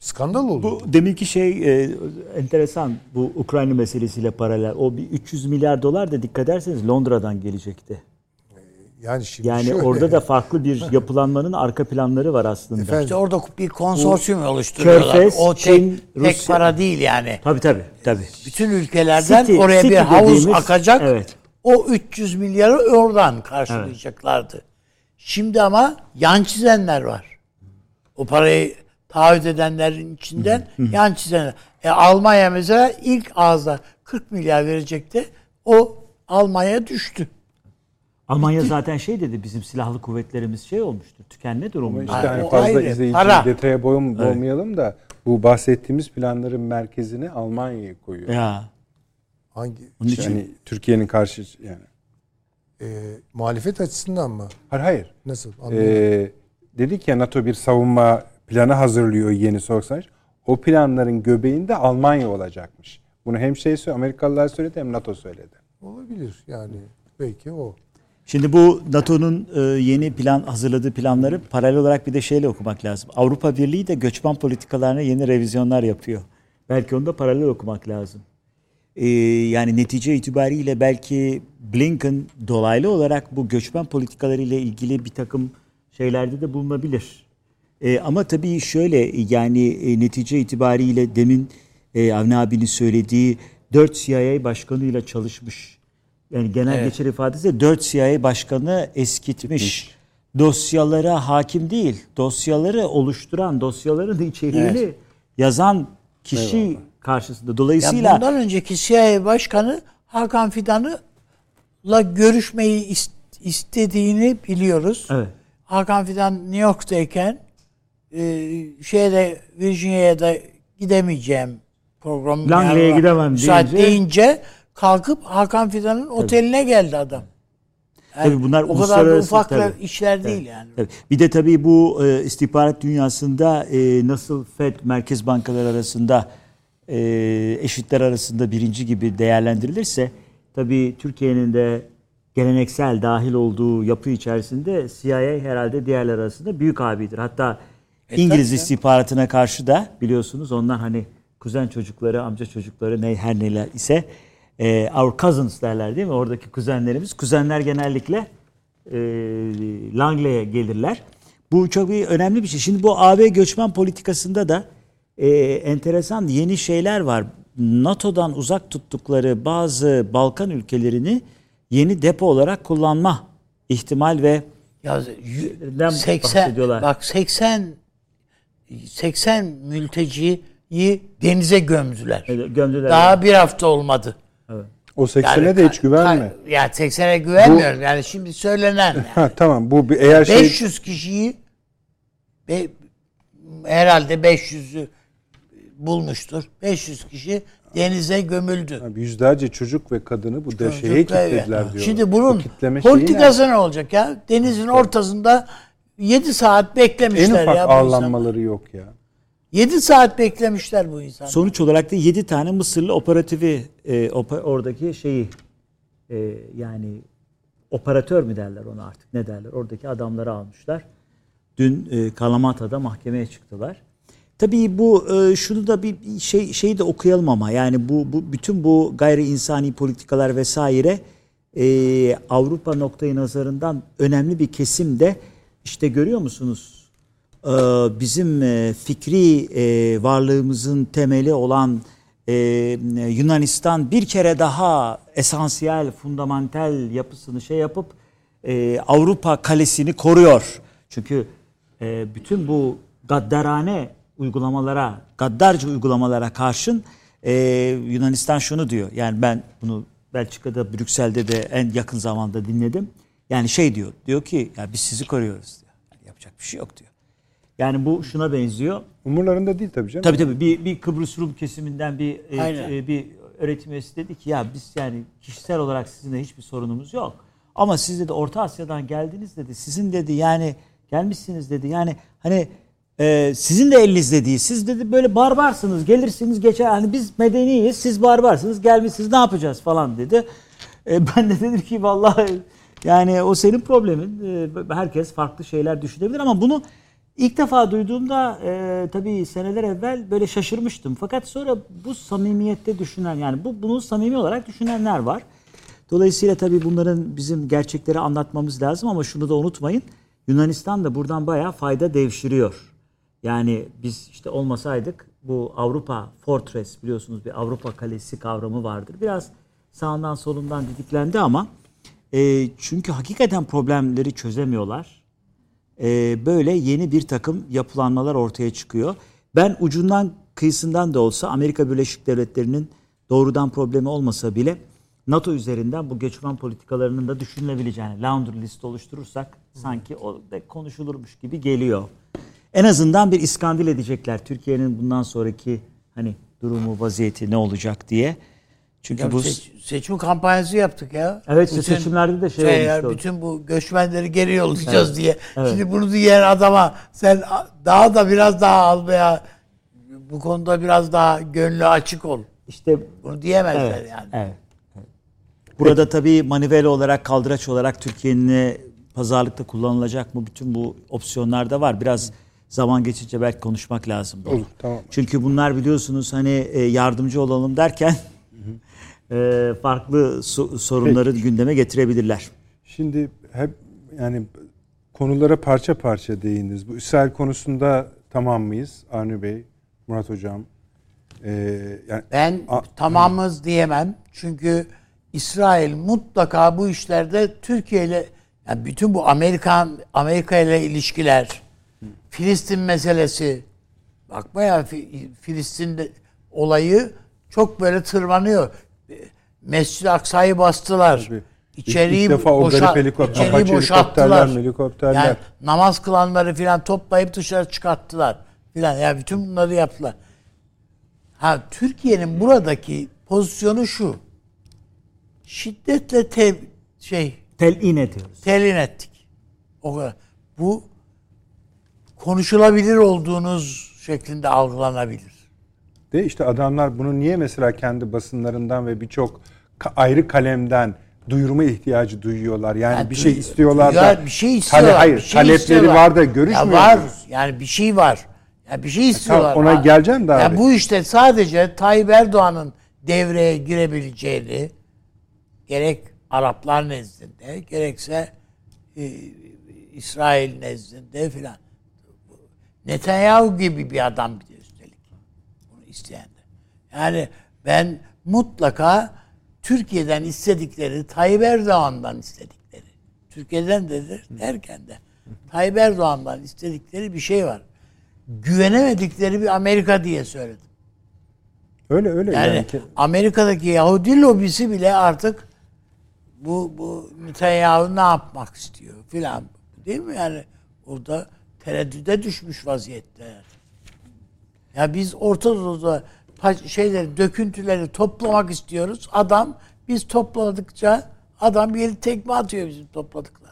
Skandal oldu.
Bu deminki şey e, enteresan bu Ukrayna meselesiyle paralel. O bir 300 milyar dolar da dikkat ederseniz Londra'dan gelecekti.
yani şimdi
Yani
şöyle,
orada da farklı bir yapılanmanın arka planları var aslında.
Efendim,
İşte orada bir konsorsiyum oluşturuyorlar.
Körfez,
o tek,
Çin,
tek
Rusya-
para değil yani.
Tabii tabii tabii.
Bütün ülkelerden
City-
oraya
City
bir havuz
dediğimiz-
akacak.
evet.
O 300 milyarı oradan karşılayacaklardı. Şimdi ama yan çizenler var. O parayı taahhüt edenlerin içinden yan çizenler. E, Almanya mesela ilk ağızda 40 milyar verecekti. O Almanya düştü.
Almanya zaten şey dedi bizim silahlı kuvvetlerimiz şey olmuştur. Tükenme
Ama
durumunda.
işte hani
o
fazla
ayrı.
izleyici
Para.
detaya boyum, boğmayalım da bu bahsettiğimiz planların merkezine Almanya'yı koyuyor.
Ya.
hangi
Onun için
Yani Türkiye'nin karşı yani.
e, muhalefet açısından mı?
Hayır hayır.
Nasıl?
Ee, dedik ya NATO bir savunma planı hazırlıyor yeni soğuk savaş. O planların göbeğinde Almanya olacakmış. Bunu hem şey söyledi, Amerikalılar söyledi hem NATO söyledi.
Olabilir yani. Belki o.
Şimdi bu NATO'nun e, yeni plan hazırladığı planları paralel olarak bir de şeyle okumak lazım. Avrupa Birliği de göçmen politikalarına yeni revizyonlar yapıyor. Belki onu da paralel okumak lazım. E, yani netice itibariyle belki Blinken dolaylı olarak bu göçmen politikaları ile ilgili bir takım şeylerde de bulunabilir. E, ama tabii şöyle yani e, netice itibariyle demin e, Avni abinin söylediği 4 CIA başkanıyla çalışmış. Yani genel
Evet.
geçer ifadesi 4 CIA başkanı eskitmiş. dosyalara hakim değil. Dosyaları oluşturan, dosyaların içeriğini yazan kişi karşısında.
Ya
Dolayısıyla
bundan önceki CIA Başkanı Hakan Fidan'la görüşmeyi is- istediğini biliyoruz.
evet.
Hakan Fidan New York'tayken e, şeyde Virginia'ya da gidemeyeceğim program.
Langley'e gidemem deyince-
deyince kalkıp Hakan Fidan'ın oteline geldi adam. Yani
Tabii bunlar
o kadar da ufak
tabii.
işler değil yani.
Tabii. Bir de tabii bu e, istihbarat dünyasında e, nasıl FED merkez bankaları arasında e, eşitler arasında birinci gibi değerlendirilirse tabii Türkiye'nin de geleneksel dahil olduğu yapı içerisinde CIA herhalde diğerler arasında büyük abidir. Hatta İngiliz
tabii.
istihbaratına karşı da biliyorsunuz onlar hani kuzen çocukları, amca çocukları ne her neler ise e, our cousins derler değil mi? Oradaki kuzenlerimiz. Kuzenler genellikle e, Langley'e gelirler. Bu çok bir önemli bir şey. Şimdi bu AB göçmen politikasında da e, enteresan yeni şeyler var. NATO'dan uzak tuttukları bazı Balkan ülkelerini yeni depo olarak kullanma ihtimal ve
Ya
Den
80
bahsediyorlar.
bak 80 80 mülteciyi denize gömdüler.
gömdüler.
Daha bir hafta olmadı.
O 80'e de hiç güvenme.
Ya 80'e güvenmiyorum. Yani şimdi söylenen yani.
Ha tamam bu bir eğer şey
500 kişiyi be, herhalde 500'ü bulmuştur. 500 kişi denize gömüldü.
Abi yüzlerce çocuk ve kadını bu deşeye
Çocuklar-
kilitlediler diyorlar.
Şimdi bunun
şeyi
politikası ne olacak ya? Denizin ortasında 7 saat
ne? en
beklemişler
ufak
ya insanlar.
ağırlanmaları yok ya.
7 saat beklemişler bu insanlar.
Sonuç olarak da 7 tane Mısırlı operatifi e, opa- oradaki şeyi e, yani operatör mü derler ona artık ne derler oradaki adamları almışlar. Dün e, Kalamata'da mahkemeye çıktılar. Tabii bu e, şunu da bir bir şey şeyi de okuyalım ama yani bu, bu bütün bu gayri insani politikalar vesaire e, Avrupa noktayı nazarından önemli bir kesim de işte görüyor musunuz? Ee, bizim e, fikri e, varlığımızın temeli olan e, Yunanistan bir kere daha esansiyel, fundamental yapısını şey yapıp Avrupa kalesini koruyor. Çünkü bütün bu gaddarane uygulamalara, gaddarca uygulamalara karşın Yunanistan şunu diyor. Yani ben bunu Belçika'da, Brüksel'de de en yakın zamanda dinledim. Yani şey diyor, diyor ki ya biz sizi koruyoruz diyor. Yani yapacak bir şey yok diyor. Yani bu şuna benziyor.
Umurlarında değil tabii canım.
Tabii tabii bir, bir Kıbrıs Rum kesiminden bir e,
Aynen.
e, bir öğretim üyesi dedi ki ya biz yani kişisel olarak sizinle hiçbir sorunumuz yok. Ama siz dedi Orta Asya'dan geldiniz dedi. Sizin dedi yani gelmişsiniz dedi. Yani hani e, sizin de elinizde değil. Siz dedi böyle barbarsınız. Gelirsiniz geçer. Hani biz medeniyiz. Siz barbarsınız. Gelmişsiniz ne yapacağız falan dedi. E, ben de dedim ki vallahi yani o senin problemin. E, herkes farklı şeyler düşünebilir ama bunu İlk defa duyduğumda e, tabii seneler evvel böyle şaşırmıştım. Fakat sonra bu samimiyette düşünen yani bu bunu samimi olarak düşünenler var. Dolayısıyla tabii bunların bizim gerçekleri anlatmamız lazım ama şunu da unutmayın. Yunanistan da buradan bayağı fayda devşiriyor. Yani biz işte olmasaydık bu Avrupa Fortress biliyorsunuz bir Avrupa Kalesi kavramı vardır. Biraz sağından solundan didiklendi ama e, çünkü hakikaten problemleri çözemiyorlar e, böyle yeni bir takım yapılanmalar ortaya çıkıyor. Ben ucundan kıyısından da olsa Amerika Birleşik Devletleri'nin doğrudan problemi olmasa bile NATO üzerinden bu göçmen politikalarının da düşünülebileceğini laundry list oluşturursak sanki o da konuşulurmuş gibi geliyor. En azından bir iskandil edecekler Türkiye'nin bundan sonraki hani durumu vaziyeti ne olacak diye. Çünkü
Ya
bu
seç- seçim kampanyası yaptık ya.
Evet, işte seçimlerde de şey
şeyler,
olmuştu.
Bütün bu göçmenleri geri yollayacağız diye. Şimdi bunu diyen adama sen daha da biraz daha al veya bu konuda biraz daha gönlü açık ol.
işte
Bunu diyemezler
Evet,
yani.
evet. evet. Burada tabii manivela olarak, kaldıraç olarak Türkiye'nin pazarlıkta kullanılacak mı? Bütün bu opsiyonlar da var. Biraz zaman geçince belki konuşmak lazım.
Olur tamam.
Çünkü bunlar biliyorsunuz hani e, yardımcı olalım derken e, farklı so- sorunları gündeme getirebilirler.
Şimdi hep yani konulara parça parça değindiniz. Bu İsrail konusunda tamam mıyız Avni Bey, Murat Hocam? Ee, yani
Ben
A-
tamamız diyemem. Çünkü İsrail mutlaka bu işlerde Türkiye ile Yani bütün bu Amerikan Amerika ile ilişkiler, Filistin meselesi, bak bayağı Fi- Filistin olayı çok böyle tırmanıyor. Mescid-i Aksa'yı bastılar.
Tabii.
İçeriği,
İlk defa o
boşa-
garip helikopter,
içeriği
Apache
boşalttılar.
helikopterler, helikopterler.
Yani namaz kılanları filan toplayıp dışarı çıkarttılar filan. Yani bütün bunları yaptılar. Ha Türkiye'nin buradaki pozisyonu şu. Şiddetle te, şey
Telin ediyoruz.
telin ettik. O kadar. Bu konuşulabilir olduğunuz şeklinde algılanabilir.
De işte adamlar bunu niye mesela kendi basınlarından ve birçok ayrı kalemden duyurma ihtiyacı duyuyorlar. Yani
Yani
bir şey istiyorlar
duyar,
da.
bir şey istiyorlar.
Tale- hayır,
bir şey
talepleri
istiyorlar.
var da görüşmüyor
Ya var. Yani bir şey var. Ya bir şey istiyorlar.
ona
Ha-
geleceğim de
Ya bu işte sadece Tayyip Erdoğan'ın devreye girebileceğini gerek Araplar nezdinde gerekse e, İsrail nezdinde filan. Netanyahu gibi bir adam bir de üstelik. Bunu isteyen de. Yani ben mutlaka Türkiye'den istedikleri, Tayyip Erdoğan'dan istedikleri, Türkiye'den de derken de Tayyip Erdoğan'dan istedikleri bir şey var. Güvenemedikleri bir Amerika diye söyledim.
Öyle öyle.
Yani,
Yani, ki-
Amerika'daki Yahudi lobisi bile artık bu bu Netanyahu ne yapmak istiyor filan. Değil mi yani? Orada tereddüde düşmüş vaziyette. Ya biz Orta Doğu'da şeyleri, döküntüleri toplamak istiyoruz. Adam biz topladıkça adam bir tekme atıyor bizim topladıklarımıza.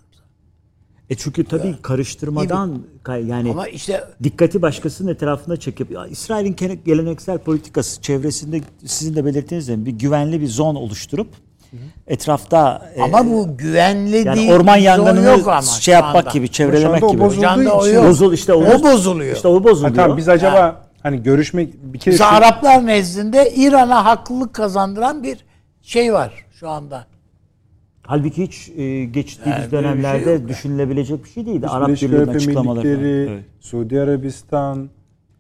E çünkü tabii karıştırmadan kay- yani
Ama işte
dikkati başkasının etrafına çekip ya İsrail'in geleneksel politikası çevresinde sizin de belirttiğiniz gibi bir güvenli bir zon oluşturup etrafta e,
ama bu güvenli
yani
değil.
orman
zon
yangınını
yok ama
şey yapmak
anda.
gibi çevrelemek gibi.
bozulduğu için-.
Bozul işte o,
O bozuluyor.
İşte o bozuluyor.
Ha, tamam biz acaba hani görüşmek bir kere
Mesela
şu-
Araplar nezdinde İran'a haklılık kazandıran bir şey var şu anda.
Halbuki hiç e, geçtiğimiz
Yani bir
dönemlerde
şey yok yani.
düşünülebilecek bir şey değildi.
Birleşik
Arap Birliği'nin
Arap
açıklamaları. Evet.
Suudi Arabistan,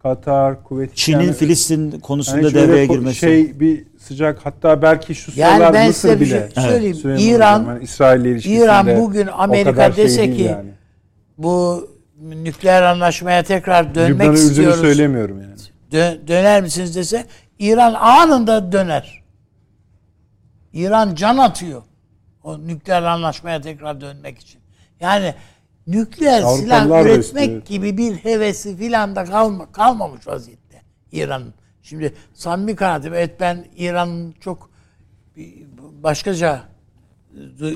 Katar, Kuveyt.
Çin'in
yani-
Filistin
yani
konusunda
şöyle
devreye girmesi.
Şey bir sıcak hatta belki şu
Yani
sıralar
ben
Mısır
size bir
bile.
şey söyleyeyim.
Süleyman
İran-
hani İsrail ilişkisinde
İran bugün Amerika
şey
dese
değil
ki
yani.
bu nükleer anlaşmaya tekrar dönmek
Lübnan'ı Ürdün'ü
istiyoruz.
söylemiyorum yani.
Dö- döner misiniz dese İran anında döner. İran can atıyor. O nükleer anlaşmaya tekrar dönmek için. Yani nükleer
Avrupalılar
silah üretmek
istiyor.
gibi bir hevesi filan da kalma, kalmamış vaziyette İran'ın. Şimdi samimi kanaatim evet ben İran'ın çok başkaca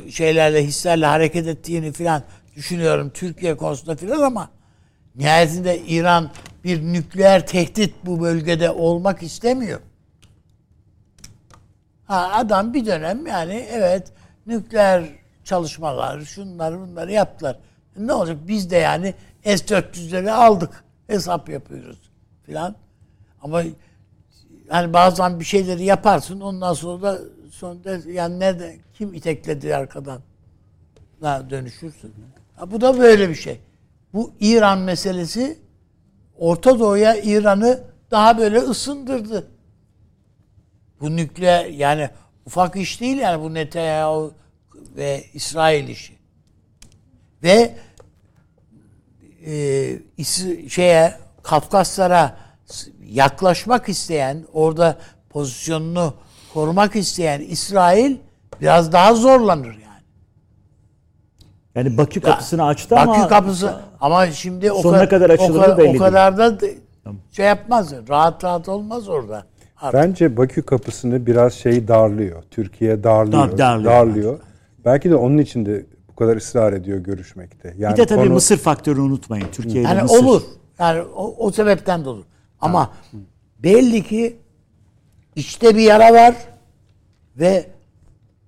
şeylerle hislerle hareket ettiğini filan düşünüyorum Türkiye konusunda filan ama nihayetinde İran bir nükleer tehdit bu bölgede olmak istemiyor. Ha, adam bir dönem yani evet nükleer çalışmalar şunları bunları yaptılar. Ne olacak biz de yani S-400'leri aldık hesap yapıyoruz filan. Ama hani bazen bir şeyleri yaparsın ondan sonra da sonunda yani nerede kim itekledi arkadan da dönüşürsün. Ha, bu da böyle bir şey. Bu İran meselesi Orta Doğu'ya İran'ı daha böyle ısındırdı. Bu nükleer yani ufak iş değil yani bu Netanyahu ve İsrail işi. Ve e, şeye Kafkaslara yaklaşmak isteyen, orada pozisyonunu korumak isteyen İsrail biraz daha zorlanır yani.
Bakü kapısını açtı
Bakü
ama
kapısı ama şimdi o
Sonuna
kadar,
kadar açılır
o kadar,
belli
o kadar da şey yapmaz. Rahat rahat olmaz orada. Artık.
Bence Bakü kapısını biraz şey darlıyor. Türkiye darlıyor.
Dar- darlıyor.
darlıyor. Belki de onun için de bu kadar ısrar ediyor görüşmekte. Yani
bir de tabii
konu-
Mısır faktörünü unutmayın. Türkiye'de
Yani
Mısır.
olur. Yani o, o sebepten de olur. Ama belli ki içte bir yara var ve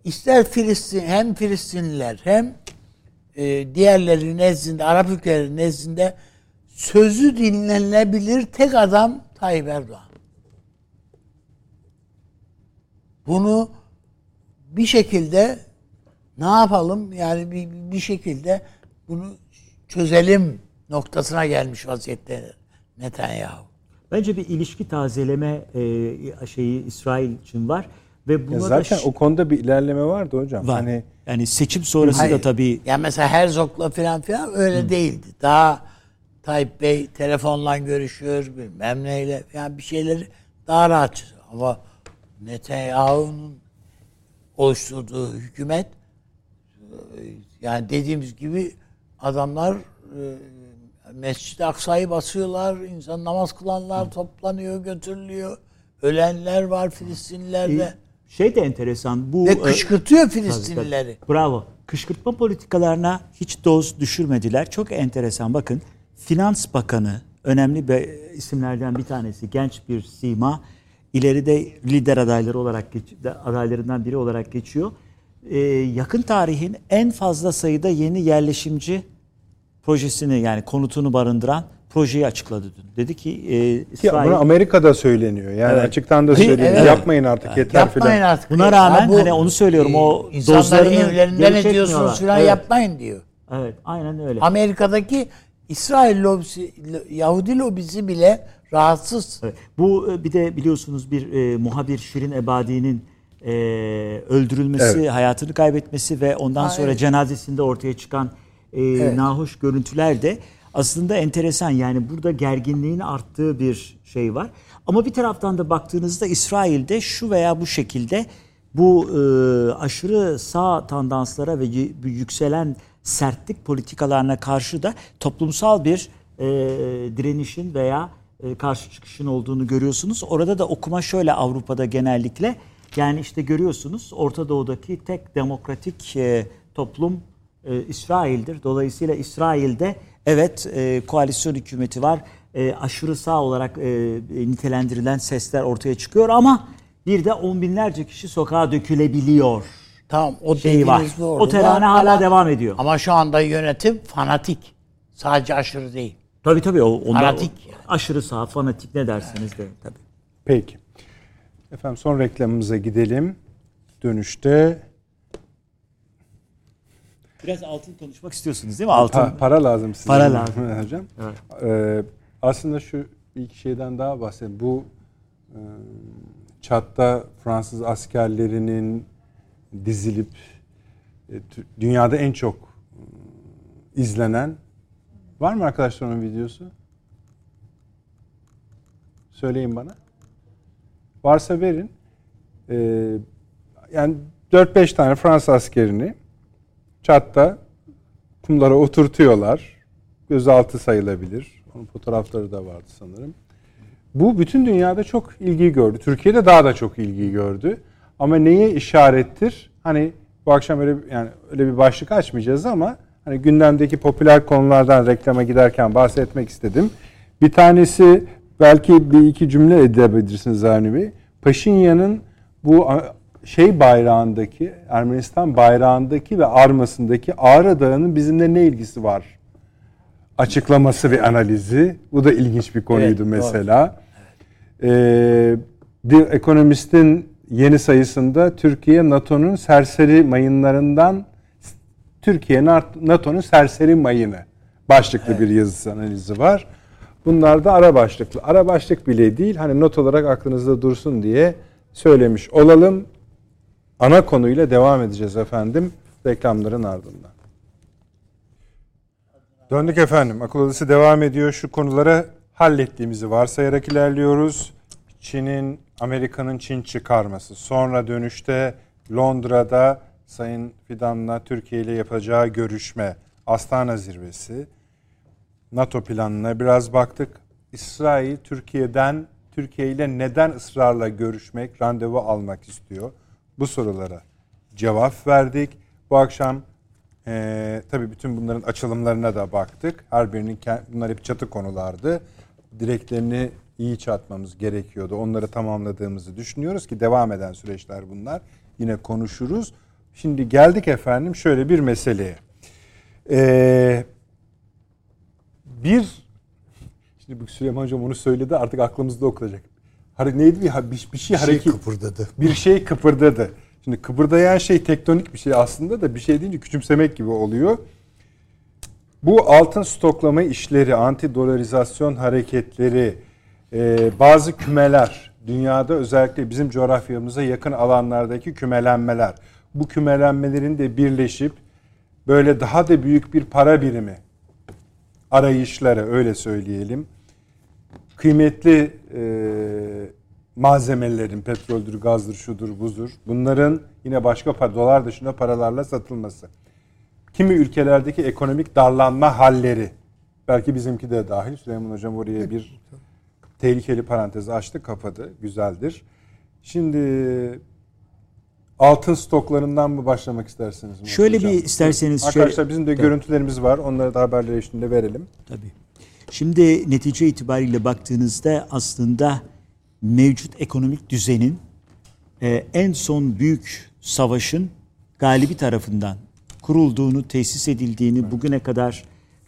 ister Filistin hem Filistinliler hem e, diğerleri nezdinde Arap ülkeleri nezdinde sözü dinlenilebilir tek adam Tayyip Erdoğan. Bunu bir şekilde ne yapalım yani bir, bir şekilde bunu çözelim noktasına gelmiş vaziyette Netanyahu.
Bence bir ilişki tazeleme e, şeyi İsrail için var. Ve buna
Ya
da
zaten
ş-
o konuda bir ilerleme vardı hocam.
var.
Hani
yani seçim sonrası da
Hayır.
tabii
Ya mesela Herzog'la falan filan öyle değildi. Daha Tayyip Bey telefonla görüşüyor bilmem neyle falan bir şeyleri daha rahat. Ama Netanyahu'nun oluşturduğu hükümet yani dediğimiz gibi adamlar e, Mescid-i Aksa'yı basıyorlar, insan namaz kılanlar toplanıyor, götürülüyor. Ölenler var Filistinlilerde.
Şey de enteresan. Bu
Ve
e,
kışkırtıyor Filistinlileri.
Bravo. Kışkırtma politikalarına hiç doz düşürmediler. Çok enteresan. Bakın Finans Bakanı önemli bir isimlerden bir tanesi. Genç bir sima. İleride lider adayları olarak geç- adaylarından biri olarak geçiyor. Ee, yakın tarihin en fazla sayıda yeni yerleşimci projesini yani konutunu barındıran projeyi açıkladı dün. Dedi ki e,
ki
İsrail
bunu Amerika'da söyleniyor. Yani
Evet.
açıktan da söylüyor.
evet.
Yapmayın artık yeter
Yapmayın
filan.
artık.
Buna
Ya
rağmen hani onu söylüyorum, o
e, insanları
dozlarını
evlerinden
geri
ediyorsunuz
çekmiyorlar.
falan
Evet.
yapmayın diyor.
Evet, aynen öyle.
Amerika'daki İsrail lobisi, Yahudi lobisi bile rahatsız.
Evet. Bu e, bir de biliyorsunuz bir e, muhabir Şirin Ebadi'nin e, öldürülmesi,
Evet.
hayatını kaybetmesi ve ondan
Ha,
sonra
evet.
cenazesinde ortaya çıkan e,
Evet.
nahoş görüntüler de aslında enteresan. Yani burada gerginliğin arttığı bir şey var. Ama bir taraftan da baktığınızda İsrail'de şu veya bu şekilde bu e, aşırı sağ tandanslara ve yükselen sertlik politikalarına karşı da toplumsal bir e, direnişin veya e, karşı çıkışın olduğunu görüyorsunuz. Orada da okuma şöyle Avrupa'da genellikle yani işte görüyorsunuz Orta Doğu'daki tek demokratik e, toplum e, İsrail'dir. Dolayısıyla İsrail'de evet e, koalisyon hükümeti var. E, aşırı sağ olarak e, nitelendirilen sesler ortaya çıkıyor ama bir de on binlerce kişi sokağa dökülebiliyor.
Tamam o
Şeyi var.
doğru.
O terane hala
ama-
devam ediyor.
Ama şu anda yönetim fanatik. Sadece aşırı değil.
Tabii tabii o onlar
Fanatik yani.
aşırı sağ fanatik ne derseniz de tabii.
Peki. Efendim son reklamımıza gidelim. Dönüşte
Biraz altın konuşmak istiyorsunuz değil mi? Altın.
pa- para lazım size.
Para lazım.
Hocam. Ee, aslında şu iki şeyden daha bahsedeyim. Bu e, Çat'ta Fransız askerlerinin dizilip e, dünyada en çok e, izlenen var mı arkadaşlar onun videosu? Söyleyin bana. Varsa verin. Ee, yani 4-5 tane Fransız askerini Çat'ta kumlara oturtuyorlar. Gözaltı sayılabilir. Onun fotoğrafları da vardı sanırım. Bu bütün dünyada çok ilgi gördü. Türkiye'de daha da çok ilgi gördü. Ama neye işarettir? Hani bu akşam öyle yani öyle bir başlık açmayacağız ama hani gündemdeki popüler konulardan reklama giderken bahsetmek istedim. Bir tanesi belki bir iki cümle edebilirsiniz Avni Bey. Paşinyan'ın bu şey bayrağındaki Ermenistan bayrağındaki ve armasındaki Ağrı Dağı'nın bizimle ne ilgisi var? Açıklaması ve analizi. Bu da ilginç bir konuydu
Evet, doğru.
mesela. Ee, The Economist'in yeni sayısında Türkiye NATO'nun serseri mayınlarından Türkiye NATO'nun serseri mayını başlıklı bir yazısı analizi var. Bunlar da ara başlıklı. Ara başlık bile değil hani not olarak aklınızda dursun diye söylemiş olalım. Ana konuyla devam edeceğiz efendim reklamların ardından. Döndük efendim. Akıl Odası devam ediyor. Şu konuları hallettiğimizi varsayarak ilerliyoruz. Çin'in, Amerika'nın Çin çıkarması. Sonra dönüşte Londra'da Sayın Fidan'la Türkiye ile yapacağı görüşme. Astana zirvesi. NATO planına biraz baktık. İsrail Türkiye'den Türkiye ile neden ısrarla görüşmek, randevu almak istiyor? Bu sorulara cevap verdik. Bu akşam eee tabii bütün bunların açılımlarına da baktık. Her birinin bunlar hep çatı konulardı. Direklerini iyi çatmamız gerekiyordu. Onları tamamladığımızı düşünüyoruz ki devam eden süreçler bunlar. Yine konuşuruz. Şimdi geldik efendim şöyle bir meseleye. Eee bir şimdi bu Süleyman Hocam onu söyledi artık aklımızda o kalacak. Hare, neydi bir, bir, bir şey
Bir şey
hareket
kıpırdadı.
bir şey kıpırdadı. Şimdi kıpırdayan şey tektonik bir şey aslında da bir şey deyince küçümsemek gibi oluyor. Bu altın stoklama işleri, anti dolarizasyon hareketleri, e, bazı kümeler, dünyada özellikle bizim coğrafyamıza yakın alanlardaki kümelenmeler. Bu kümelenmelerin de birleşip böyle daha da büyük bir para birimi arayışları öyle söyleyelim. Kıymetli e, malzemelerin petroldür, gazdır, şudur, buzdur. Bunların yine başka para, dolar dışında paralarla satılması. Kimi ülkelerdeki ekonomik darlanma halleri. Belki bizimki de dahil. Süleyman Hocam oraya bir tehlikeli parantez açtı, kapadı. Güzeldir. Şimdi altın stoklarından mı başlamak istersiniz?
Şöyle hocam? bir isterseniz.
Arkadaşlar şöyle, bizim de tabii. görüntülerimiz var. Onları da haberler eşliğinde verelim.
Tabii. Şimdi netice itibariyle baktığınızda aslında mevcut ekonomik düzenin e, en son büyük savaşın galibi tarafından kurulduğunu, tesis edildiğini, bugüne kadar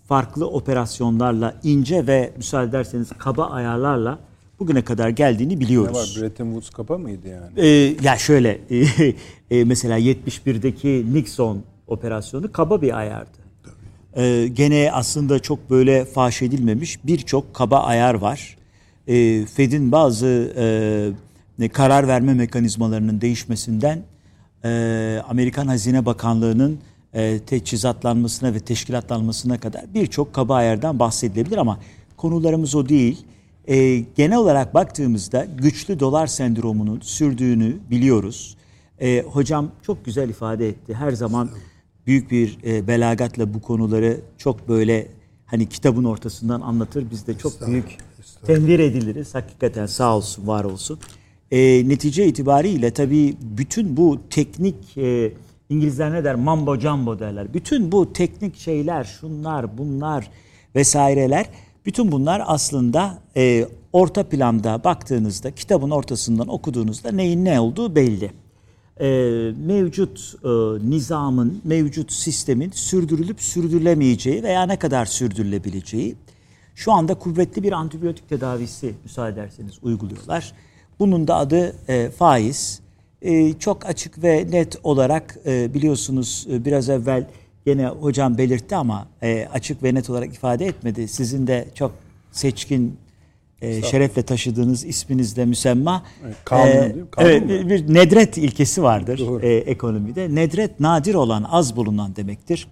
farklı operasyonlarla ince ve müsaade ederseniz kaba ayarlarla bugüne kadar geldiğini biliyoruz. Ne
var? Bretton Woods kaba mıydı yani?
Ee, ya şöyle e, mesela 71'deki Nixon operasyonu kaba bir ayardı. Ee, gene aslında çok böyle faş edilmemiş birçok kaba ayar var. Ee, Fed'in bazı e, karar verme mekanizmalarının değişmesinden e, Amerikan Hazine Bakanlığı'nın e, teçhizatlanmasına ve teşkilatlanmasına kadar birçok kaba ayardan bahsedilebilir ama konularımız o değil. E, genel olarak baktığımızda güçlü dolar sendromunun sürdüğünü biliyoruz. E, hocam çok güzel ifade etti. Her zaman büyük bir e, belagatla bu konuları çok böyle hani kitabın ortasından anlatır. Biz de çok büyük tenvir ediliriz. Hakikaten sağ olsun, var olsun. E, netice itibariyle tabii bütün bu teknik e, İngilizler ne der? Mambo jumbo derler. Bütün bu teknik şeyler, şunlar, bunlar vesaireler bütün bunlar aslında e, orta planda baktığınızda, kitabın ortasından okuduğunuzda neyin ne olduğu belli. E, mevcut e, nizamın, mevcut sistemin sürdürülüp sürdürülemeyeceği veya ne kadar sürdürülebileceği şu anda kuvvetli bir antibiyotik tedavisi müsaade ederseniz uyguluyorlar. Bunun da adı e, faiz. E, çok açık ve net olarak e, biliyorsunuz e, biraz evvel Yine hocam belirtti ama e, açık ve net olarak ifade etmedi. Sizin de çok seçkin e, şerefle taşıdığınız isminizde müsemma.
Evet, kanun,
e, kanun evet, bir, bir nedret ilkesi vardır e, ekonomide. Nedret nadir olan, az bulunan demektir.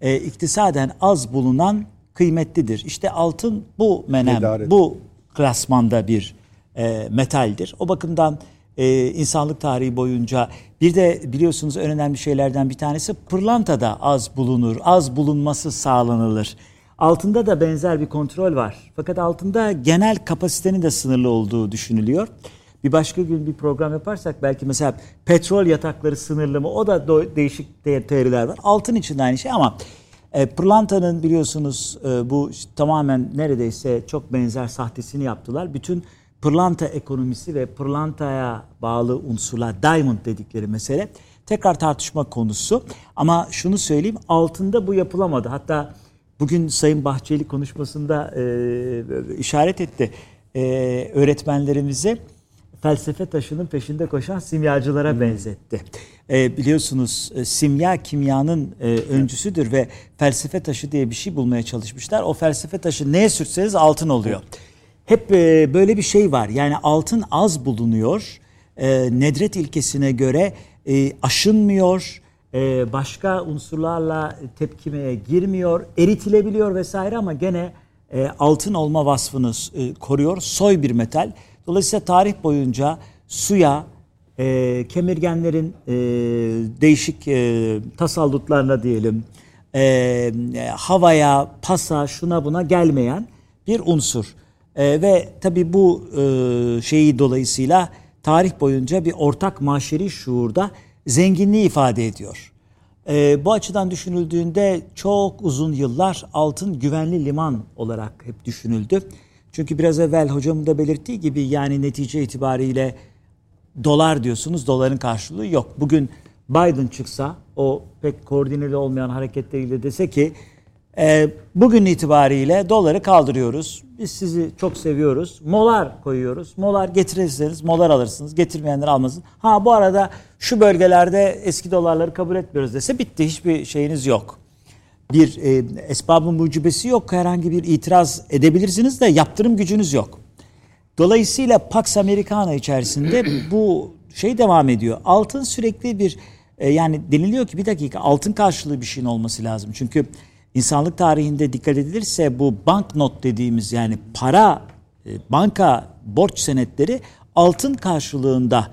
E, iktisaden az bulunan kıymetlidir. İşte altın bu menem, Medaret. bu klasmanda bir e, metaldir. O bakımdan e, insanlık tarihi boyunca bir de biliyorsunuz en önemli şeylerden bir tanesi pırlanta da az bulunur. Az bulunması sağlanılır. Altında da benzer bir kontrol var. Fakat altında genel kapasitenin de sınırlı olduğu düşünülüyor. Bir başka gün bir program yaparsak belki mesela petrol yatakları sınırlı mı o da değişik teoriler var. Altın için de aynı şey ama e, pırlantanın biliyorsunuz e, bu tamamen neredeyse çok benzer sahtesini yaptılar. Bütün pırlanta ekonomisi ve pırlantaya bağlı unsurlar, diamond dedikleri mesele tekrar tartışma konusu. Ama şunu söyleyeyim, altında bu yapılamadı. Hatta bugün Sayın Bahçeli konuşmasında e, işaret etti. E, öğretmenlerimize felsefe taşının peşinde koşan simyacılara hmm. benzetti. E, biliyorsunuz e, simya kimyanın e, öncüsüdür ve felsefe taşı diye bir şey bulmaya çalışmışlar. O felsefe taşı neye sürtseniz altın oluyor. Hep e, böyle bir şey var. Yani altın az bulunuyor. E, nedret ilkesine göre e, aşınmıyor. Başka unsurlarla tepkimeye girmiyor. Eritilebiliyor vesaire ama gene altın olma vasfını koruyor. Soy bir metal. Dolayısıyla tarih boyunca suya, kemirgenlerin değişik tasallutlarına diyelim, havaya, pasa, şuna buna gelmeyen bir unsur. E, ve tabii bu e, şeyi dolayısıyla tarih boyunca bir ortak maşeri şuurda zenginliği ifade ediyor. E, bu açıdan düşünüldüğünde çok uzun yıllar altın güvenli liman olarak hep düşünüldü. Çünkü biraz evvel hocamın da belirttiği gibi yani netice itibariyle dolar diyorsunuz doların karşılığı yok. Bugün Biden çıksa o pek koordineli olmayan hareketleriyle dese ki e, bugün itibariyle doları kaldırıyoruz. Biz sizi çok seviyoruz. Molar koyuyoruz. Molar getirirseniz molar alırsınız. Getirmeyenler almasın. Ha bu arada şu bölgelerde eski dolarları kabul etmiyoruz dese bitti. Hiçbir şeyiniz yok. Bir e, esbabın mucibesi yok. Herhangi bir itiraz edebilirsiniz de yaptırım gücünüz yok. Dolayısıyla Pax Americana içerisinde bu şey devam ediyor. Altın sürekli bir e, yani deniliyor ki bir dakika altın karşılığı bir şeyin olması lazım. Çünkü insanlık tarihinde dikkat edilirse bu banknot dediğimiz yani para e, banka borç senetleri altın karşılığında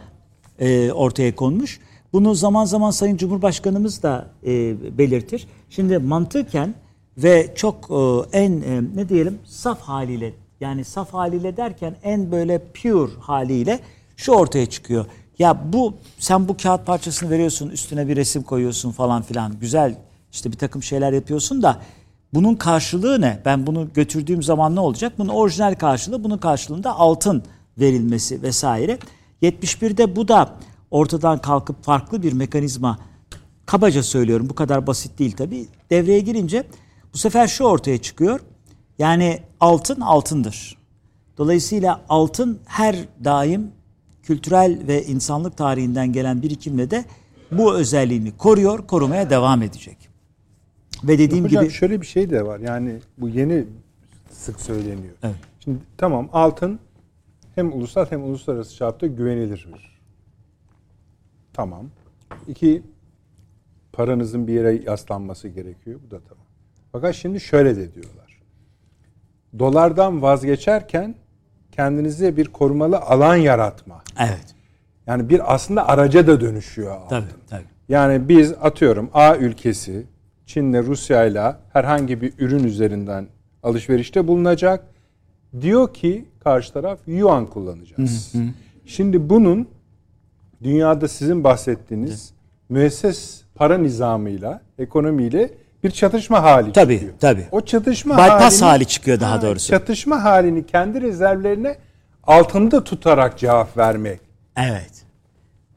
e, ortaya konmuş. Bunu zaman zaman Sayın Cumhurbaşkanımız da e, belirtir. Şimdi mantıken ve çok en ne diyelim saf haliyle yani saf haliyle derken en böyle pure haliyle şu ortaya çıkıyor. Ya bu sen bu kağıt parçasını veriyorsun üstüne bir resim koyuyorsun falan filan güzel işte bir takım şeyler yapıyorsun da bunun karşılığı ne? Ben bunu götürdüğüm zaman ne olacak? Bunun orijinal karşılığı bunun karşılığında altın verilmesi vesaire. 71'de bu da ortadan kalkıp farklı bir mekanizma kabaca söylüyorum bu kadar basit değil tabi devreye girince bu sefer şu ortaya çıkıyor. Yani altın altındır. Dolayısıyla altın her daim kültürel ve insanlık tarihinden gelen birikimle de bu özelliğini koruyor, korumaya devam edecek.
Ve dediğim Hocam, gibi şöyle bir şey de var. Yani bu yeni sık söyleniyor. Evet. Şimdi tamam altın hem ulusal hem uluslararası çapta güvenilir. Tamam. İki paranızın bir yere yaslanması gerekiyor. Bu da tamam. Fakat şimdi şöyle de diyorlar. Dolardan vazgeçerken kendinize bir korumalı alan yaratma.
Evet.
Yani bir aslında araca da dönüşüyor altın.
Tabii, tabii.
Yani biz atıyorum A ülkesi Çin'le Rusya'yla herhangi bir ürün üzerinden alışverişte bulunacak. Diyor ki karşı taraf yuan kullanacağız. Hı hı. Şimdi bunun dünyada sizin bahsettiğiniz hı. müesses para nizamıyla, ekonomiyle bir çatışma hali
tabii,
çıkıyor.
Tabii
O çatışma
Bypass halini, hali çıkıyor daha ha, doğrusu.
Çatışma halini kendi rezervlerine altında tutarak cevap vermek.
Evet.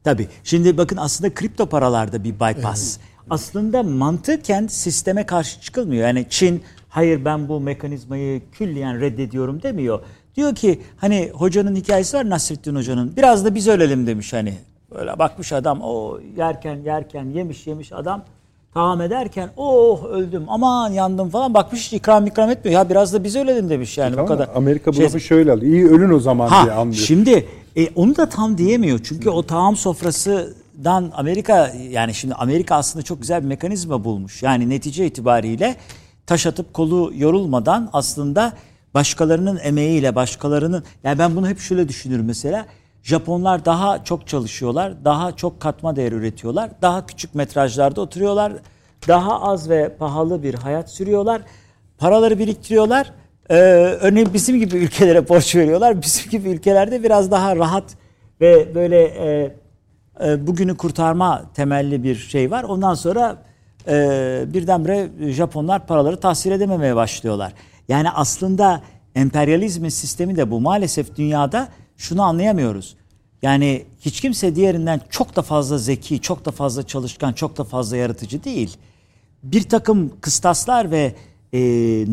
Tabii. Şimdi bakın aslında kripto paralarda bir bypass. Evet. Aslında mantıken sisteme karşı çıkılmıyor. Yani Çin hayır ben bu mekanizmayı külliyen reddediyorum demiyor. Diyor ki hani hocanın hikayesi var Nasrettin Hoca'nın. Biraz da biz ölelim demiş hani. Böyle bakmış adam o yerken yerken yemiş yemiş adam tamam ederken oh öldüm aman yandım falan bakmış ikram ikram etmiyor. Ya biraz da biz ölelim demiş yani tamam, bu kadar.
Amerika bu şey... lafı şöyle alıyor. İyi ölün o zaman ha, diye anlıyor.
Şimdi e, onu da tam diyemiyor. Çünkü o taam sofrasından Amerika yani şimdi Amerika aslında çok güzel bir mekanizma bulmuş. Yani netice itibariyle taş atıp kolu yorulmadan aslında başkalarının emeğiyle başkalarının yani ben bunu hep şöyle düşünürüm mesela Japonlar daha çok çalışıyorlar, daha çok katma değer üretiyorlar, daha küçük metrajlarda oturuyorlar, daha az ve pahalı bir hayat sürüyorlar, paraları biriktiriyorlar. Ee, örneğin bizim gibi ülkelere borç veriyorlar. Bizim gibi ülkelerde biraz daha rahat ve böyle e, e, bugünü kurtarma temelli bir şey var. Ondan sonra e, birdenbire Japonlar paraları tahsil edememeye başlıyorlar. Yani aslında emperyalizmin sistemi de bu. Maalesef dünyada şunu anlayamıyoruz. Yani hiç kimse diğerinden çok da fazla zeki, çok da fazla çalışkan, çok da fazla yaratıcı değil. Bir takım kıstaslar ve e,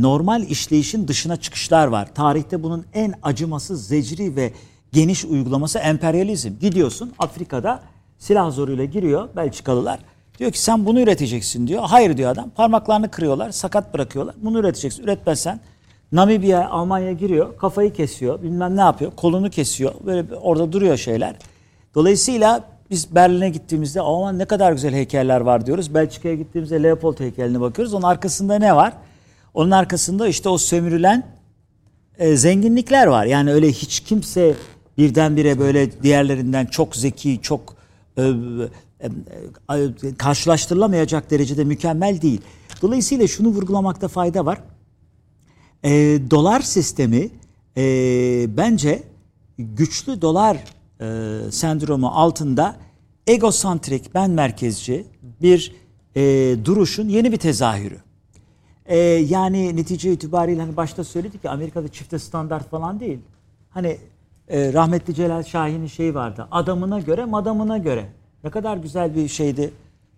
normal işleyişin dışına çıkışlar var. Tarihte bunun en acımasız, zecri ve geniş uygulaması emperyalizm. Gidiyorsun Afrika'da silah zoruyla giriyor Belçikalılar. Diyor ki sen bunu üreteceksin diyor. Hayır diyor adam. Parmaklarını kırıyorlar, sakat bırakıyorlar. Bunu üreteceksin. Üretmezsen Namibya, Almanya giriyor, kafayı kesiyor, bilmem ne yapıyor, kolunu kesiyor. Böyle orada duruyor şeyler. Dolayısıyla biz Berlin'e gittiğimizde aman ne kadar güzel heykeller var diyoruz. Belçika'ya gittiğimizde Leopold heykeline bakıyoruz. Onun arkasında ne var? Onun arkasında işte o sömürülen e, zenginlikler var. Yani öyle hiç kimse birdenbire böyle diğerlerinden çok zeki, çok karşılaştırılamayacak derecede mükemmel değil. Dolayısıyla şunu vurgulamakta fayda var. E, dolar sistemi e, bence güçlü dolar e, sendromu altında egosantrik, ben merkezci bir e, duruşun yeni bir tezahürü. E, yani netice itibariyle hani başta söyledik ki Amerika'da çifte standart falan değil. Hani e, rahmetli Celal Şahin'in şeyi vardı. Adamına göre, madamına göre. Ne kadar güzel bir şeydi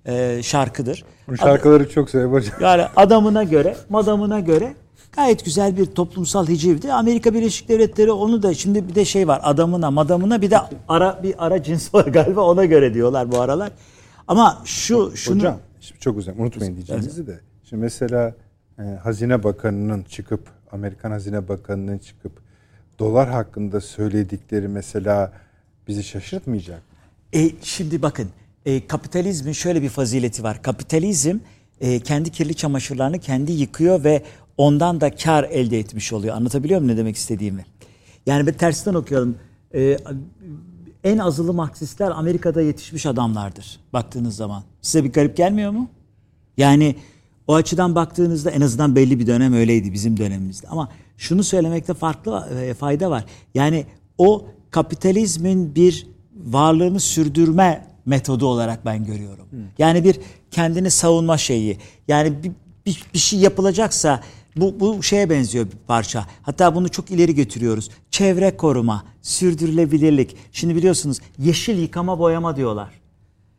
e, şarkıdır.
Bu şarkıları Ad- çok seviyorum hocam.
Yani adamına göre, madamına göre Gayet güzel bir toplumsal hicivdi. Amerika Birleşik Devletleri onu da şimdi bir de şey var adamına madamına bir de ara bir ara cins var galiba ona göre diyorlar bu aralar. Ama şu şunu
Hocam şimdi çok güzel unutmayın diyeceğinizi de. Şimdi mesela e, Hazine Bakanı'nın çıkıp Amerikan Hazine Bakanı'nın çıkıp dolar hakkında söyledikleri mesela bizi şaşırtmayacak.
E, şimdi bakın e, kapitalizmin şöyle bir fazileti var. Kapitalizm e, kendi kirli çamaşırlarını kendi yıkıyor ve ondan da kar elde etmiş oluyor. Anlatabiliyor muyum ne demek istediğimi? Yani bir tersten okuyalım. E, en azılı Marksistler Amerika'da yetişmiş adamlardır baktığınız zaman. Size bir garip gelmiyor mu? Yani o açıdan baktığınızda en azından belli bir dönem öyleydi bizim dönemimizde. Ama şunu söylemekte farklı e, fayda var. Yani o kapitalizmin bir varlığını sürdürme metodu olarak ben görüyorum. Yani bir kendini savunma şeyi. Yani bir, bir, bir şey yapılacaksa bu, bu şeye benziyor bir parça. Hatta bunu çok ileri götürüyoruz. Çevre koruma, sürdürülebilirlik. Şimdi biliyorsunuz yeşil yıkama boyama diyorlar.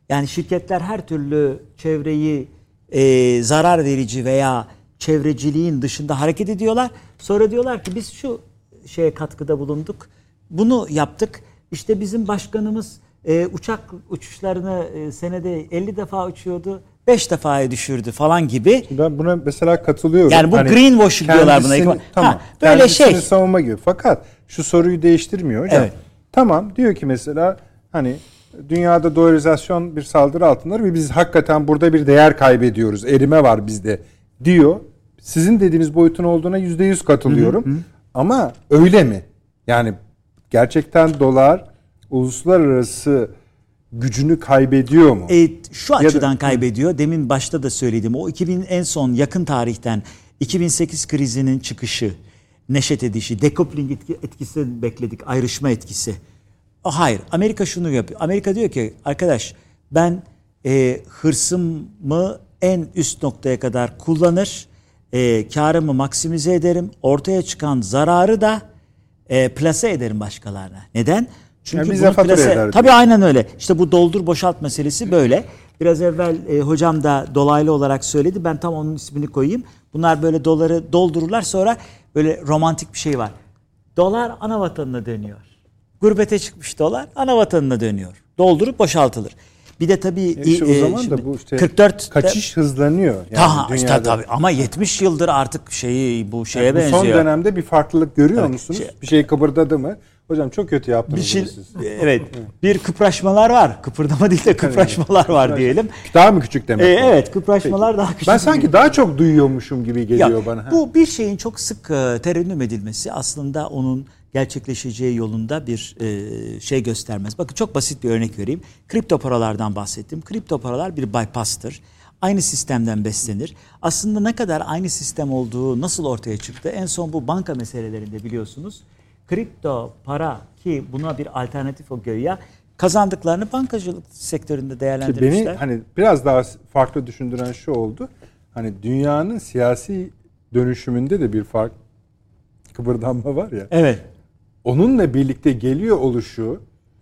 Yani şirketler her türlü çevreyi e, zarar verici veya çevreciliğin dışında hareket ediyorlar. Sonra diyorlar ki biz şu şeye katkıda bulunduk. Bunu yaptık. İşte bizim başkanımız e, uçak uçuşlarını e, senede 50 defa uçuyordu. 5 defaya düşürdü falan gibi.
Ben buna mesela katılıyorum.
Yani bu greenwashing diyorlar buna.
Tamam.
Ha, böyle şey.
savunma gibi. Fakat şu soruyu değiştirmiyor hocam.
Evet.
Tamam diyor ki mesela hani dünyada dolarizasyon bir saldırı altındadır ve biz hakikaten burada bir değer kaybediyoruz. Erime var bizde diyor. Sizin dediğiniz boyutun olduğuna yüzde yüz katılıyorum. Ama öyle mi? Yani gerçekten dolar uluslararası gücünü kaybediyor mu?
E, şu
da-
açıdan kaybediyor. Demin başta da söyledim. O 2000 en son yakın tarihten 2008 krizinin çıkışı, neşet edişi, decoupling etki, etkisi bekledik, ayrışma etkisi. Hayır. Amerika şunu yapıyor. Amerika diyor ki arkadaş ben e, hırsımı en üst noktaya kadar kullanır, e, karımı maksimize ederim, ortaya çıkan zararı da e, plase ederim başkalarına. Neden? Çünkü
Yani bize fatura
plase-
eder.
Tabii aynen öyle. İşte bu doldur boşalt meselesi böyle. Biraz evvel e, hocam da dolaylı olarak söyledi. Ben tam onun ismini koyayım. Bunlar böyle doları doldururlar sonra böyle romantik bir şey var. Dolar ana vatanına dönüyor. Gurbete çıkmış dolar ana vatanına dönüyor. Doldurup boşaltılır. Bir de tabii
E işte o
e,
zaman
şimdi
da bu işte
44
kaçış hızlanıyor. Yani
işte
dünyada.
tabii ama 70 yıldır artık şeyi bu şeye
Yani bu
benziyor.
son dönemde bir farklılık görüyor
Evet,
musunuz?
şey-
bir şey kıpırdadı mı? Hocam çok kötü yaptınız
bir şey,
siz.
evet bir kıpraşmalar var. Kıpırdama değil de kıpraşmalar var diyelim.
Daha mı küçük demek?
Ee, evet kıpraşmalar daha küçük.
Ben sanki daha çok duyuyormuşum gibi geliyor
Ya,
bana.
Bu bir şeyin çok sık e, terennüm edilmesi aslında onun gerçekleşeceği yolunda bir e, şey göstermez. Bakın çok basit bir örnek vereyim. Kripto paralardan bahsettim. Kripto paralar bir bypass'tır. Aynı sistemden beslenir. Aslında ne kadar aynı sistem olduğu nasıl ortaya çıktı? En son bu banka meselelerinde biliyorsunuz. Kripto para ki buna bir alternatif o göğe kazandıklarını bankacılık sektöründe
Ki
değerlendirmişler.
beni hani biraz daha farklı düşündüren şu oldu. Hani dünyanın siyasi dönüşümünde de bir fark kıpırdanma var ya.
Evet.
Onunla birlikte geliyor oluşu.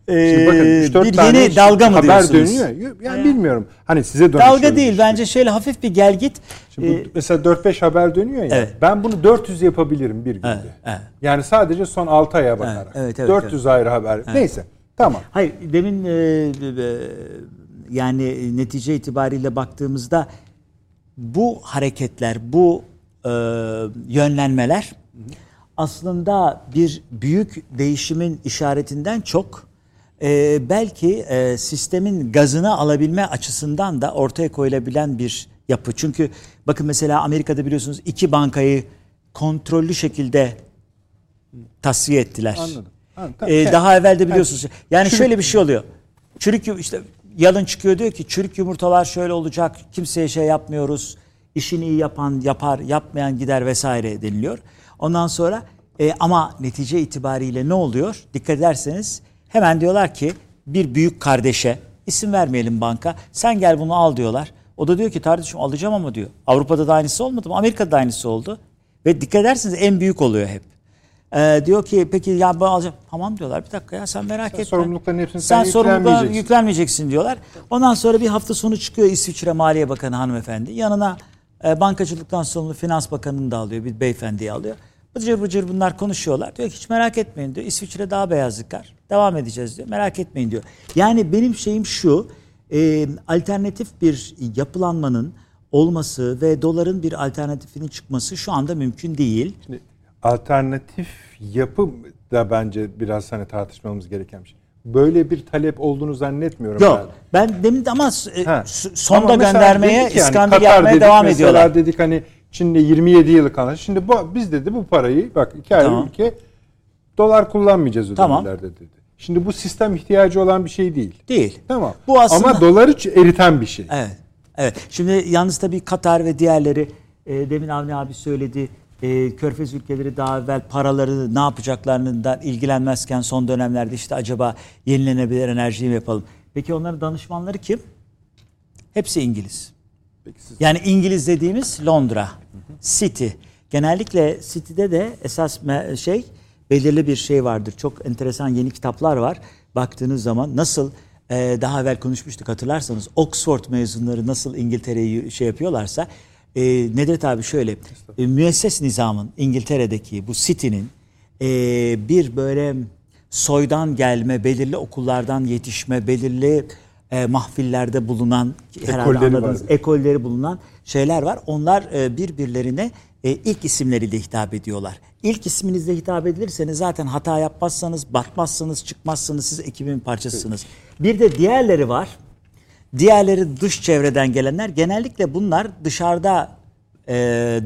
Ee,
Şimdi bakın 3-4
bir
tane
yeni dalga mı
haber
diyorsunuz?
dönüyor. Yani bilmiyorum. Hani size dönüşüyor.
Dalga değil bence şöyle hafif bir gel git.
Şimdi bu
Ee,
mesela 4-5 haber dönüyor ya.
Evet.
Ben bunu 400 yapabilirim bir günde.
Evet, evet.
Yani sadece son 6 aya bakarak.
evet, evet,
400 ayrı haber. Neyse. Tamam.
Hayır demin e, e, yani netice itibariyle baktığımızda bu hareketler, bu e, yönlenmeler aslında bir büyük değişimin işaretinden çok e, belki e, sistemin gazını alabilme açısından da ortaya koyulabilen bir yapı. Çünkü bakın mesela Amerika'da biliyorsunuz iki bankayı kontrollü şekilde tasfiye ettiler.
Anladım. Anladım. Tamam.
Ee, daha evvel de biliyorsunuz. Yani
Çürük-
şöyle bir şey oluyor. Çürük işte yalın çıkıyor diyor ki çürük yumurtalar şöyle olacak. Kimseye şey yapmıyoruz. İşini iyi yapan yapar, yapmayan gider vesaire deniliyor. Ondan sonra e, ama netice itibariyle ne oluyor? Dikkat ederseniz hemen diyorlar ki bir büyük kardeşe isim vermeyelim banka. Sen gel bunu al diyorlar. O da diyor ki kardeşim alacağım ama diyor. Avrupa'da da aynısı olmadı mı? Amerika'da da aynısı oldu. Ve dikkat ederseniz en büyük oluyor hep. Ee, diyor ki peki ya ben alacağım. Tamam diyorlar bir dakika ya sen merak etme.
sorumlulukların hepsini sen
sorumluluklara
yüklenmeyeceksin.
yüklenmeyeceksin diyorlar. Ondan sonra bir hafta sonu çıkıyor İsviçre Maliye Bakanı hanımefendi. Yanına e, bankacılıktan sorumlu Finans Bakanı'nı da alıyor. Bir beyefendiyi alıyor. Bıcır bıcır bunlar konuşuyorlar. Diyor ki hiç merak etmeyin diyor. İsviçre daha beyaz yıkar. Devam edeceğiz diyor. Merak etmeyin diyor. Yani benim şeyim şu. e, alternatif bir yapılanmanın olması ve doların bir alternatifinin çıkması şu anda mümkün değil.
Şimdi alternatif yapı da bence biraz hani tartışmamız gereken bir şey. Böyle bir talep olduğunu zannetmiyorum
Yok. Ben demin de ama e,
Ha.
sonda
Ama
göndermeye
yani, Katar
yapmaya
dedik,
devam ediyorlar.
dedik hani Çin'de 27 yıllık anlaşma. Şimdi bu, biz dedi bu parayı bak iki ayrı
Tamam.
ülke dolar kullanmayacağız
Tamam.
ödemelerde dedi. Şimdi bu sistem ihtiyacı olan bir şey değil.
Değil.
Tamam.
Bu aslında-
Ama doları eriten bir şey.
Evet. Evet. Şimdi yalnız tabii Katar ve diğerleri e, demin Avni abi söyledi. E, Körfez ülkeleri daha evvel paraları ne yapacaklarından ilgilenmezken son dönemlerde işte acaba yenilenebilir enerjiyi mi yapalım? Peki onların danışmanları kim? Hepsi İngiliz.
Peki siz-
Yani İngiliz dediğimiz Londra, City. Genellikle City'de de esas şey belirli bir şey vardır. Çok enteresan yeni kitaplar var. Baktığınız zaman nasıl e, daha evvel konuşmuştuk hatırlarsanız Oxford mezunları nasıl İngiltere'yi şey yapıyorlarsa e, Nedret abi şöyle e, müesses nizamın İngiltere'deki bu City'nin e, bir böyle soydan gelme, belirli okullardan yetişme, belirli e, mahfillerde bulunan herhalde
Ekolleri
anladığınız ekolleri bulunan şeyler var. Onlar e, birbirlerine e, ilk isimleriyle hitap ediyorlar. İlk isminizle hitap edilirseniz zaten hata yapmazsanız, batmazsanız, çıkmazsanız siz ekibin parçasısınız. Bir de diğerleri var. Diğerleri dış çevreden gelenler. Genellikle bunlar dışarıda e,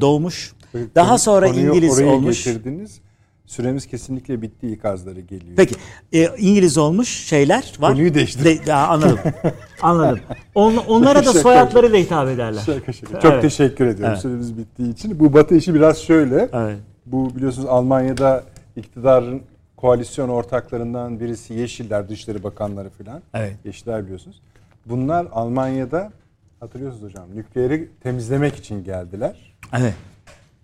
doğmuş. Daha sonra
konuyu
İngiliz olmuş.
getirdiniz. Süremiz kesinlikle bitti ikazları geliyor.
Peki e, İngiliz olmuş şeyler var.
Konuyu değiştir.
De- anladım. anladım. On, onlara da soyadlarıyla hitap ederler.
Şaka şaka. Çok
Evet.
teşekkür ediyorum
Evet.
süremiz bittiği için. Bu Batı işi biraz şöyle.
Evet.
Bu biliyorsunuz Almanya'da iktidarın koalisyon ortaklarından birisi Yeşiller, Dışişleri Bakanları filan.
Evet.
Yeşiller biliyorsunuz. Bunlar Almanya'da hatırlıyorsunuz hocam nükleeri temizlemek için geldiler.
Evet.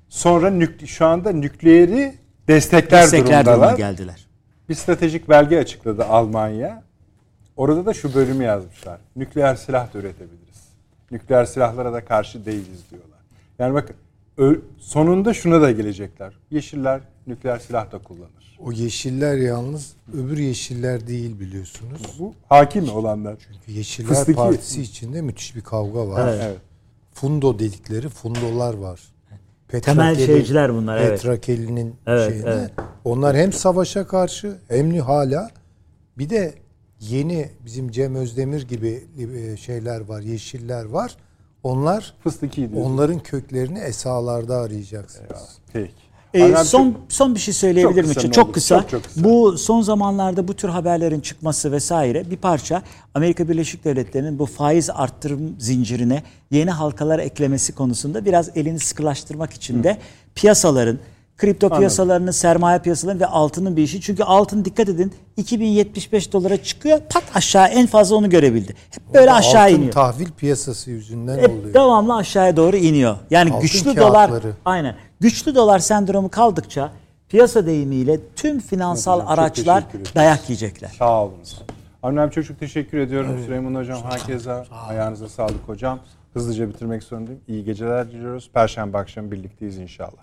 Sonra nük- şu anda nükleeri destekler,
Destekler
durumdalar.
geldiler.
Bir stratejik belge açıkladı Almanya. Orada da şu bölümü yazmışlar. Nükleer silah da üretebiliriz. Nükleer silahlara da karşı değiliz diyorlar. Yani bakın sonunda şuna da gelecekler. Yeşiller nükleer silah da kullanır.
O yeşiller yalnız öbür yeşiller değil biliyorsunuz.
Bu hakim olanlar.
Çünkü Yeşiller
Fıstıki.
Partisi içinde müthiş bir kavga var.
Evet.
Fundo dedikleri fundolar var.
Temel
Petrakeli-
şeyciler bunlar, evet.
Petrakeli'nin
Evet,
şeyine.
evet.
Onlar hem savaşa karşı hem hala bir de yeni bizim Cem Özdemir gibi e, şeyler var, yeşiller var. Onlar
Fıstıki diyorsunuz.
onların köklerini esalarda arayacaksınız.
Peki.
Ee, son son bir şey söyleyebilir
Çok
miyim?
kısa
Çok kısa.
Çok, çok kısa.
Bu son zamanlarda bu tür haberlerin çıkması vesaire bir parça Amerika Birleşik Devletleri'nin bu faiz arttırım zincirine yeni halkalar eklemesi konusunda biraz elini sıkılaştırmak için de piyasaların kripto piyasalarının, sermaye piyasalarının ve altının bir işi. Çünkü altın dikkat edin 2075 dolara çıkıyor pat aşağı en fazla onu görebildi. Hep böyle aşağı
Altın
iniyor.
tahvil piyasası yüzünden
Hep
oluyor.
devamlı aşağıya doğru iniyor. Yani
Altın
güçlü dolar
kağıtları.
aynen. Güçlü dolar sendromu kaldıkça piyasa deyimiyle tüm finansal
çok
araçlar dayak yiyecekler.
Sağ olunuz. Avni abi çok çok teşekkür ediyorum. Süleyman hocam herkese ayağınıza sağlık hocam. Hızlıca bitirmek zorundayım. İyi geceler diliyoruz. Perşembe akşamı birlikteyiz inşallah.